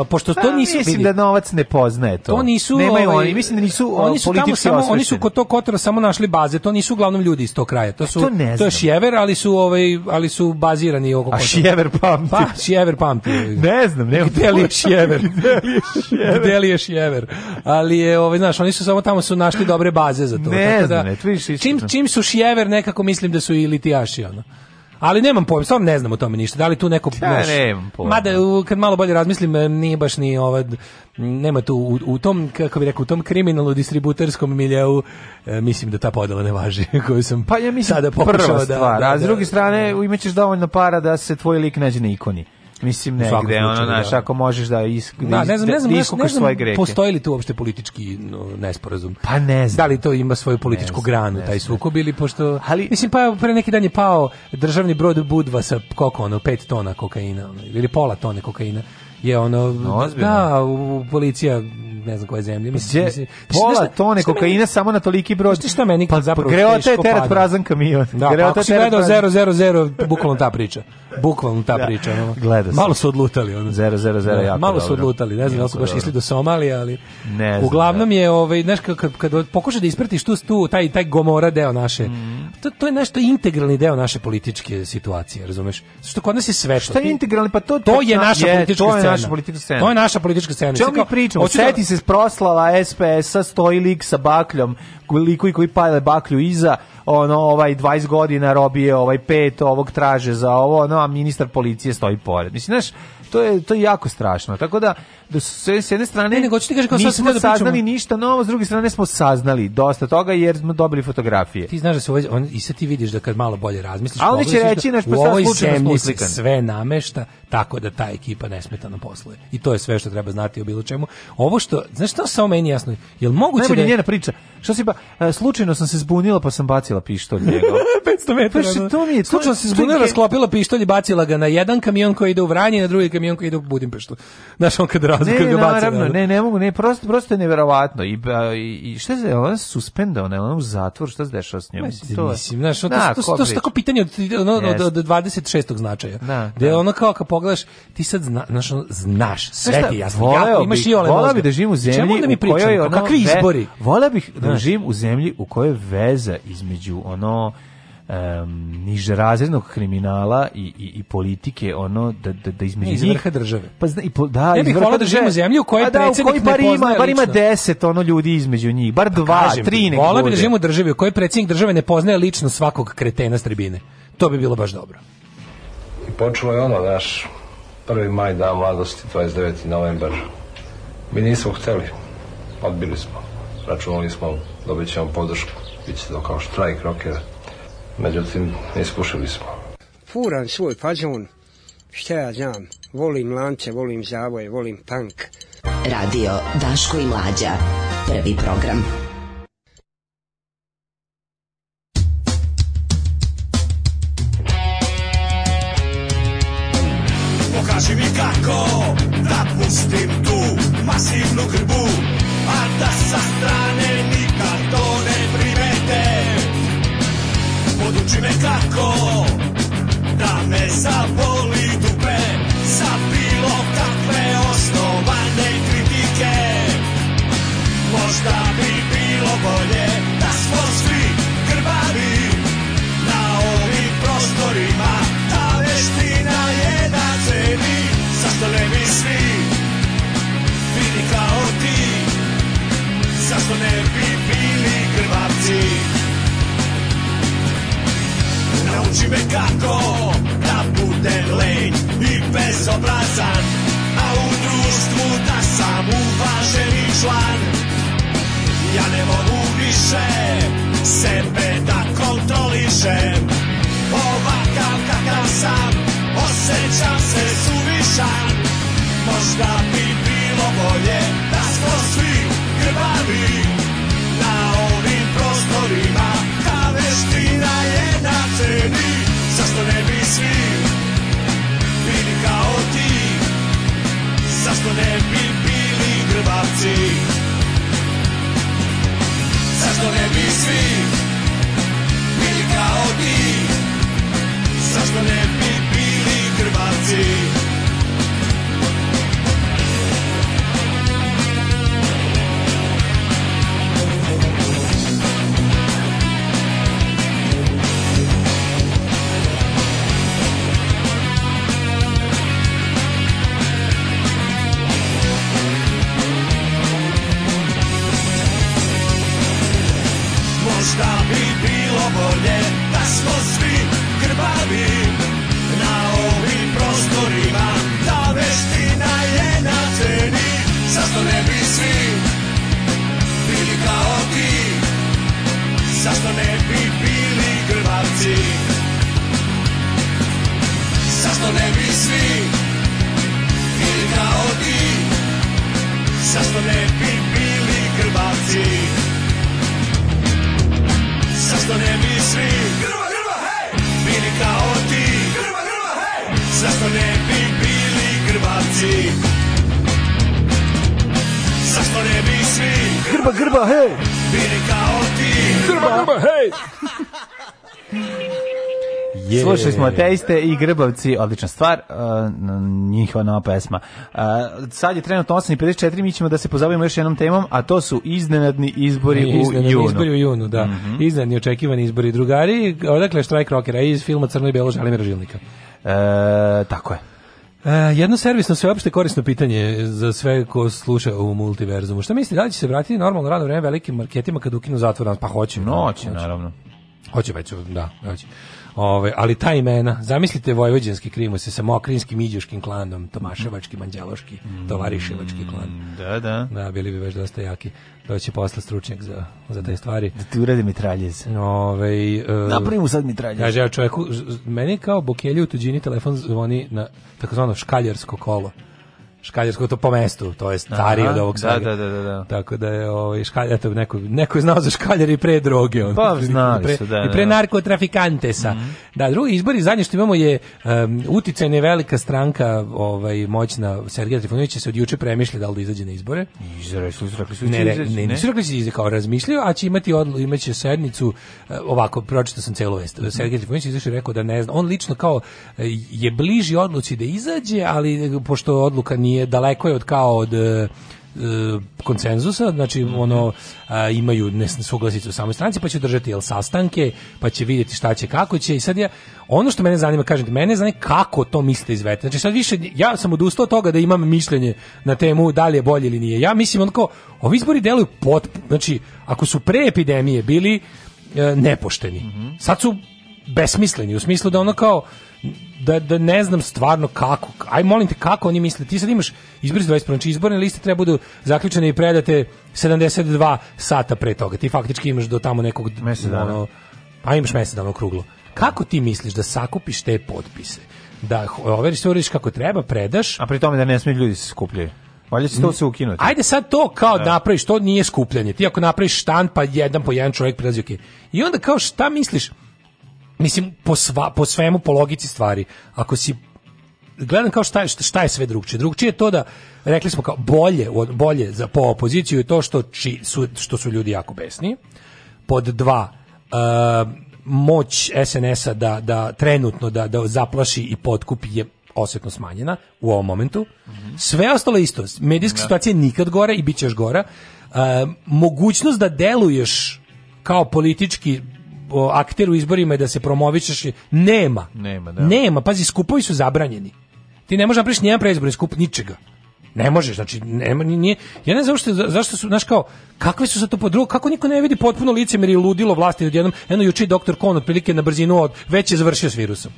pošto to pa, nisu mislim bili, da novac ne poznaje to. To nisu Nemaju ovaj, oni, mislim da nisu oni su tamo samo osvešeni. oni su kod to kotora samo našli baze. To nisu uglavnom ljudi iz tog kraja. To pa su a, to, ne to je Šjever, ali su ovaj ali su bazirani oko kotora. A Šjever pamti. Pa Šjever pamti. ne znam, ne gde li je Šjever. gde li je Šjever? Ali je ovaj znaš, oni su samo tamo su našli dobre baze za to. Ne, ne tako znam, da, ne, vidiš čim, čim su šjever, nekako mislim da su i litijaši, ono. Ali nemam pojma, stvarno ne znam o tome ništa. Da li tu neko ja, noš, nemam pojma. Mada kad malo bolje razmislim, nije baš ni ovaj... nema tu u, u tom kako bih rekao u tom kriminalu distributerskom miljeu e, mislim da ta podela ne važi koju sam pa ja mislim sada pokušao prva da- stvar, da, da, a s druge strane imaćeš dovoljno para da se tvoj lik nađe na ikoni. Mislim negde, slučaju, ono, znaš, da. ako možeš da, is, da, da ne znam, ne da znam, ne znam, greke. postoji li tu uopšte politički no, nesporazum? Pa ne znam. Da li to ima svoju političku ne granu, ne taj sukob ili pošto... Ali, mislim, pa pre neki dan je pao državni brod Budva sa, koliko ono, pet tona kokaina, ono, ili pola tone kokaina je ono no, da u, policija ne znam koje zemlje mislim, se pola šta, tone kokaina samo na toliki broj šta, šta meni pa, zapravo greo te teret prazan kamion da, greota ako si gledao 000 bukvalno ta priča bukvalno ta da, priča ono. Gleda malo su odlutali ono 000 da, jako malo su odlutali ne znam da su baš išli do Somalije ali ne znam, uglavnom da. je ovaj znaš kad, kad, kad pokuša da isprati što tu taj taj gomora deo naše mm. to, to je nešto integralni deo naše političke situacije razumeš što kod nas je sve što je integralni pa to to je naša politička scena naša politička scena. To je naša politička scena. Čemu mi pričamo? Da- Seti se proslava SPS-a, stoji lik sa bakljom, likovi koji pale baklju iza, ono ovaj 20 godina robije, ovaj pet ovog traže za ovo, no a ministar policije stoji pored. Mislim, znaš, to je to je jako strašno. Tako da da s jedne strane ne, nego ti kažeš kao sad da saznali ništa novo, s druge strane smo saznali dosta toga jer smo dobili fotografije. Ti znaš da se ovaj, on i sad ti vidiš da kad malo bolje razmisliš, ali će reći naš pa da sad slučajno se sve namešta tako da ta ekipa nesmetano posluje. I to je sve što treba znati o bilo čemu. Ovo što, znaš što samo meni jasno, jel moguće Najbolje da je... njena priča. Što si ba, pa, e, slučajno sam se zbunila pa sam bacila pištolj njega. 500 metara. Pa to mi je, slučajno se zbunila, sklopila pištolj i bacila ga na jedan kamion koji ide u Vranje, na drugi kamion koji ide u Budimpeštu. Znaš, on kad od ne, koga baca. Naravno, ne, ne mogu, ne, prosto, prosto je neverovatno. I, i, i šta se, ona je suspendovana, ona je u zatvor, šta se dešava s njom? Mislim, to, mislim, znaš, to, da, to, to, to su tako pitanje od, ono, yes. od, od 26. značaja. Da, da. je ono kao kad pogledaš, ti sad zna, znaš, ono, znaš, sve ti jasno, jako, imaš i ole Voleo bih da živim u zemlji u kojoj, ono, kakvi izbori? Voleo bih da živim u zemlji u kojoj veza između, ono, um, razrednog kriminala i, i, i politike ono da da da između iz vrha države. Pa zna, i po, da, ne bih volio da živimo zemlju u kojoj predsednik da, u kojoj bar ima bar ima 10 ono ljudi između njih, bar pa dva, pa, tri nek. Volio bih da živimo u državi u kojoj predsednik države ne poznaje lično svakog kretena s tribine. To bi bilo baš dobro. I počelo je ono, znaš, 1. maj, dan mladosti, 29. novembar. Mi nismo hteli, odbili smo. Računali smo, dobit ćemo podršku, bit će to kao štrajk rokera međutim iskušili smo. Furan svoj fazon, šta ja znam, volim lance, volim zavoje, volim punk. Radio Daško i Mlađa, prvi program. Pokaži mi kako da pustim tu masivnu grbu, a da sa strane nikad to ne poduči me kako Da me zaboli dupe Za bilo kakve osnovane kritike Možda bi bilo bolje Da smo svi krvavi Na ovim prostorima Ta veština je na ceni Zašto ne bi svi Bili kao ti Zašto ne bi bili krvavci nauči me kako da budem lenj i bezobrazan a u društvu da sam uvaženi član ja ne mogu više sebe da kontrolišem ovakav kakav sam osjećam se suvišan možda bi bilo bolje da smo svi grbavi na ovim prostorima ta veština je ceni Zašto ne bi svi bili kao ti Zašto ne bi bili grbavci Zašto ne bi svi bili kao ti Zašto ne bi bili grbavci Playliste i Grbavci, odlična stvar, e, njihova nova pesma. E, sad je trenutno 8.54, mi ćemo da se pozabavimo još jednom temom, a to su iznenadni izbori iznenadni u junu. Izbori u junu, da. Mm -hmm. Iznenadni očekivani izbori drugari, odakle štrajk rockera iz filma Crno i Belo Želimira Žilnika. E, tako je. E, jedno servisno sveopšte korisno pitanje za sve ko sluša u multiverzumu. Šta mislite, da li će se vratiti normalno radno vreme velikim marketima kad ukinu zatvor? Pa hoće. Noće, naravno. Hoće već, da, hoće. Ove, ali ta imena, zamislite vojvođanski krimose sa mokrinskim, iđuškim klanom, tomaševački, anđeloški, mm. tovariševački klan. Da, da. Da, bili bi već dosta jaki. Doći posle stručnjak za, za te stvari. Da ti uradi mitraljez. Ove, uh, Napravimo sad mitraljez. Kaže, ja čovjeku, meni kao bokelje u tuđini telefon zvoni na takozvano škaljarsko kolo. Škaljarsko to po mestu, to je stari od ovog da, svega. Da, da, da, da. Tako da je ovaj Škaljar to neko neko je znao za Škaljar i pre droge on. Pa znali pre, su, da, da. I pre da. narkotrafikantesa. Mm -hmm. Da, drugi izbori, zadnje što imamo je um, uticajna velika stranka, ovaj moćna Sergej Trifunović se od juče premišlja da li da izađe na izbore. Izraeli su rekli su ne, da ne, ne, nisu rekli se kao razmišljaju, a će imati odlu, imaće sednicu e, ovako pročitao sam celu vest. Mhm. Sergej Trifunović izašao rekao da ne zna. On lično kao e, je bliži odluci da izađe, ali e, pošto odluka nije nije daleko je od kao od e, e, konsenzusa, znači mm -hmm. ono a, imaju nesuglasice u samoj stranci, pa će držati jel sastanke, pa će videti šta će, kako će i sad ja, ono što mene zanima, kažem ti, mene zanima kako to mislite izvete. Znači sad više, ja sam odustao toga da imam mišljenje na temu da li je bolje ili nije. Ja mislim onako, ovi izbori deluju pot, znači ako su pre epidemije bili e, nepošteni, mm -hmm. sad su besmisleni, u smislu da ono kao da, da ne znam stvarno kako. Aj molim te kako oni misle. Ti sad imaš izbor 21. Znači izborne liste treba budu zaključene i predate 72 sata pre toga. Ti faktički imaš do tamo nekog mesec dana. Ono, pa imaš mesec dana okruglo. Kako ti misliš da sakupiš te potpise? Da overiš sve uradiš kako treba, predaš. A pri tome da ne smiju ljudi da se skupljaju. Valjda će to se ukinuti. Ajde sad to kao da. napraviš, to nije skupljanje. Ti ako napraviš štand, pa jedan po jedan čovjek prelazi, okay. I onda kao šta misliš? Mislim, po, sva, po svemu, po logici stvari. Ako si gledam kao šta je, šta je sve drugčije. Drugčije je to da rekli smo kao bolje bolje za po opoziciju je to što či, su, što su ljudi jako besni. Pod dva uh, moć SNS-a da, da trenutno da, da zaplaši i potkupi je osetno smanjena u ovom momentu. Sve ostalo isto. Medijska da. situacija je nikad gore i bit će još gora. Uh, mogućnost da deluješ kao politički akter u izborima i da se promovišeš, nema. Nema, da. Nema, pazi, skupovi su zabranjeni. Ti ne možeš da napraviti nijedan preizbor, skup ničega. Ne možeš, znači nema nije. Ja ne znam zašto zašto su znaš kao kakve su sa to podrugo, kako niko ne vidi potpuno licemerje i ludilo vlasti odjednom. Eno juče doktor Kon otprilike na brzinu od već je završio s virusom.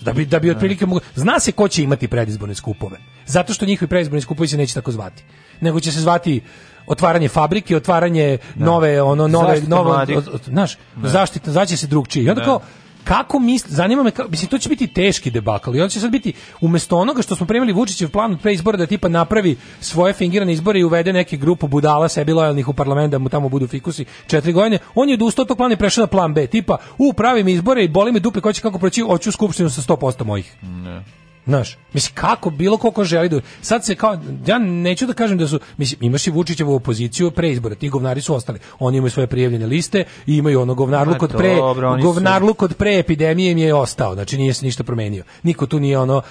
Da bi da bi da. otprilike mogu zna se ko će imati predizborne skupove. Zato što njihovi predizborni skupovi se neće tako zvati. Nego će se zvati otvaranje fabrike, otvaranje da. nove ono nove zaštita nove znaš, da. zaštita zaći se drugčije. I onda da. kao kako misli, zanima me, kako, mislim, to će biti teški debakl i on će sad biti, umesto onoga što smo primili Vučićev plan pre izbora da tipa napravi svoje fingirane izbore i uvede neke grupu budala sebi lojalnih u parlament da mu tamo budu fikusi četiri godine, on je odustao tog plana i prešao na plan B, tipa, u, pravi mi izbore i boli me dupe ko će kako proći, oću skupštinu sa 100% mojih. Ne. Znaš, mislim, kako, bilo koliko želi da... Sad se kao, ja neću da kažem da su... Mislim, imaš i Vučićevu opoziciju pre izbora, ti govnari su ostali. Oni imaju svoje prijavljene liste i imaju ono govnarluk od pre... Dobro, govnarluk su... od pre epidemije im je ostao, znači nije se ništa promenio. Niko tu nije ono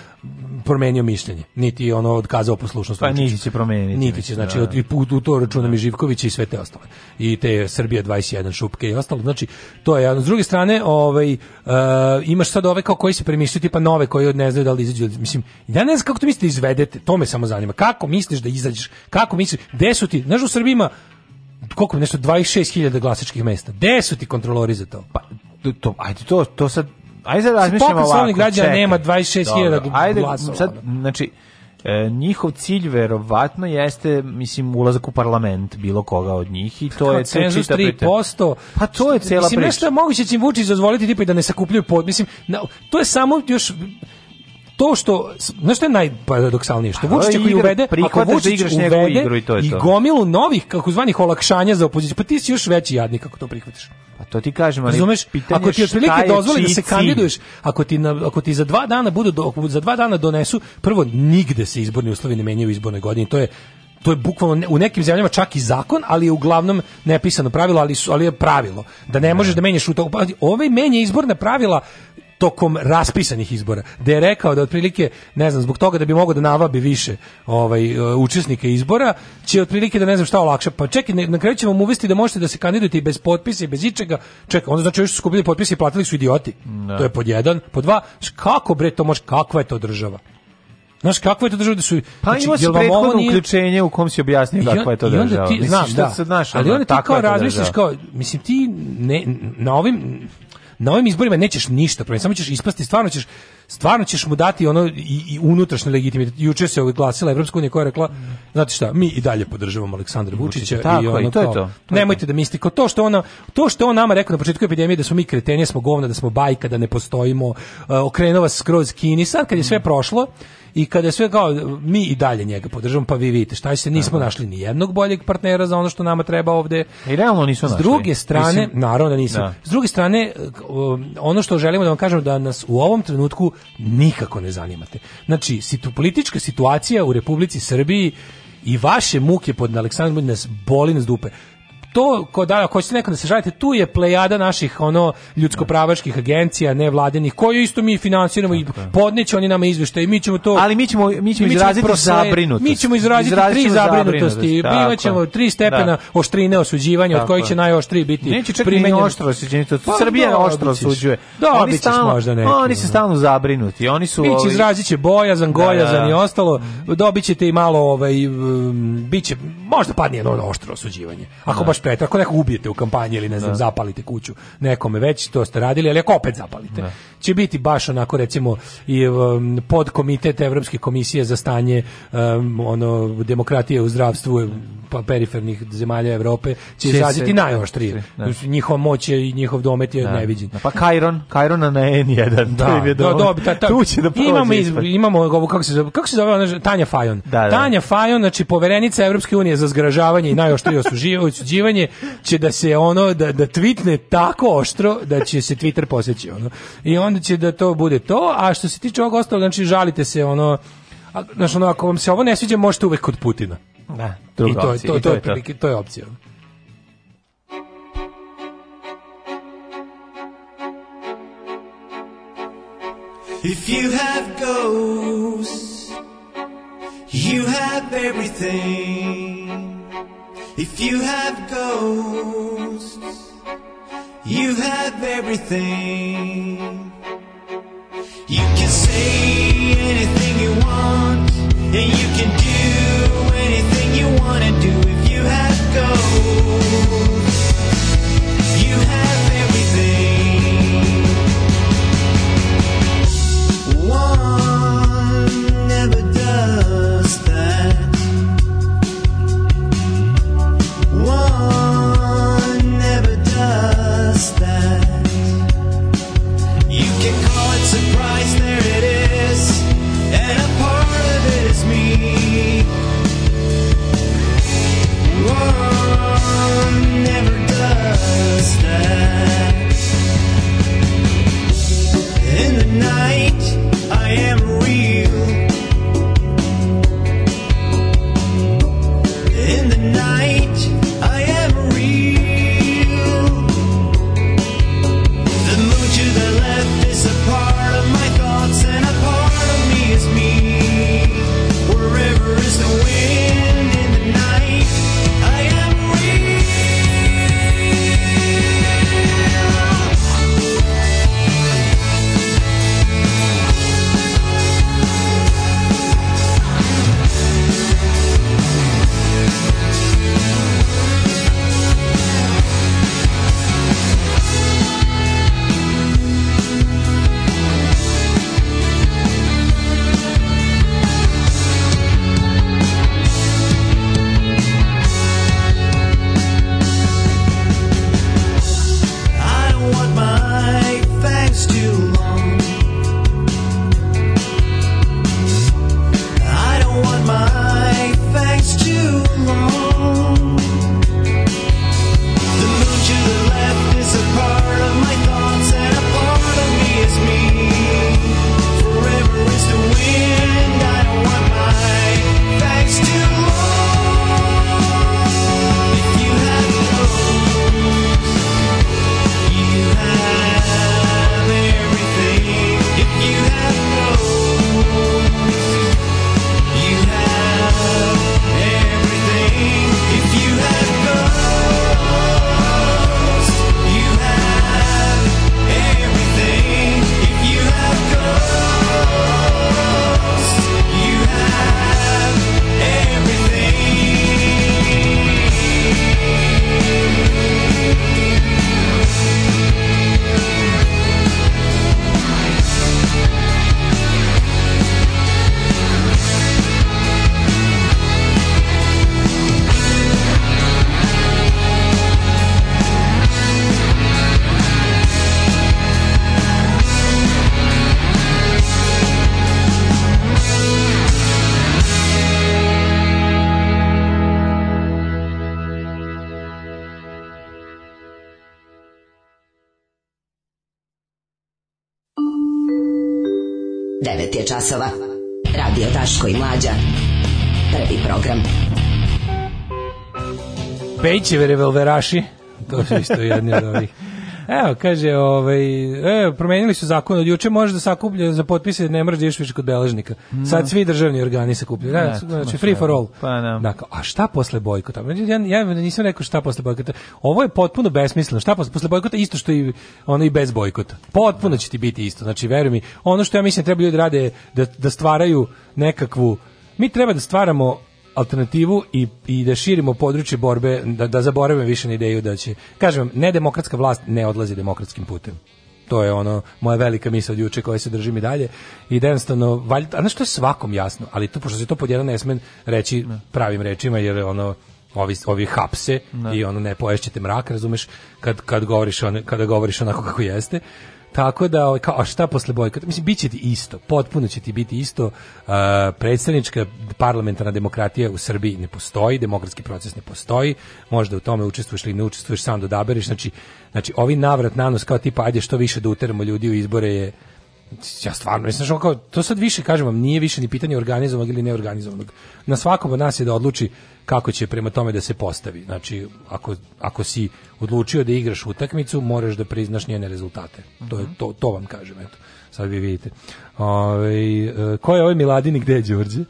promenio mišljenje, niti ono odkazao poslušnost. Pa niti će promeniti. Niti će, znači, da, da. u to računam da. mi Živković i sve te ostale. I te Srbije 21 šupke i ostalo. Znači, to je, s druge strane, ovaj, uh, imaš sad ove kao koji se premišljaju, tipa nove koji ne znaju da li izađu iz mislim ja ne znam kako to mislite da izvedete, to me samo zanima. Kako misliš da izađeš? Kako misliš? Gde su ti? Znaš u Srbiji ima koliko nešto 26.000 glasačkih mesta. Gde su ti kontrolori za to? Pa to ajde to to sad ajde razmišljamo ovako. građana nema 26.000 Ajde glasova, sad znači E, njihov cilj verovatno jeste mislim ulazak u parlament bilo koga od njih i to Kao je cenzus 3%. Pa to je pa cela mislim, priča. Mislim nešto moguće da će im Vučić dozvoliti tipa i da ne sakupljaju pod mislim na, to je samo još to što znaš šta je najparadoksalnije što pa, Vučić koji uvede ako da Vučić da njegovu igru i to je to. i gomilu novih kako zvanih olakšanja za opoziciju pa ti si još veći jadnik kako to prihvatiš pa to ti kažem, ali Razumeš, pitanje ako ti otprilike dozvoli da se kandiduješ, ako ti, na, ako ti za dva dana budu do, za dva dana donesu, prvo nigde se izborni uslovi ne menjaju u izbornoj godini. To je to je bukvalno u nekim zemljama čak i zakon, ali je uglavnom nepisano pravilo, ali su, ali je pravilo da ne da. možeš da menjaš u to. Pa, Ove menje izborna pravila tokom raspisanih izbora, da je rekao da otprilike, ne znam, zbog toga da bi mogao da navabi više ovaj, e, učesnika izbora, će otprilike da ne znam šta olakša. Pa čekaj, na kraju ćemo mu uvesti da možete da se kandidujete i bez potpisa i bez ičega. Čekaj, onda znači još su skupili potpise i platili su idioti. Ne. Da. To je pod jedan. Pod dva, kako bre to može, kakva je to država? Znaš kakva je to država da su Pa znači, ima se prethodno nije... uključenje u kom si objasnio kakva je to država. I ti, mislim, znaš, da, se znaš, ali onda ti kao razmišljaš kao mislim ti ne, na ovim na ovim izborima nećeš ništa promijeniti, samo ćeš ispasti, stvarno ćeš stvarno ćeš mu dati ono i, i unutrašnju legitimitet. Juče se oglasila Evropska unija koja je rekla, znate šta, mi i dalje podržavamo Aleksandra Vučića Tako, i ono i to, kao, je to, to nemojte to. da mislite, to što ona to što on nama rekao na početku epidemije da smo mi kretenje, da smo govna, da smo bajka, da ne postojimo, uh, e, okrenuo vas skroz kini, sad kad je sve prošlo, i kada sve kao mi i dalje njega podržavamo pa vi vidite šta se nismo Aha. našli ni jednog boljeg partnera za ono što nama treba ovde i realno nisu našli s druge strane Mislim, naravno da nisam da. s druge strane um, ono što želimo da vam kažemo da nas u ovom trenutku nikako ne zanimate znači situ, politička situacija u Republici Srbiji i vaše muke pod Aleksandrom nas boli nas dupe to ko da ako se nekada se žalite tu je plejada naših ono ljudskopravaških agencija nevladinih koju isto mi finansiramo i podneće oni nama izveštaje mi ćemo to ali mi ćemo mi ćemo izraziti zabrinutost mi ćemo izraziti tri zabrinutosti bivaćemo tri stepena da. oštrine osuđivanja od kojih će najoštri biti neće čak ni oštro osuđenje to pa Srbija oštro osuđuje oni stalno možda ne oni se da. stalno zabrinuti oni su biće izraziće boja bojazan da. za ni ostalo dobićete i malo ovaj um, biće možda padne ono oštro osuđivanje ako baš pet, ako nekog ubijete u kampanji ili ne znam, da. zapalite kuću nekome već, to ste radili, ali ako opet zapalite, ne. Da. će biti baš onako recimo i um, pod komitet Evropske komisije za stanje um, ono demokratije u zdravstvu um, pa perifernih zemalja Evrope će, će izraziti najoštrije. Da. Njihova moć je i njihov domet je ne. neviđen. Pa Kajron, Kajrona na N1, da, to je do, do, ta, ta, tu će da imamo, imamo ovo, kako se zove, kako se zove ona, Tanja Fajon. Da, da. Tanja Fajon, znači poverenica Evropske unije za zgražavanje i najoštrije osuđivanje izjavljivanje će da se ono da da tvitne tako oštro da će se Twitter poseći ono. I onda će da to bude to, a što se tiče ovog ostalog, znači žalite se ono znači ono, ako vam se ovo ne sviđa, možete uvek kod Putina. Da, I to, je, to, to, to, je, to, je, to je opcija. If you have ghosts, you have everything. If you have ghosts, you have everything. You can say anything you want, and you can do anything you want to do if you have ghosts. understand. 9 je časova. Radio Taško i Mlađa. Prvi program. Pejćeve revolveraši. To su isto jedni od ovih. Evo, kaže, ovaj, e, promenili su zakon od juče, možeš da sakuplja za potpise, ne mora da više kod beležnika. No. Sad svi državni organi sakupljaju. Da, znači, free for all. Pa, ne. Da. dakle, a šta posle bojkota? Znači, ja, ja nisam rekao šta posle bojkota. Ovo je potpuno besmisleno. Šta posle, posle bojkota? Isto što i ono i bez bojkota. Potpuno će ti biti isto. Znači, veruj mi, ono što ja mislim da treba ljudi rade da, da stvaraju nekakvu Mi treba da stvaramo alternativu i, i da širimo područje borbe, da, da zaboravimo više na ideju da će... Kažem vam, nedemokratska vlast ne odlazi demokratskim putem. To je ono moja velika misao od juče koja se držim i dalje. I da jednostavno, valj, a znaš što je svakom jasno, ali to, pošto se to pod jedan ne smem reći pravim rečima, jer ono, ovi, ovi hapse ne. i ono ne poješćete mrak, razumeš, kad, kad govoriš, on, kada govoriš onako kako jeste. Tako da, ovaj, kao, a šta posle bojkota? Mislim, bit će ti isto, potpuno će ti biti isto. Uh, predstavnička parlamentarna demokratija u Srbiji ne postoji, demokratski proces ne postoji, možda u tome učestvuješ ili ne učestvuješ, sam dodaberiš. Da znači, znači ovi navrat nanos kao tipa, ajde što više da uteramo ljudi u izbore je ja stvarno nisam što kao, to sad više kažem vam, nije više ni pitanje organizovanog ili neorganizovanog. Na svakom od nas je da odluči kako će prema tome da se postavi. Znači, ako, ako si odlučio da igraš utakmicu, moraš da priznaš njene rezultate. Mm -hmm. To, je, mhm. to, to vam kažem, eto. Sad vi vidite. Ove, ovaj, ko je ovaj Miladini, gde je Đorđe?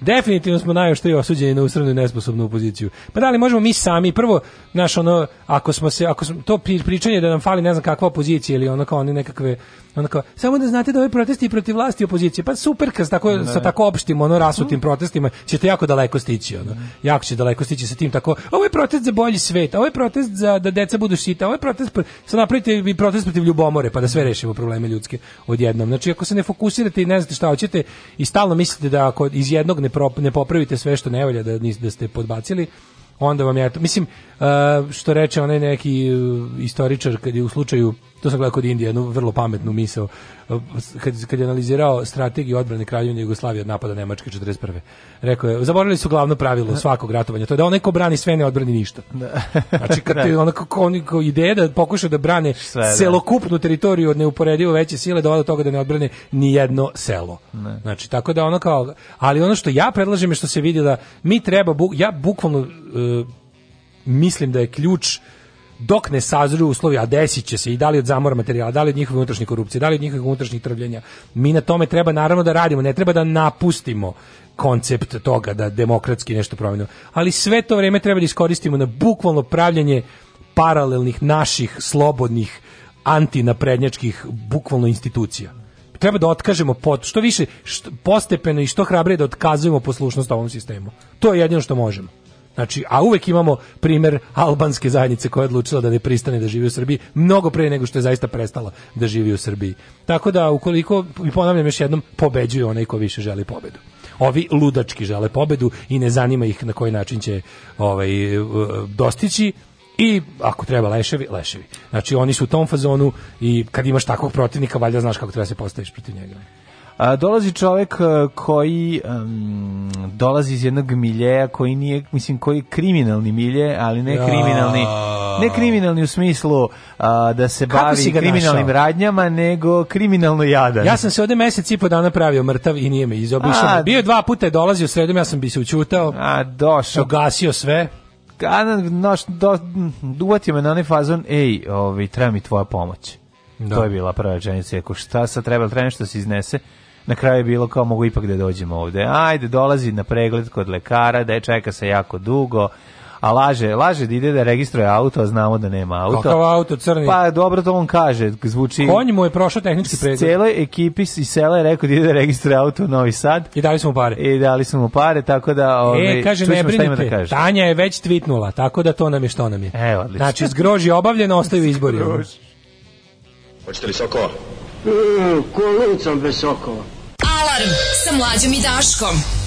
Definitivno smo najoštrije osuđeni na usrednu i nesposobnu opoziciju. Pa da li možemo mi sami prvo naš ono ako smo se ako smo to pričanje da nam fali ne znam kakva opozicija ili ono kao oni nekakve ono kao, samo da znate da ovi protesti protiv vlasti opozicije, pa super kad tako, ne. sa tako opštim ono rasutim mm. protestima ćete jako daleko stići ono. Mm. Jako će daleko stići sa tim tako. Ovo je protest za bolji svet, ovo je protest za da deca budu šita, ovo je protest sa napravite i protest protiv ljubomore pa da sve rešimo probleme ljudske odjednom. Znači ako se ne fokusirate i ne znate šta hoćete i stalno mislite da ako iz jednog ne pro, ne popravite sve što ne valja da, da ste podbacili, onda vam ja to... Mislim, što reče onaj neki uh, istoričar, kad je u slučaju to sam gledao kod Indije, jednu vrlo pametnu misao, kad, kad je analizirao strategiju odbrane kraljevine Jugoslavije od napada Nemačke 41. Rekao je, zaboravili su glavno pravilo svakog ratovanja, to je da onaj ko brani sve ne odbrani ništa. Da. Znači, kad je da. onako ko, ideja da pokuša da brane sve, da. celokupnu teritoriju od neuporedivo veće sile, dovode toga da ne odbrane ni jedno selo. Ne. Znači, tako da ono kao, ali ono što ja predlažem je što se vidi da mi treba, bu, ja bukvalno uh, mislim da je ključ dok ne sazruju uslovi, a desit će se i da li od zamora materijala, da li od njihove unutrašnje korupcije, da li od njihovih unutrašnjih trvljenja. Mi na tome treba naravno da radimo, ne treba da napustimo koncept toga da demokratski nešto promenimo. Ali sve to vreme treba da iskoristimo na bukvalno pravljanje paralelnih naših slobodnih antinaprednjačkih bukvalno institucija. Treba da otkažemo pot, što više što, postepeno i što hrabrije da otkazujemo poslušnost ovom sistemu. To je jedino što možemo. Znači, a uvek imamo primer albanske zajednice koja je odlučila da ne pristane da živi u Srbiji mnogo pre nego što je zaista prestala da živi u Srbiji. Tako da, ukoliko, i ponavljam još jednom, pobeđuju onaj ko više želi pobedu. Ovi ludački žele pobedu i ne zanima ih na koji način će ovaj, dostići i ako treba leševi, leševi. Znači, oni su u tom fazonu i kad imaš takvog protivnika, valjda znaš kako treba da se postaviš protiv njega. A, dolazi čovjek e, koji um, dolazi iz jednog miljeja koji nije, mislim, koji je kriminalni milje, ali ne kriminalni ne kriminalni u smislu a, da se bavi kriminalnim našao? radnjama, nego kriminalno jadan. Ja sam se ovdje mjesec i po dana pravio mrtav i nije me izobišao. Bio je dva puta je dolazio sredom, ja sam bi se učutao. A, došao. Ugasio sve a naš do uvatio me na onaj fazon ej ovi, treba mi tvoja pomoć da. to je bila prva rečenica ako šta sad treba treba nešto da se iznese na kraju je bilo kao mogu ipak da dođemo ovde. Ajde, dolazi na pregled kod lekara, da je čeka se jako dugo, a laže, laže da ide da registruje auto, a znamo da nema auto. Kakav auto, crni? Pa dobro to on kaže, zvuči... Konj mu je prošao tehnički pregled. Cijeloj ekipi iz sela je rekao da ide da registruje auto u Novi Sad. I dali smo pare. I dali smo pare, tako da... Ove, e, ovaj, kaže, ne da brinite, da kaže. Tanja je već tvitnula, tako da to nam je što nam je. Evo, odlično. Znači, zgroži obavljeno, ostaju izbori. Hoćete li soko? Mm, e, kolicom bez sokova. Alarm sa mlađom i Daškom.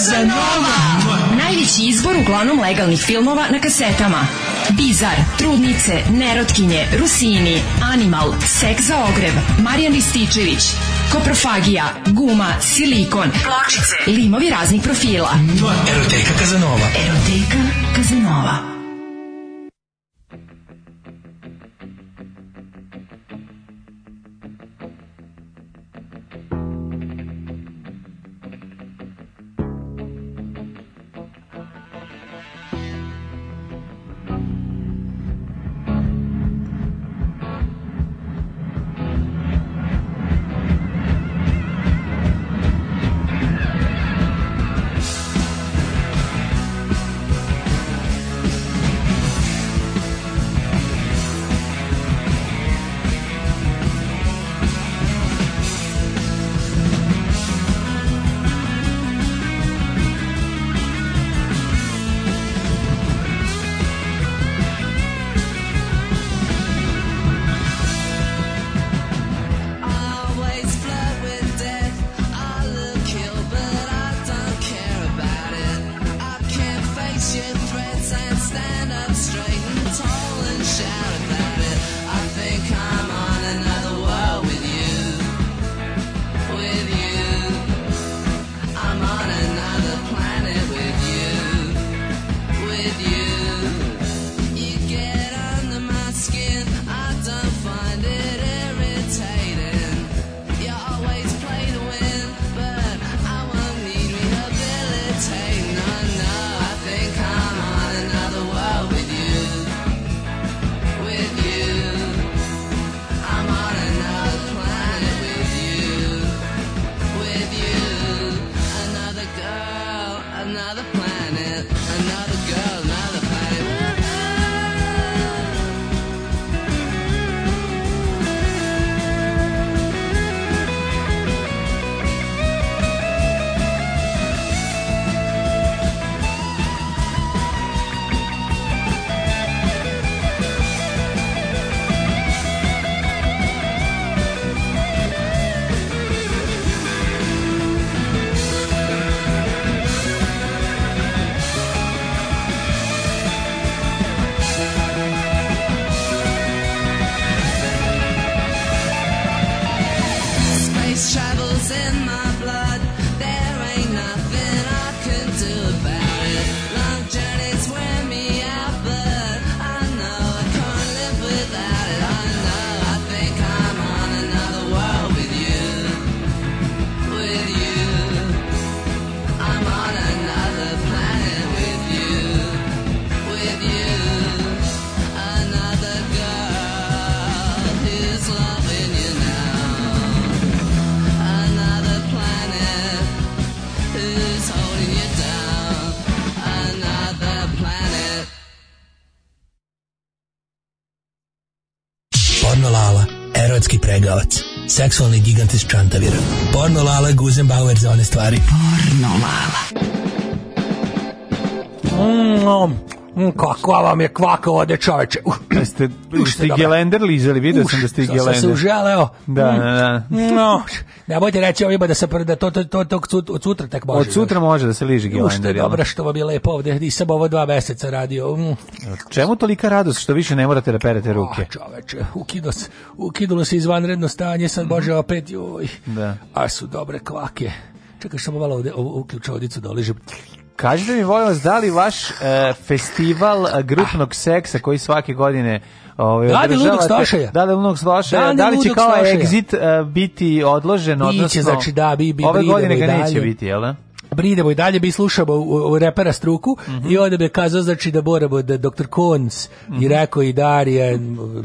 Veza Nova. Najveći izbor uglavnom legalnih filmova na kasetama. Bizar, Trudnice, Nerotkinje, Rusini, Animal, Sek za ogrev, Marijan Rističević, Koprofagija, Guma, Silikon, Pločice, Limovi raznih profila. Eroteka Kazanova. Eroteka Kazanova. kartice s čantavira. Porno Lala, Guzenbauer za one stvari. Porno Lala. Mm, Mm, kakva vam je kvaka ode čoveče. Jeste, uh, da ste gelender lizali, vidio sam da ste gelender. Sam se uželeo. Da, mm. da, da. Mm, no, nemojte reći ovima da, se, da to, to, to, to od sutra tek može. Od sutra može da se liži gelender. Ušte, dobro što vam je lepo ovde, nisam ovo dva meseca radio. Mm. Čemu tolika radost što više ne morate da perete ruke? A, čoveče, ukido se, ukidulo se izvanredno stanje, sad mhm. bože opet, joj. Da. A su dobre kvake. Čekaj, samo malo ovde, ovu ključovodicu doližem. Da Kažite mi, volim vas, da li vaš uh, festival e, grupnog seksa koji svake godine ovaj Dani Ludog Stošaja. Da, da Ludog Stošaja. Da li će kao Exit uh, biti odložen, odnosno... Biće, znači da, bi, bi, ove godine ga neće biti, jel da? bridemo i dalje bi slušao u, repera struku mm -hmm. i onda bi kazao znači da boramo da doktor Konc mm -hmm. i rekao i Darija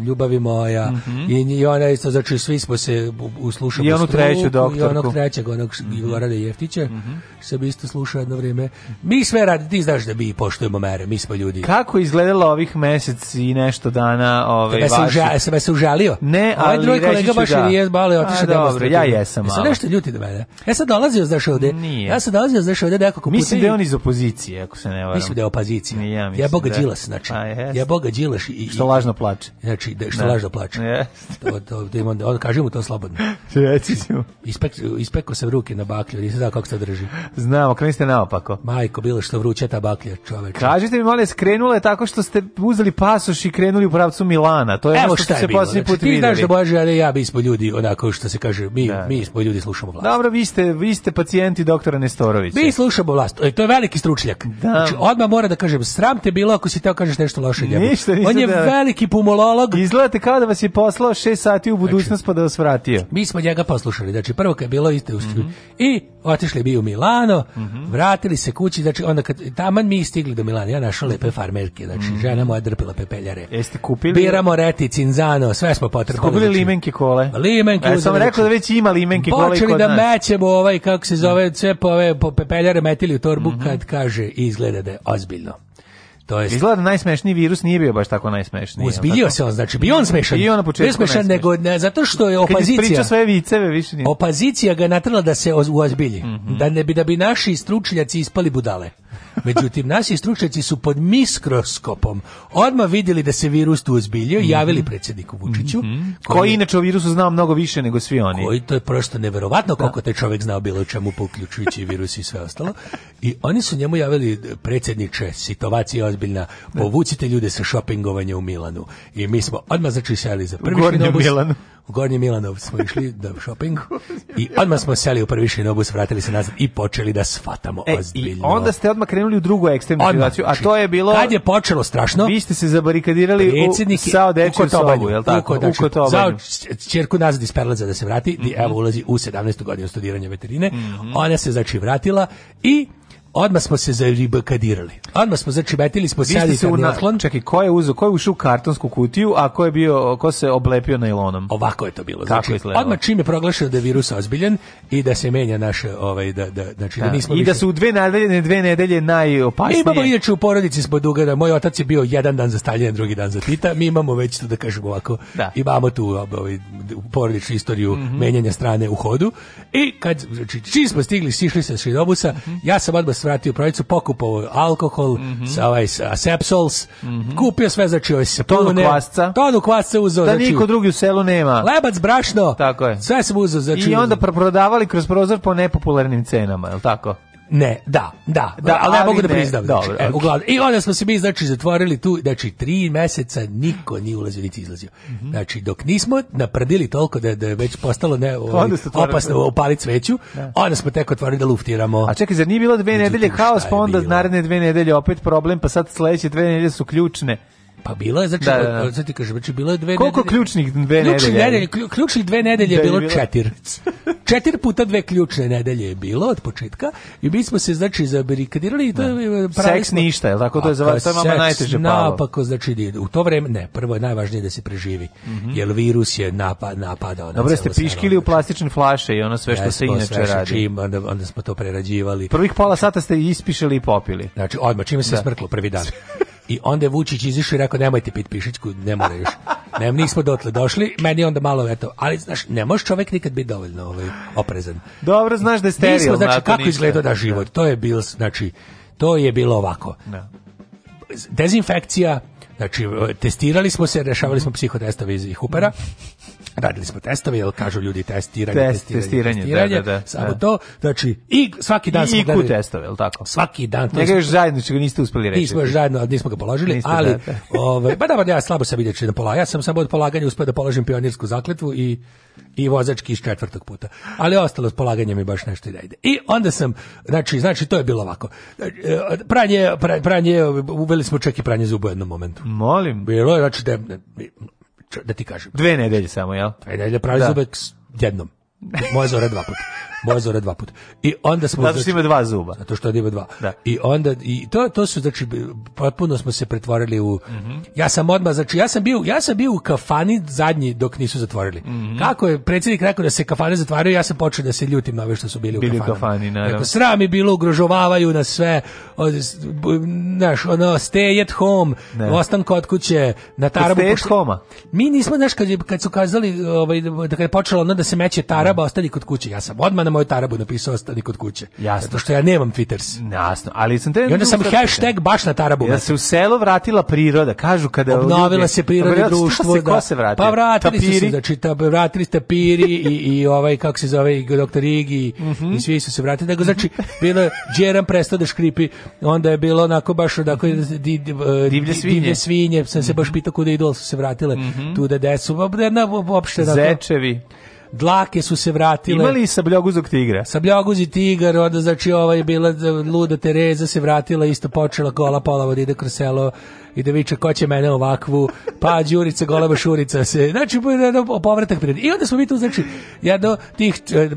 ljubavi moja mm -hmm. i, i ona isto znači svi smo se uslušali i onu struku, treću doktorku i onog trećeg onog mm Gorana Jeftića mhm. se bi isto slušao jedno vrijeme mi sve radi ti znaš da mi poštujemo mere mi smo ljudi kako izgledalo ovih mjesec i nešto dana ovaj vaši se uža, se užalio ne ovaj ali ovaj drugi kolega baš da. nije otišao da dobro ja jesam malo. nešto ljuti do mene ja sam dolazio znaš ovde ja sam dolazio ne znaš ovdje nekako... Mislim da je on iz opozicije, ako se ne varam. Mislim da je opozicija. Ne, ja, ja boga da... Đilas, znači. Ja boga Đilas i, Što lažno plače. Znači, da, što da. lažno plače. Yes. to, to, to, on, on kaže mu to slobodno. Reći ću. Ispek, ispekao sam ruke na baklju, nisam znao kako se drži. znamo okrenite naopako. Majko, bilo što vruće ta baklja, čoveče. Kažete mi, male skrenula je tako što ste uzeli pasoš i krenuli u pravcu Milana. To je Evo ono što se posljednji znači, put videli. Ti znaš da Bože, ali ja, mi smo ljudi, onako što se kaže, mi, da, mi da. smo ljudi, slušamo vlast. Dobro, vi ste, vi ste pacijenti doktora Nestorova. Mi slušamo vlast. E, to je veliki stručnjak. Da. Znači, odmah mora da kažem, sram te bilo ako si teo kažeš nešto loše. Ništa, ništa, On je da... veliki pumololog. Izgledate kao da vas je poslao 6 sati u budućnost znači, pa da vas vratio. Mi smo njega poslušali. Znači, prvo kad je bilo isto mm -hmm. I otišli bi u Milano, mm -hmm. vratili se kući, znači onda kad taman mi stigli do Milana, ja našao lepe farmerke, znači mm -hmm. žena moja drpila pepeljare. Jeste kupili? Biramo reti, cinzano, sve smo potrpali. Kupili znači, limenke kole. Limenke. Ja sam rekao da znači. već ima limenke kole i kod da nas. Počeli da mećemo ovaj, kako se zove, cepove, po, pepeljare metili u torbu mm -hmm. kad kaže izgleda da je ozbiljno. To jest Izgleda da najsmešniji virus nije bio baš tako najsmešniji. Uzbilio se on, znači bio on smešan. Bio on na početku. smešan nego ne, zato što je opozicija. Kad sve viceve više nije. Opozicija ga natrla da se ozbilji. Mm -hmm. Da ne bi da bi naši stručnjaci ispali budale. Međutim, naši stručnjaci su pod mikroskopom odma videli da se virus tu ozbiljio i javili mhm. predsjedniku Vučiću. Mm -hmm. koji, koji inače o virusu zna mnogo više nego svi oni. Koji to je prosto neverovatno da. koliko taj čovjek znao bilo čemu, pa uključujući virus i sve ostalo. I oni su njemu javili predsjedniče, situacija je ozbiljna, povucite ljude sa šopingovanja u Milanu. I mi smo odmah znači za prvi šinobus. Milanu. U Gornji Milanov smo išli da šoping i odmah smo seli u prvi šinobus, vratili se nazad i počeli da shvatamo e, ozbiljno. I onda ste odmah krenuli krenuli u drugu ekstremnu situaciju, a znači, to je bilo... Kad je počelo strašno? Vi ste se zabarikadirali Predsjednik u Sao Dečiju sobu, je li tako? U Kotobanju. Zao čerku nazad iz Perlaza da se vrati, mm -hmm. evo ulazi u 17. godinu studiranja veterine. Mm -hmm. Ona se znači vratila i odmah smo se zaribakadirali. Odmah smo začibetili, smo sedi se u naklon. Čekaj, ko je uzo, ko je ušao u kartonsku kutiju, a ko je bio, ko se oblepio najlonom? Ovako je to bilo. Kako znači, je odmah čim je proglašeno da je virus ozbiljan i da se menja naše, ovaj, da, da, znači, da, da nismo I da više... da su u dve nedelje, dve nedelje najopasnije. Imamo inače u porodici smo duga da moj otac je bio jedan dan za Stalin, drugi dan za Tita. Mi imamo već to da kažemo ovako, da. imamo tu ovaj, porodičnu istoriju mm -hmm. menjanja strane u hodu. I kad, znači, čim smo stigli, sišli se s Šinobusa, mm -hmm. ja sam odmah svratio pravicu, pokupao alkohol, mm -hmm. sa, ovaj, sa, sepsols, mm -hmm. kupio sve, znači, ovaj sapune, tonu kvasca, tonu kvasca uzeo, da znači, niko drugi u selu nema. Lebac, brašno, tako je. sve sam uzeo, znači. I onda prodavali kroz prozor po nepopularnim cenama, je li tako? Ne, da, da, da, ali, ali ja mogu da ne, da priznam. Znači, dobro, e, okay. I onda smo se mi znači zatvorili tu, znači tri meseca niko nije ulazio niti izlazio. Mm -hmm. Znači dok nismo napredili toliko da da je već postalo ne pa ovaj, opasno opaliti sveću, da. onda smo tek otvorili da luftiramo. A čekaj, zar nije bilo dve nedelje haos, pa onda naredne dve nedelje opet problem, pa sad sledeće dve nedelje su ključne. Pa bilo je, znači, da, da, da. znači kaže, znači bilo je dve Koliko nedelje. ključnih dve ključnih nedelje? Ključnih ključnih dve nedelje je da bilo, bilo četiri. četiri puta dve ključne nedelje je bilo od početka i mi smo se znači zabarikadirali i to da. je e, seks smo... ništa, je tako to je za vas to je vama najteže palo. Napako znači u to vreme ne, prvo je najvažnije da se preživi. Mm -hmm. Jer virus je napad napadao na Dobro ste da piškili u plastične flaše i ono sve što se inače radi. Čim, onda, onda smo to prerađivali. Prvih pola sata ste ispišali i popili. Znači odmah čime se smrklo prvi dan. I onda je Vučić izišao i rekao nemojte pit pišićku, ne mora još. Ne, nismo dotle došli, meni onda malo eto, ali znaš, ne može čovjek nikad biti dovoljno ovaj, oprezan. Dobro, znaš da je sterilno. znači, kako izgleda da život, da. to je bilo, znači, to je bilo ovako. Da. Dezinfekcija, Znači, testirali smo se, rešavali smo psihotestove iz Hupera, radili smo testove, jel kažu ljudi testiranje, Test, testiranje, testiranje, da, da, da, samo da. to, znači, i svaki dan I, smo gledali... testove, jel tako? Svaki dan. Ne ga još zajedno, čega niste uspeli reći. Nismo još zajedno, nismo ga položili, niste, ali, da, da. Ove, ba da, ja slabo sam vidjet da pola, ja sam samo od polaganja uspio da položim pionirsku zakletvu i i vozački iz četvrtog puta. Ali ostalo s polaganjem mi baš nešto i da ide. I onda sam, znači, znači to je bilo ovako. Znači, pranje, pranje, uveli smo čak i pranje zuba u jednom momentu. Molim. Bilo je, znači, da, da ti kažem. Dve nedelje samo, jel? Dve nedelje pravi da. zube jednom. Moja zora dva puta. Boja Zora dva puta. I onda smo zato što znači, ima dva zuba. Zato što ima dva. Da. I onda i to to su znači potpuno smo se pretvorili u mm -hmm. Ja sam odmah znači ja sam bio ja sam bio u kafani zadnji dok nisu zatvorili. Mm -hmm. Kako je predsjednik rekao da se kafane zatvaraju, ja sam počeo da se ljutim na ove što su bili, bili u kafanama. kafani. Rekao, sram je bilo, ugrožavaju nas sve. Znaš, ono, stay at home, ne. ostan kod kuće, na tarabu. Stay pošto... at home Mi nismo, znaš, kad, kad su kazali, ovaj, da kad je počelo ono da se meće taraba, mm. Da. ostali kod kuće. Ja sam odmah na moj tarabu napisao ostani kod kuće. Jasno. Zato što ja nemam Twitters. Jasno, ali sam te... I onda sam da hashtag baš na tarabu. Ja se u selo vratila priroda, kažu kada... Obnovila se priroda društvo. Da. Se, da, ko se vrati? Pa vratili tapiri. su se, znači, ta, vratili ste Piri i, i ovaj, kako se zove, i doktor Igi mm -hmm. i svi su se vratili. Nego, znači, bilo je Džeran prestao da škripi, onda je bilo onako baš onako eh, di, eh, divlje, svinje. divlje svinje, sam se baš pitao kuda idu, su se vratile mm -hmm. tu da desu. Jedna opšte... Zečevi. Tako, dlake su se vratile. Imali i sabljoguzog tigra. Sabljoguzi tigar, onda znači ova je bila e, luda Tereza se vratila, isto počela gola pola da ide kroz selo i da viče ko će mene ovakvu, pa Đurica, goleba Šurica se, znači povratak prirode. I onda smo mi tu, znači, jedno tih, e,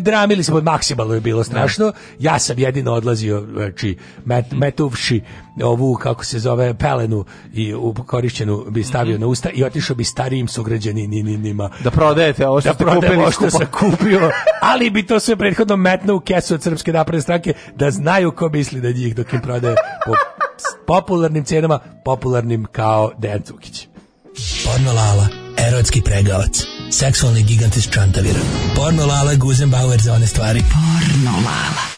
dramili smo maksimalno je bilo strašno, ja sam jedino odlazio, znači, met, metuvši ovu, kako se zove, pelenu i u korišćenu bi stavio mm -hmm. na usta i otišao bi starijim sugrađaninima. Da prodajete ovo što da ste kupili. ovo što sam kupio, ali bi to sve prethodno metno u kesu od Srpske napredne stranke da znaju ko misli da njih dok im prodaje po s popularnim cijenama, popularnim kao Dejan Cukić. Pornolala, erotski pregavac, seksualni gigant iz Čantavira. Pornolala, Guzenbauer za one stvari. Pornolala.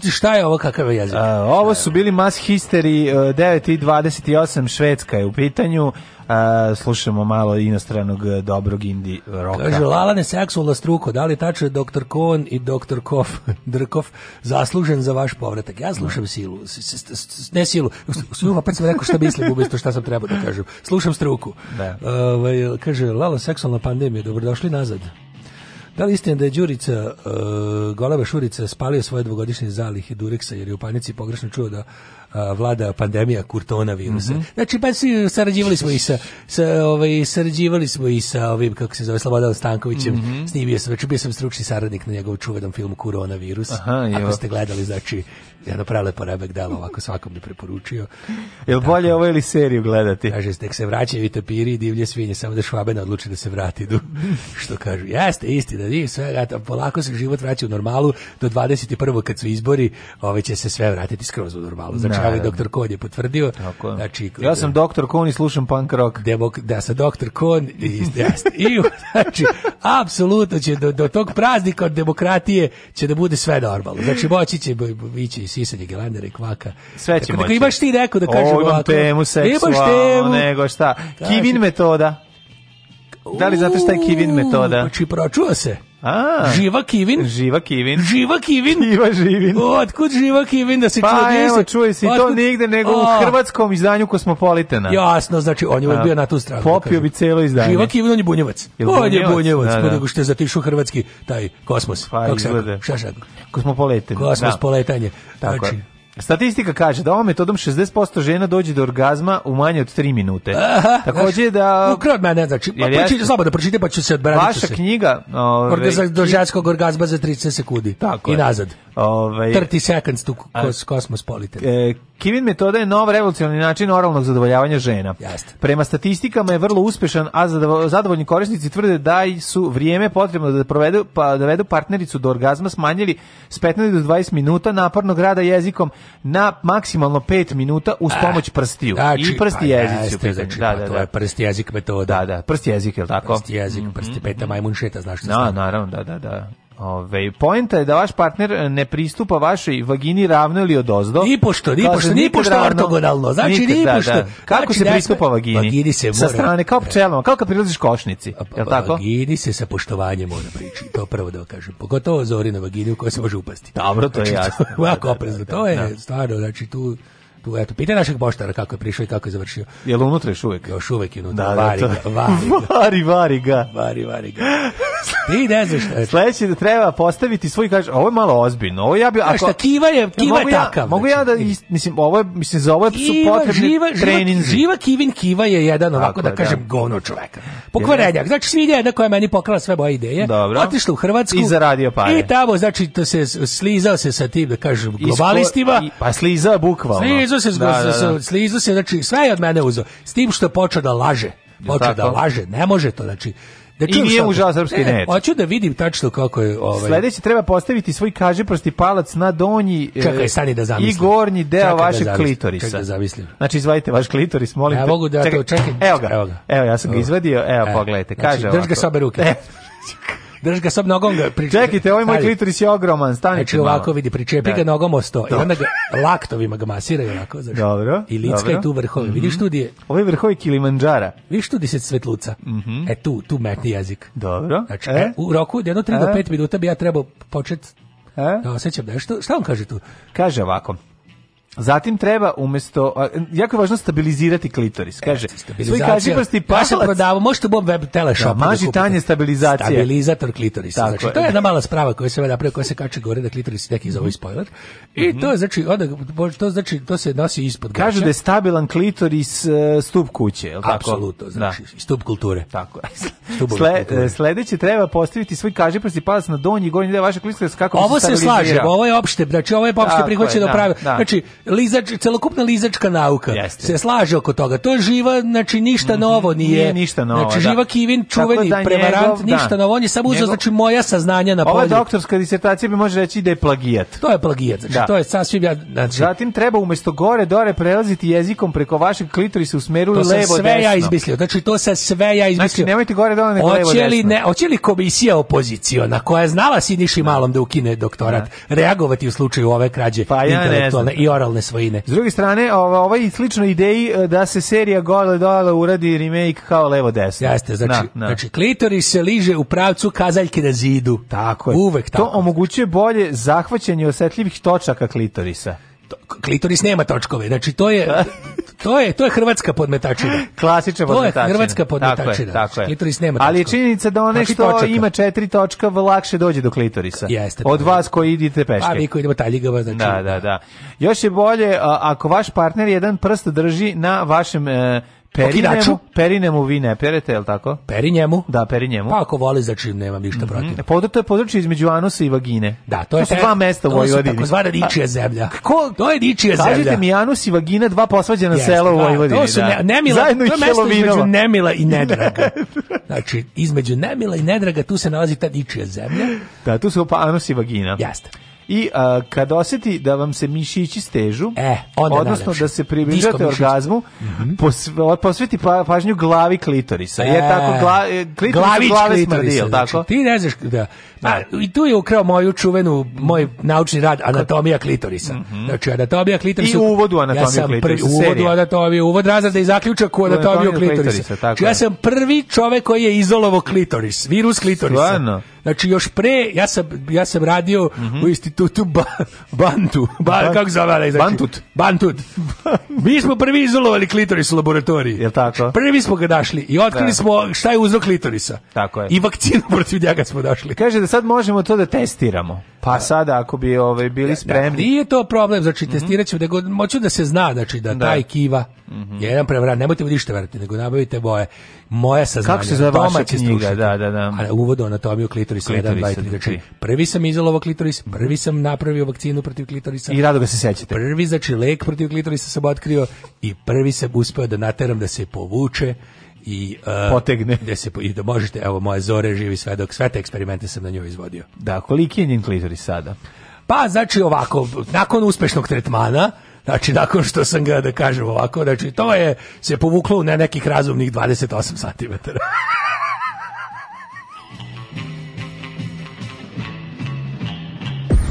objasniti šta je ovo kakav jezik. A, ovo su bili Mass History 9 e, i 28, Švedska je u pitanju. A, e, slušamo malo inostranog e, dobrog indi roka. Kaže, Lalane seksualna struko, da li tačno je da doktor Kohn i Dr. Kof, Drkov zaslužen za vaš povratak? Ja slušam silu, ne silu, sluha, pa sam rekao šta mislim, umjesto šta sam trebao da kažem. Slušam struku. Da. A, ovaj, kaže, lalane seksualna pandemija, dobrodošli nazad. Da li istina da je Đurica, uh, e, Goleba Šurica, spalio svoje dvogodišnje zalihe Dureksa jer je u panici pogrešno čuo da vlada pandemija kurtona virusa. Mm -hmm. Znači, pa svi sarađivali smo i sa, sa ovaj, sarađivali smo i sa ovim, kako se zove, Slobodan Stankovićem, mm -hmm. snimio sam, znači bio sam stručni saradnik na njegovom čuvenom filmu Koronavirus. Aha, Ako ste gledali, znači, jedno prelepo Rebek Delo, ovako svakom bi preporučio. Je li bolje ovo ili seriju gledati? Kaže, nek se vraćaju i tapiri i divlje svinje, samo da Švabena odluči da se vrati. Do, što kažu, jeste istina, nije sve, polako se život vraća u normalu, do 21. kad su izbori, ove će se sve vratiti skroz u normalu. Znači, kao i doktor Kon je potvrdio. Tako. Znači, ja sam doktor Kon i slušam punk rock. Demok, da, da, sa doktor Kon i, i znači, apsolutno će do, do tog praznika od demokratije će da bude sve normalno. Znači, moći će ići i sisanje gelandera i kvaka. Sve dakle, će moći. imaš ti neko da kaže ovako. temu seksualno, nego šta. Kivin metoda. Da li znate šta je Kivin metoda? Znači, pročuo se. A, živa Kivin. Živa Kivin. Živa Kivin. Živa Živin. Otkud Živa Kivin da se pa, čuje? Pa evo, čuje se to nigde nego o, u oh. hrvatskom izdanju Kosmopolitana. Jasno, znači on je uvijek bio na tu stranu. Da popio bi celo izdanje. Živa Kivin, on je bunjevac. Jel on bunjevac? je bunjevac, da, pa da. što je zatišao hrvatski taj kosmos. Pa, Kako izglede. Šta Kosmopolitan. Kosmos da. poletanje. Tako znači, Statistika kaže da ovom metodom 60% žena dođe do orgazma u manje od 3 minute. Aha, Takođe da... Ukrao mene, znači, pa pročite, slabo da pročite, pa ću se odbraniti. Vaša se. knjiga... Ove, orgazma, do ženskog orgazma za 30 sekundi. Tako I je. nazad. Ovaj 30 seconds to kos, Cosmos Politen. E, Kivin metoda je nov revolucionarni način oralnog zadovoljavanja žena. Jeste. Prema statistikama je vrlo uspešan, a zadovoljni korisnici tvrde da su vrijeme potrebno da provedu pa da vedu partnericu do orgazma smanjili s 15 do 20 minuta napornog rada jezikom na maksimalno 5 minuta uz ah, pomoć prstiju znači, i prsti pa, jezicu. Jeste, znači, da, da, da. To je da. prst jezik metoda. Da, da, prsti jezik, je l' tako? Prsti jezik, mm -hmm. peta majmunšeta, šeta, znaš što da, no, naravno, da, da, da. Ove, ovaj, poenta je da vaš partner ne pristupa vašoj vagini ravno ili odozdo. pošto, pošto, ni pošto ortogonalno. Znači, nikad, nipošto. Da, da. Kako znači, se dakle, pristupa vagini? Vagini se mora... Sa strane, kao pčelama, kao kad prilaziš košnici. Pa, je tako? Vagini se sa poštovanjem mora prići. To prvo da kažem. Pogotovo zori na vagini u kojoj se može upasti. Dobro, to je znači, jasno. Jako da, da, oprezno. Da, to je stvarno, znači tu tu eto pita našeg poštara kako je prišao i kako je završio. Je li unutra još uvek? Još uvek je unutra. Da, vari, ga, to... vari, vari, vari ga. Vari, vari ga. Ti ne znaš šta je. Sledeće da treba postaviti svoj kaže, ovo je malo ozbiljno. Ovo ja bi ako šta kiva je, kiva je takav. Ja, mogu ja da znači, mislim ovo je mislim za ovo je su potrebni živa, treninzi. Živa Kivin Kiva je jedan ovako da, da kažem gono čoveka. Pokvarenjak. Znači svinja jedna koja meni pokrala sve moje ideje. Otišla u Hrvatsku i zaradio pare. I tamo znači to se slizao se sa tim da kažem globalistima. i, pa slizao bukvalno. Slizao se da, da, slizao se znači sve je od mene uzeo. S tim što je počeo da laže. Počeo da laže. Ne može to znači Da I nije mu žao srpski e, net. Hoću da vidim tačno kako je ovaj. Sledeće treba postaviti svoj kaže prosti palac na donji e, Čekaj, stani da zamislim. I gornji deo čekaj da vašeg da klitorisa. Čekaj da zamislim. Znači izvadite vaš klitoris, molim te. Ja mogu da čekaj. to čekaj. Evo ga. Evo ga. Evo ja sam ga izvadio. Evo, evo. pogledajte. Znači, kaže znači, Drž ga sa obe ruke. E, Drži ga sob nogom ga priče. Čekajte, ovaj moj klitoris je ogroman, stanite. Znači ovako vidi, pričepi ga da. nogom o sto. I da. onda ga laktovima ga masiraju onako. Znači. Dobro. I licka je tu vrhovi. Mm -hmm. Vidiš mhm. tu je... Ovo je vrhovi ovaj Kilimandžara. Vidiš tu se svetluca. Mm -hmm. E tu, tu metni jezik. Dobro. Znači, e? e u roku jedno 3 e? do 5 minuta bi ja trebao početi E? Da osjećam nešto. Šta on kaže tu? Kaže ovako. Zatim treba umesto jako je važno stabilizirati klitoris. E, kaže, svi svoj kaži prsti pasalac. prodavo, možete bomb web teleshop. Da, da, maži tanje stabilizacije. Stabilizator klitorisa. Tako, znači, to je jedna mala sprava koja se valja preko koja se kače gore da klitoris neki za ovaj spoiler. I mm -hmm. to je znači onda to znači to se nosi ispod. Kaže gača. da je stabilan klitoris e, stup kuće, je tako? Apsolutno, da. znači da. stup kulture. Tako. Sle, e, sledeći treba postaviti svoj kaži prsti palac na donji gornji deo vaše klitoris kako Ovo se, se slaže, ovo je opšte, znači ovo je opšte prihvaćeno da, pravilo. Znači lizač, celokupna lizačka nauka Jeste. se slaže oko toga. To je živa, znači ništa mm, novo nije. Nije ništa novo, Znači da. živa Kivin, čuveni, Tako da prevarant, njegov, da. ništa novo. On je samo uzeo, znači moja saznanja na polju. Ova doktorska disertacija bi može reći da je plagijat. To je plagijat, znači Da. to je sasvim ja, znači, Zatim treba umesto gore dore prelaziti jezikom preko vašeg klitorisa u smeru to levo sam desno. sve ja izmislio. Znači to sam sve ja znači, izmislio. Znači, nemojte gore dole, nego levo Hoće li desno. ne, hoće li komisija opoziciona koja je znala Siniši da. malom da ukine doktorat, da. reagovati u slučaju ove krađe Pa ja intelektualne i oralne intelektualne svojine. S druge strane, ovaj slično ideji e, da se serija Gole dole uradi remake kao levo desno. Jeste, znači, na, na. znači klitoris se liže u pravcu kazaljke na zidu. Tako je. Uvek tako. To omogućuje bolje zahvaćanje osetljivih točaka klitorisa klitoris nema točkove. Znači to je To je to je hrvatska podmetačina. Klasična podmetačina. To je hrvatska podmetačina. Tako je, tako je. Klitoris nema. Ali točka. činjenica da one što točaka. ima četiri točka lakše dođe do klitorisa. Jeste. Od pa vas koji idite peške. A pa vi koji idemo taljigava znači. Da, da, da. Još je bolje ako vaš partner jedan prst drži na vašem e, Perinemu, perinemu vi ne perete, je jel tako? Perinjemu? Da, perinjemu. Pa ako voli, znači nema ništa mhm. protiv. Mm e, -hmm. Podr to je područje između anusa i vagine. Da, to je to su dva mesta u Vojvodini. To su takozvana pa ničija zemlja. Ko? To je ničija zemlja. Kažete mi anus i vagina, dva posvađena yes, sela u da, Vojvodini. To su da. ne, nemila, Zajedno to je mesto između nemila i nedraga. znači, između nemila i nedraga tu se nalazi ta ničija zemlja. Da, tu su pa anus i vagina. Jeste i a, kad osjeti da vam se mišići stežu, e, odnosno da se približate orgazmu, mm -hmm. posv, posveti pa, pažnju glavi klitorisa. E, je tako, gla, e, klitorisa glavi glave smrdi, je znači, tako? Znači, ti ne znaš da A, da. I tu je ukrao moju čuvenu, moj naučni rad Anatomija klitorisa. Mm -hmm. Znači, Anatomija klitorisa... I uvodu Anatomija ja sam klitorisa. Prvi, uvodu Anatomija, uvod razreda i zaključak u Anatomiju klitorisa. Znači, ja sam prvi čovek koji je izolovo klitoris, virus klitorisa. Stvarno? Znači još pre ja sam ja sam radio mm -hmm. u institutu ba, Bantu, ba, kako zove znači, Bantut. Bantut. Mi smo prvi izolovali klitoris u laboratoriji. Je tako? Znači, prvi smo ga našli i otkrili da. smo šta je uzrok klitorisa. Tako je. I vakcinu protiv njega smo našli. Kaže da sad možemo to da testiramo. Pa sada ako bi ovaj bili da, da, spremni. Da, nije to problem, znači mhm. testiraćemo mm -hmm. da moću da se zna znači da, da. taj kiva je mhm. jedan prevarant, nemojte mi ništa verovati, nego nabavite boje. Moja saznanja. Kako se zove vaša knjiga? Da, da, da. A uvod anatomiju klitoris 1 2 3. Prvi sam izolovo klitoris, prvi sam napravio vakcinu protiv klitorisa. I rado ga se sećate. Prvi znači lek protiv klitorisa sam otkrio i prvi sam uspeo da nateram da se povuče i uh, potegne gde se i da možete evo moje zore živi sve dok sve te eksperimente sam na njoj izvodio. Da, koliki je njen klitoris sada? Pa znači ovako, nakon uspešnog tretmana, znači nakon što sam ga da kažem ovako, znači to je se povuklo na nekih razumnih 28 cm.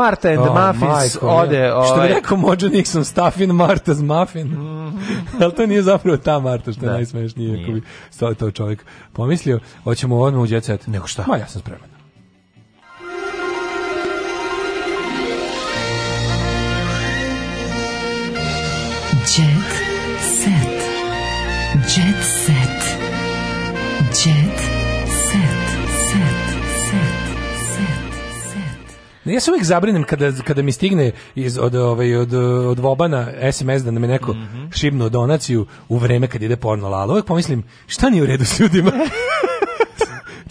Marta and oh, Muffins majko, ode... Ovaj... Što bi ovaj- rekao Mođo Nixon, Staffin Marta's Muffin. Mm. Ali to nije zapravo ta Marta, što je da. najsmešnije. Ako bi stao to čovjek pomislio, hoćemo odmah u djecet. Nego šta? Ma ja sam spreman. Jet ja se uvijek zabrinem kada, kada mi stigne iz, od, ovaj, od, od Vobana SMS da nam je neko mm -hmm. šibnu donaciju u vreme kad ide porno lala. Uvijek pomislim, šta nije u redu s ljudima?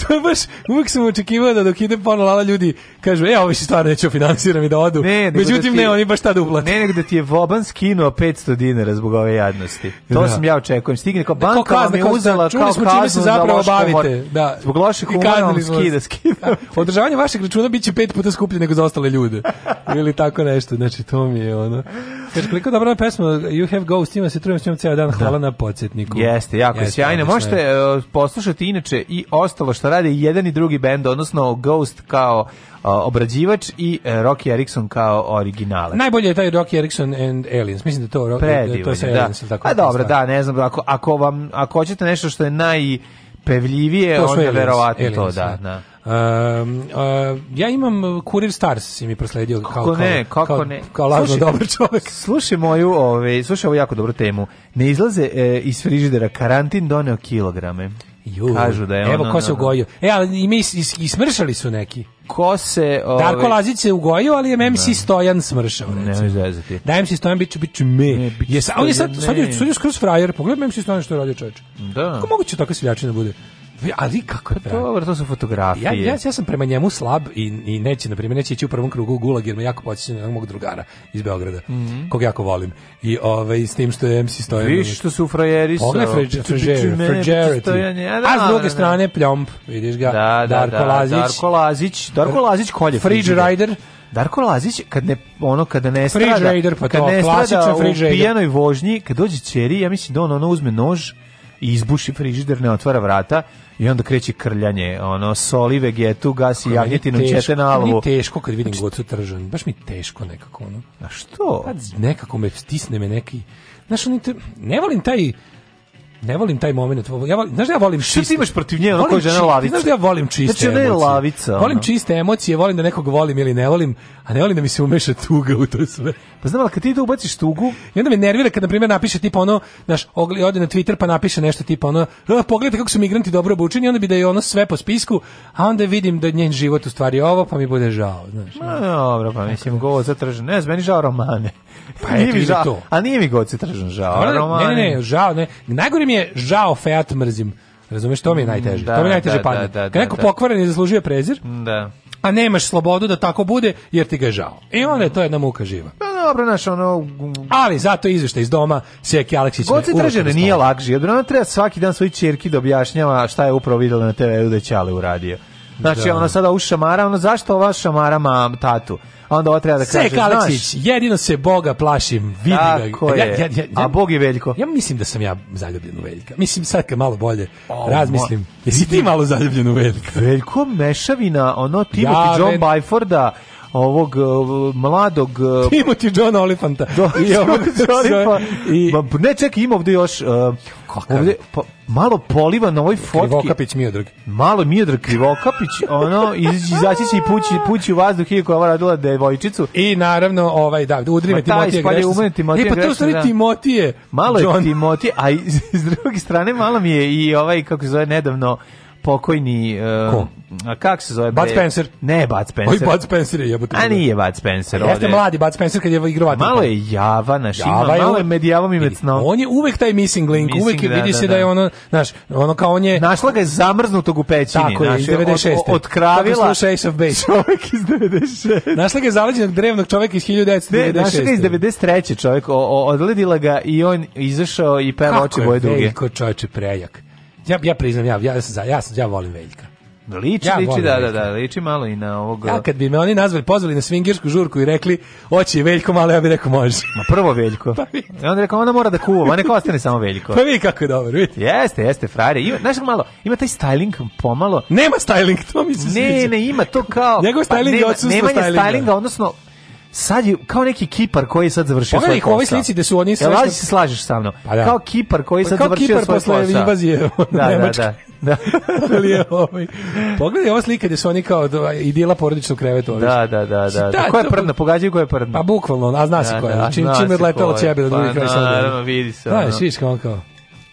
to je baš, uvijek sam očekivao da dok ide porno lala ljudi kažu, e, ovo si stvarno neću finansiram i da odu. Ne, da Međutim, da ne, oni baš tada uplate. Ne, nego da ti je Voban skinuo 500 dinara zbog ove jadnosti. To da. sam ja očekujem. Stigne kao, da, banka kao kazna, vam je uzela kao, kao smo čime se zapravo da bavite. Da. Zbog loše humora vam skida, skida. Da, održavanje vašeg računa biće pet puta skuplje nego za ostale ljude. Ili tako nešto. Znači, to mi je ono. Kaže, koliko dobra pesma, You Have Ghost, ima se trujem s njom ceo dan, da. hvala da. na podsjetniku. Jeste, jako Jeste, sjajno. Možete uh, poslušati inače i ostalo što radi jedan i drugi bend, odnosno Ghost kao e, obrađivač i uh, Rocky Erickson kao originale. Najbolje je taj Rocky Erickson and Aliens. Mislim da to da to se da. Aliens, da. tako. A pa dobro, da, ne znam, ako ako vam ako hoćete nešto što je naj pevljivije, to onda verovatno to, da. da. Um, uh, ja imam Kurir uh, Stars si mi prosledio kako kao, ne, kako kao, ne. kao lažno slušaj, dobar čovjek. Slušaj moju, ove, ovaj, slušaj ovu jako dobru temu. Ne izlaze e, iz frižidera, karantin doneo kilograme. Ju, Kažu da je Evo ono, ko se da, da. ugojio. E, ali mi i, smršali su neki. Ko se... Ove... Ovaj- Darko Lazić se ugojio, ali je da. MC ne. Stojan smršao. Recimo. Ne vezati. Da MC Stojan biću, biću me. Ne, biću yes, on je sad, sad, sad, sad je skroz frajer. Pogledaj MC Stojan što je radio čovječ. Da. Kako moguće takva siljačina bude? Ali kako je pravi? Dobro, to su fotografije. Ja, ja, ja sam prema njemu slab i, i neće, na primjer, neće ići u prvom krugu u Gulag, jer me jako podsjeća na mog drugara iz Beograda, mm -hmm. kog jako volim. I ovaj, s tim što je MC Stojan... Viš što su frajerisao. Pogledaj Frajerity. A s druge strane, Pljomp, vidiš ga, da, da, Darko Lazić. Darko Lazić, Darko Lazić kolje. Fridge Rider. Darko Lazić kad ne ono kada ne strada, Raider, pa kad to, ne strada u pijanoj vožnji, kad dođe ćeri, ja mislim da on ono uzme nož i izbuši frižider, ne otvara vrata I onda kreće krljanje, ono, soli vegetu, gasi jagnjetinu, čete na alvu. Meni teško kad vidim znači- gocu tržan, baš mi teško nekako, ono. A što? Kad pa, nekako me stisne me neki, znaš, oni te, ne volim taj, Ne volim taj momenat. Ja volim, znaš da ja volim čist. Šta ti imaš protiv nje, ona koja na lavica? Znaš da ja volim znači, čiste znači, emocije. Znači, lavica. Volim čiste emocije, volim da nekog volim ili ne volim, a ne volim da mi se umeša tuga u to sve. Pa znam, ali kad ti to ubaciš tugu... I onda me nervira kad, na primjer, napiše tipa ono, znaš, ogli, ode na Twitter pa napiše nešto tipa ono, pogledajte kako su migranti dobro obučeni, onda bi da je ono sve po spisku, a onda vidim da njen život u stvari ovo, pa mi bude žao, znaš. Ma, dobro, pa mislim, da. go zatražen. Ne, meni žao romane. Pa nije mi žao, to. a nije mi Goci tražen žao. Pa ne, ne, ne, žao, ne. Najgore mi je žao Fiat mrzim. Razumeš, to mi je mm, najteže. Da, to mi je najteže da, padne. Da, da, Kad neko da, da. pokvaren je zaslužio prezir, da. a nemaš slobodu da tako bude, jer ti ga je žao. I onda je to jedna muka živa. Pa dobro, naš ono... Ali zato izvešta iz doma Sjeki Aleksić... Goci Tržan nije lakži. Odbrano treba svaki dan svoj čerki da objašnjava šta je upravo videla na TV-u da će Ali uradio. Znači, da. ona sada u šamara, ono, zašto ova šamara mam tatu? onda ovo treba da kaže. Sek Aleksić, jedino se Boga plašim, vidi ga. Ja, ja, ja, ja, A Bog je Veljko. Ja mislim da sam ja zaljubljen u Veljka. Mislim, sad kad malo bolje oh, razmislim, jesi ti malo zaljubljen u Veljka? Veljko mešavina, ono Timothy John Byforda, ovog eh, mladog eh, Timothy John Olifanta. Do, I ovog Olifa, i ba, ne čekaj, ima ovde još uh, ovde, pa, malo poliva na ovoj fotki. Krivokapić Miodrag. Malo Miodrag Krivokapić, ono, izaći se i pući, pući u vazduh i koja je radila devojčicu. I naravno, ovaj, da, udri me Timotije Grešnic. Timotije e, pa to stvari da. Timotije. Malo John. je Timotije, a iz, iz druge strane malo mi je i ovaj, kako se zove, nedavno, pokojni uh, Ko? a kak se zove? Bud bre? Spencer. Ne, Bud Spencer. Oj, Bud Spencer je jebote. A nije Bud Spencer. Jeste mladi Bud Spencer kad je igrao Malo je java naš, java ima, je malo je medijavom i vecno. On je uvek taj missing link, missing, uvek je, da, vidi da, se da, da. da je ono, znaš, ono kao on je... Našla ga je zamrznutog u pećini. Tako je, iz 96. Od, odkravila... Tako sluša of Base. Čovek iz 96. Našla ga je zaleđenog drevnog čoveka iz 1996. našla ga iz 93. čovek, o, o, odledila ga i on izašao i peva oči boje duge. Kako je veliko čoveče prejak ja, ja priznam, ja, ja, sam, ja, sam, ja volim Veljka. Liči, ja liči, da, da, da, liči malo i na ovog... Ja kad bi me oni nazvali, pozvali na svingirsku žurku i rekli, oći je Veljko, malo ja bih rekao može. Ma prvo Veljko. pa I onda rekao, ona mora da kuva, a neka ostane samo Veljko. pa vi kako je dobro, vidite. Jeste, jeste, frajere. Ima, znaš malo, ima taj styling pomalo... Nema styling, to mi se ne, sviđa. Ne, ne, ima to kao... Njegov pa styling pa, nema, je odsustvo stylinga. Nema stylinga, odnosno sad je kao neki kipar koji je sad završio svoj posao. Pogledaj ih u slici gde su oni sve... Jel, ja, se slažeš sa mnom? Pa da. Kao kipar koji je pa sad završio svoj posao. Kao kipar posle invazije da, da, Nemačke. Da, da, da. Ali je ovaj... Pogledaj ova slika gde su oni kao idila porodičnog kreveta. Ovaj. Da, da, da. da. Da. da koja je prdna? Pogađaju ko je prdna? Pa bukvalno, a zna se da, koja je. Znači, čim, čim je letalo ćebe do pa drugih kraja sada. Da, naravno, vidi se. Da, sviš kao kao.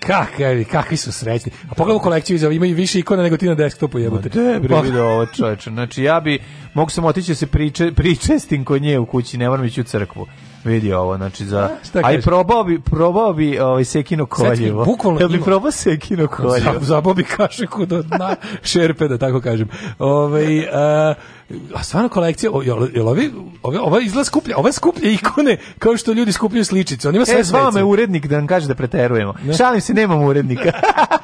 Kakavi, kakvi su srećni. A pogledaj kolekciju iza, imaju više ikona nego ti na desktopu jebote. Da, bre, vidi ovo čoveče. Znači ja bi mogu samo otići da se priče, pričestim kod nje u kući, ne moram ići u crkvu. Vidi ovo, znači za a, i probao bi probao bi ovaj sekino koljevo. Bukvalno ja bi probao sekino koljevo. Zabao bi kašiku do dna šerpe da tako kažem. Ovaj A stvarno kolekcija, o, jel, jel ovi, ove, ova izgleda skuplja, ova skuplja ikone, kao što ljudi skupljaju sličice. On ima sve e, zvao urednik da nam kaže da preterujemo. Ne. Šalim se, nemam urednika.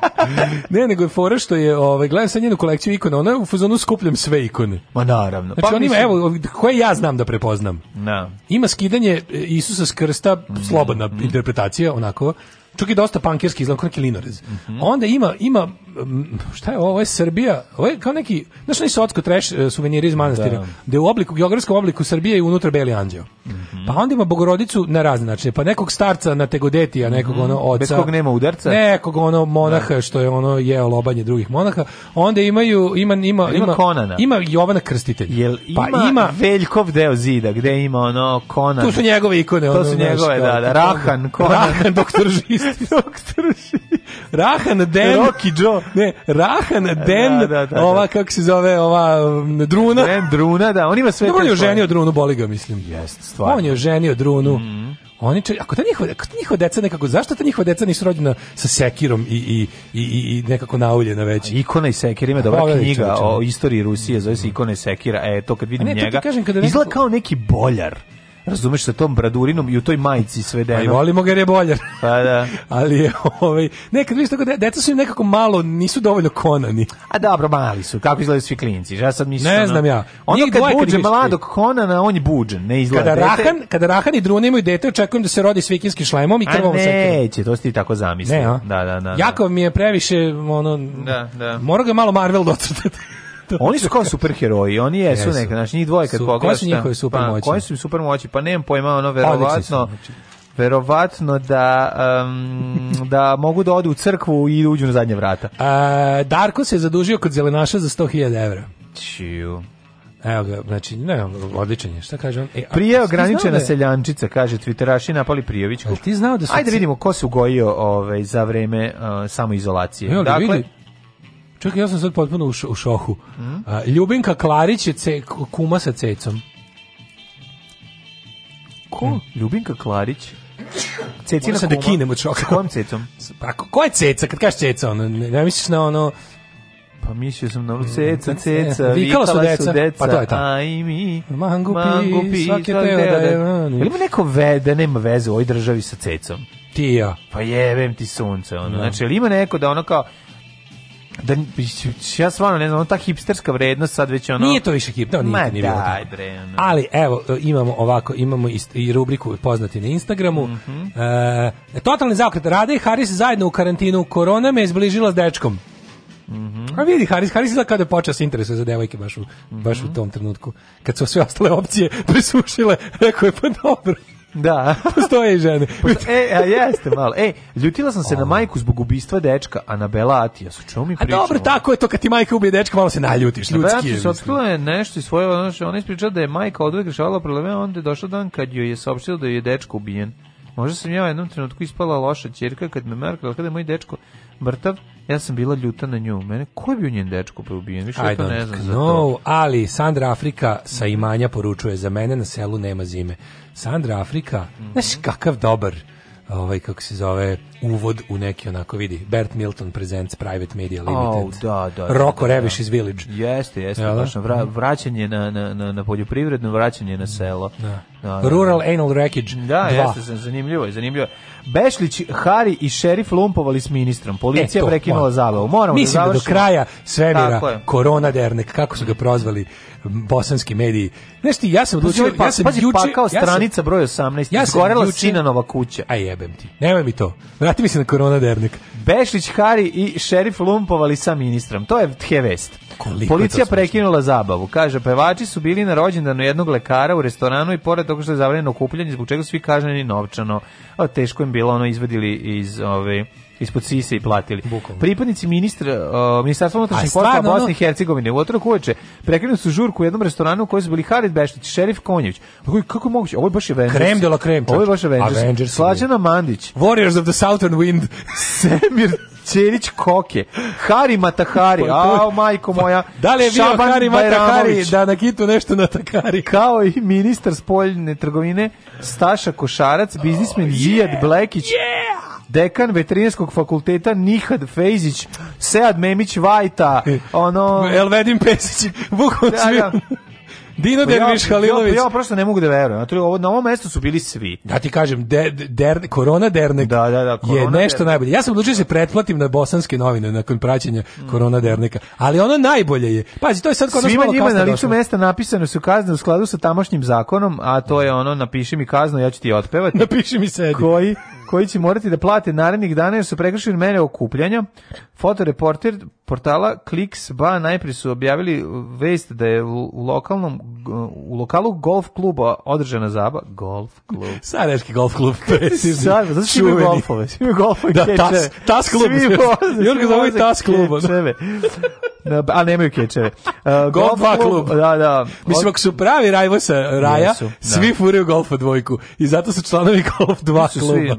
ne, nego je fora što je, ovaj, gledam sa njenu kolekciju ikona, ona je u fazonu skupljam sve ikone. Ma naravno. Znači, pa, oni evo, koje ja znam da prepoznam. Na. Da. Ima skidanje e, Isusa s krsta, mm. slobodna mm interpretacija, onako, čak i dosta pankirski izgleda, kao neki linorez. Mm -hmm. Onda ima, ima, šta je ovo, ovo je Srbija, ovo je kao neki, znaš, oni socko treš suveniri iz manastira, da. gde u obliku, geografskom obliku Srbije i unutra beli anđeo. Mm -hmm. Pa onda ima bogorodicu na razne načine, pa nekog starca na tegodetija, nekog mm -hmm. ono oca. Bez kog nema udarca. Nekog ono monaha, da. što je ono jeo lobanje drugih monaha. Onda imaju, ima, ima, ima, ima Konana. Ima Jovana Krstitelj. Jel pa ima, pa ima Veljkov deo zida, gde ima ono Konan. Tu su njegove ikone. To su njegove, da, da, Rahan, Konan. Rahan, doktor Žis. Rockstaruši. Rockstaruši. Rahan Den. Rocky Joe. Ne, Rahan Den, da, da, da, da, ova kako se zove, ova Druna. Den Druna, da, on ima sve. Dobro je oženio Drunu, boli ga, mislim. Jeste, stvarno. On je oženio Drunu. Mm oni če, ako ta njihova, ako ta njihova deca nekako, zašto ta njihova deca nisu rođena sa sekirom i, i, i, i nekako nauljena već? Ikona i sekira ima dobra Pogledaj, knjiga čoveče. o istoriji Rusije, zove se Ikona i sekira, e, to kad vidim ne, njega, kažem, kada izgleda kao neki boljar razumeš, sa tom bradurinom i u toj majici svedeno. Pa i volimo ga jer je boljer. Pa da. Ali je, ovaj, nekad vidiš tako, deca su im nekako malo, nisu dovoljno konani. A dobro, mali su, kako izgledaju svi klinci, ja sad mislim. Ne znam ja. Ono kad buđe mladog konana, on je buđen, ne izgleda. Kada dete... Rahan, kada Rahan i Druna imaju dete, očekujem da se rodi s vikinskim šlemom i krvom sektom. A neće, to si ti tako zamislio. Ne, a? Da, da, da, da. Jakov mi je previše, ono, da, da. mora ga malo Marvel docrtati. Oni su kao superheroji, oni jesu yes. neka, znači njih dvoje kad pogledaš. Koje su njihove pa, supermoći? Pa, koje su supermoći? Pa nemam pojma, ono verovatno verovatno da um, da mogu da odu u crkvu i da uđu na zadnje vrata. A, Darko se je zadužio kod zelenaša za 100.000 evra. Čiju. Evo ga, znači, ne, odličan je, šta kaže on? E, Prije ograničena da seljančica, kaže Twitteraši napali Prijovićku. Ti znao da su... Ajde vidimo ko se ugojio ovaj, za vreme uh, samoizolacije. Evo ga, dakle, vidi Čekaj, ja sam sad potpuno u, š, u šohu. Mm? A, Ljubinka Klarić je ce, kuma sa cecom. Ko? Mm. Ljubinka Klarić? Cecina kuma? da kinem od šoka. Sa kojom cecom? Pa, ko je ceca? Kad kažeš ceca, ono, ne, ne misliš na ono... Pa mislio sam na mm, ceca, ceca, e, vikala su deca, pa to je ta. Aj mi, mangupi, mangupi svake teo da, da je. Ili ima neko ve, da nema veze u ovoj državi sa cecom? Ti ja. Pa jebem ti sunce, ono. Da. Znači, ili ima neko da ono kao, da ja stvarno ne znam, on ta hipsterska vrednost sad već ono Nije to više hip, no, da, nije, nije daj, bre, no. Ali evo, imamo ovako, imamo i rubriku poznati na Instagramu. Mm -hmm. e, totalni zakret, Rade i Haris zajedno u karantinu, korona me izbližila s dečkom. Mm -hmm. A vidi, Haris, Haris je kada je počeo se interesuje za devojke baš u, mm -hmm. baš u mhm. tom trenutku. Kad su sve ostale opcije presušile, rekao je pa dobro. Da. Postoje i žene. Posto, e, a jeste malo. E, ljutila sam se na majku zbog ubistva dečka Anabela Atijas. O čemu mi pričamo? A dobro, tako je to kad ti majka ubije dečka, malo se naljutiš. Ljudski Anabela je. Otkrila je nešto iz svoje, ona ispričala da je majka odvek rešavala probleme, onda je došao dan kad joj je saopštila da je dečko ubijen. Možda sam ja u jednom trenutku ispala loša ćerka kad me Mark kada je moj dečko mrtav, ja sam bila ljuta na nju. Mene, ko je bio njen dečko pa Više I to ne znam know, za to. ali Sandra Afrika sa imanja poručuje, za mene na selu nema zime. Sandra Afrika, mm -hmm. znaš mhm. kakav dobar ovaj kako se zove uvod u neki onako vidi Bert Milton presents Private Media Limited. Oh, da, da, da Roko da, da, Reviš iz Village. Jeste, jeste, Jela? Da? vra, mhm. vraćanje na, na, na poljoprivredno, vraćanje na selo. Da. Da, da, da, Rural Anal Wreckage Da, 2. jeste, zanimljivo je, zanimljivo je. Bešlić, Hari i šerif lumpovali s ministrom. Policija e, prekinula zabavu. Moramo da Mislim da, da do kraja svemira korona dernek, kako su ga prozvali bosanski mediji. Znaš ti, ja sam odlučio, ovaj pa, ja sam pazi, juče... pakao stranica ja sam, broj 18, ja izgorela juče, Sinanova kuća. A jebem ti, nemoj mi to. Vrati mi se na korona dernek. Bešlić, Hari i šerif lumpovali sa ministrom. To je Koliko Policija prekinula zabavu. Kaže, pevači su bili na rođendanu jednog lekara u restoranu i pored tako što je zabranjeno okupljanje, zbog čega svi kažnjeni novčano. A teško im bilo ono izvadili iz ove ispod sise i platili. Bukalno. Pripadnici ministra uh, Ministarstva unutrašnjih poslova Bosne i Hercegovine u utorak uveče prekinuli su žurku u jednom restoranu u kojoj su bili Harid Beštić, Šerif Konjević. Kako kako je moguće? Ovo je baš Avengers. Krem de la krem. Ovo je baš Avengers. Avengers Slađana Mandić. Warriors of the Southern Wind. Semir Ćerić Koke, Hari Matahari, a pa, pa, majko pa, moja. Da li je bio Šaban Hari Matahari da nakitu nešto na takari? Kao i ministar spoljne trgovine Staša Košarac, biznismen oh, Zijad yeah, Blekić. Yeah! dekan veterinarskog fakulteta Nihad Fejzić, Sead Memić Vajta, e, ono... Elvedin Pesić, bukvalno da, da. Dino pa Derviš Halilović. Ja, ja prosto ne mogu da verujem. Na ovo na ovom mestu su bili svi. Da ti kažem, de, der, korona dernek da, da, da, korona je nešto dernek. najbolje. Ja sam odlučio da se pretplatim na bosanske novine nakon praćenja mm. korona derneka. Ali ono najbolje je. Pazi, to je sad kod Svima njima na licu mesta napisano su kazne u skladu sa tamošnjim zakonom, a to je mm. ono napiši mi kaznu, ja ću ti otpevati. Napiši mi sedi. Koji koji će morati da plate narednih dana jer su prekršili mere okupljanja. Fotoreporter portala Kliks Ba najprije su objavili vest da je u, lokalnom, u lokalu golf kluba održana zabava. Golf klub. Sarajevski golf klub. Sad, zato klub. imaju golfove. Svi imaju golfove. Da, tas, tas klub. Svi voze. Jorga zove tas kluba. a nemaju kečeve. Uh, golf, golf klub. Da, da. Mislim, ako su pravi Rajvo sa Raja, Jesu, da. svi furaju golfa dvojku. I zato su članovi golf dva kluba. Svi,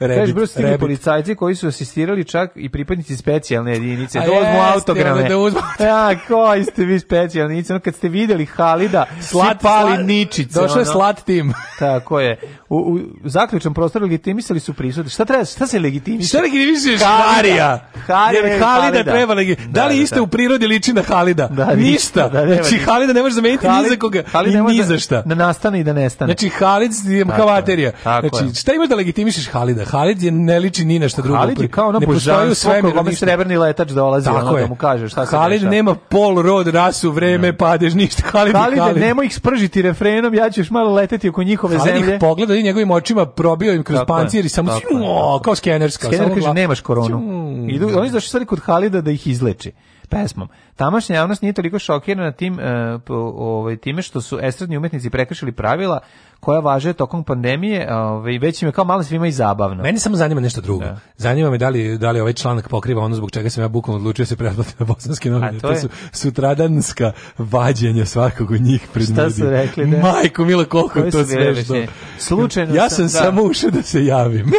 Rebić, Kažeš, policajci koji su asistirali čak i pripadnici specijalne jedinice. Da, da uzmu autograme. Da uzmu. ja, koji ste vi specijalnici? jedinice? No, kad ste videli Halida, slat, pali slat, ničice. Došao je slat tim. Tako je. U, u zaključnom prostoru legitimisali su prisutni. Šta treba, šta se legitimisali? Šta legitimisuješ? Harija. Harija Halida, Halida treba legitimisati. Da, da, li da, iste da. u prirodi liči na Halida? Da, ništa. Da, znači, Halida ne može zameniti Halid, ni za koga Halid i ni za šta. Da nastane i da nestane. Znači, Halid je kao Znači, šta imaš da legitimišeš Halida? Halida. Halid je ne liči ni na šta drugo. Halid je kao ono božanstvo kome srebrni letač dolazi, Tako ono da je. da mu kaže šta se Halid nema pol rod, rasu, vreme, no. Da. padež, ništa. Halid, Halid, Halid. nemoj ih spržiti refrenom, ja ću još malo leteti oko njihove Halid zemlje. Halid ih pogleda i njegovim očima probio im kroz pancir i samo tako, o, kao skenerska. Skener kaže, nemaš koronu. Idu, oni zašto stvari kod Halida da ih izleči pesmom. Tamašnja javnost nije toliko šokirana tim, e, ovaj, time što su estradni umetnici prekršili pravila koja važe tokom pandemije ovaj, već im je kao malo svima i zabavno. Meni samo zanima nešto drugo. Da. Zanima me da li, da li ovaj članak pokriva ono zbog čega sam ja bukvalno odlučio da se pretplati na bosanske novine. To, to, su sutradanska vađenja svakog od njih pred Šta su rekli? Da? Majko, milo, koliko to sve što... Slučajno ja sam, da. samo ušao da se javim.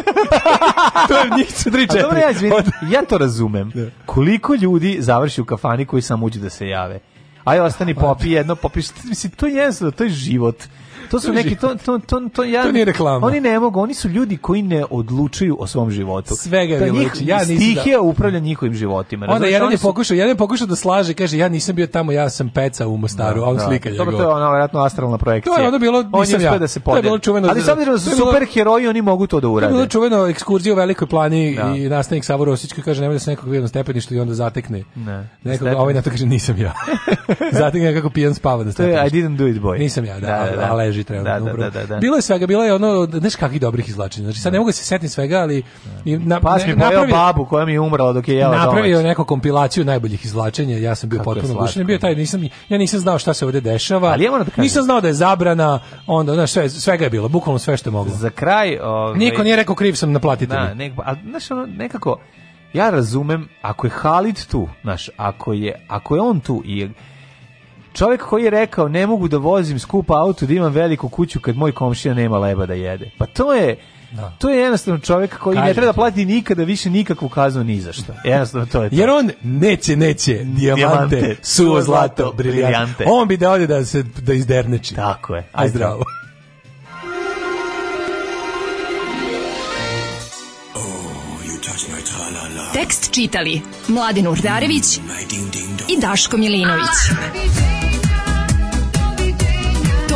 to je njih su tri, četiri. Dobro, ja, izvini, ja to razumem. Da. Koliko ljudi završi u kafani koji samo uđu da se jave. Aj ostani popi jedno, popi, mislim, to je jednostavno, to je život. To su neki to to to to ja to nije reklama. Oni ne mogu, oni su ljudi koji ne odlučuju o svom životu. Svega je njih, ja nisam. Stihija da... upravlja njihovim životima. Onda Razumiješ, jedan je su... pokušao, jedan je pokušao da slaže, kaže ja nisam bio tamo, ja sam peca u Mostaru, da, a on da. slika je To to je ona verovatno astralna projekcija. To je onda bilo nisam ja. Da se to je bilo čuveno. Ali sad da su super heroji, oni mogu to da urade. To je bilo čuveno ekskurzija u Velikoj plani da. i nastavnik Savor Rosićki kaže nemoj da se nekog vidim stepeništu i onda zatekne. Ne. Nekog, ovaj na to kaže nisam ja. zatekne kako pijan spava na da stepeništu. I didn't do it boy. Nisam ja, da, da, da, da drži trenutno. Da da, da, da, da, Bilo je svega, bilo je ono, znaš kakvih dobrih izlačenja. Znači sad ne da. mogu se setim svega, ali na, Pas mi pojeo babu koja mi je umrla dok je jela Napravio domaći. neku kompilaciju najboljih izlačenja, ja sam bio Kako potpuno gušen. Bio taj, nisam, ja nisam znao šta se ovde dešava. Ali da Nisam znao da je zabrana, onda, znaš, sve, svega je bilo, bukvalno sve što je moglo. Za kraj... Ove, ovaj- Niko nije rekao kriv sam naplatiti. Da, nek, a, znaš, ono, nekako, ja razumem, ako je Halid tu, znaš, ako je, ako je on tu i Čovjek koji je rekao ne mogu da vozim skupa auto, da imam veliku kuću kad moj komšija nema leba da jede. Pa to je da. To je jednostavno čovjek koji Kažete. ne treba da plati nikada više nikakvu kaznu ni za šta. Jednostavno to je to. Jer on neće, neće dijamante, suvo zlato, briljante. On bi da ode da se da izderneči. Tako je. Aj zdravo. Oh, Tekst čitali Mladin Urdarević i Daško Milinović. Ah!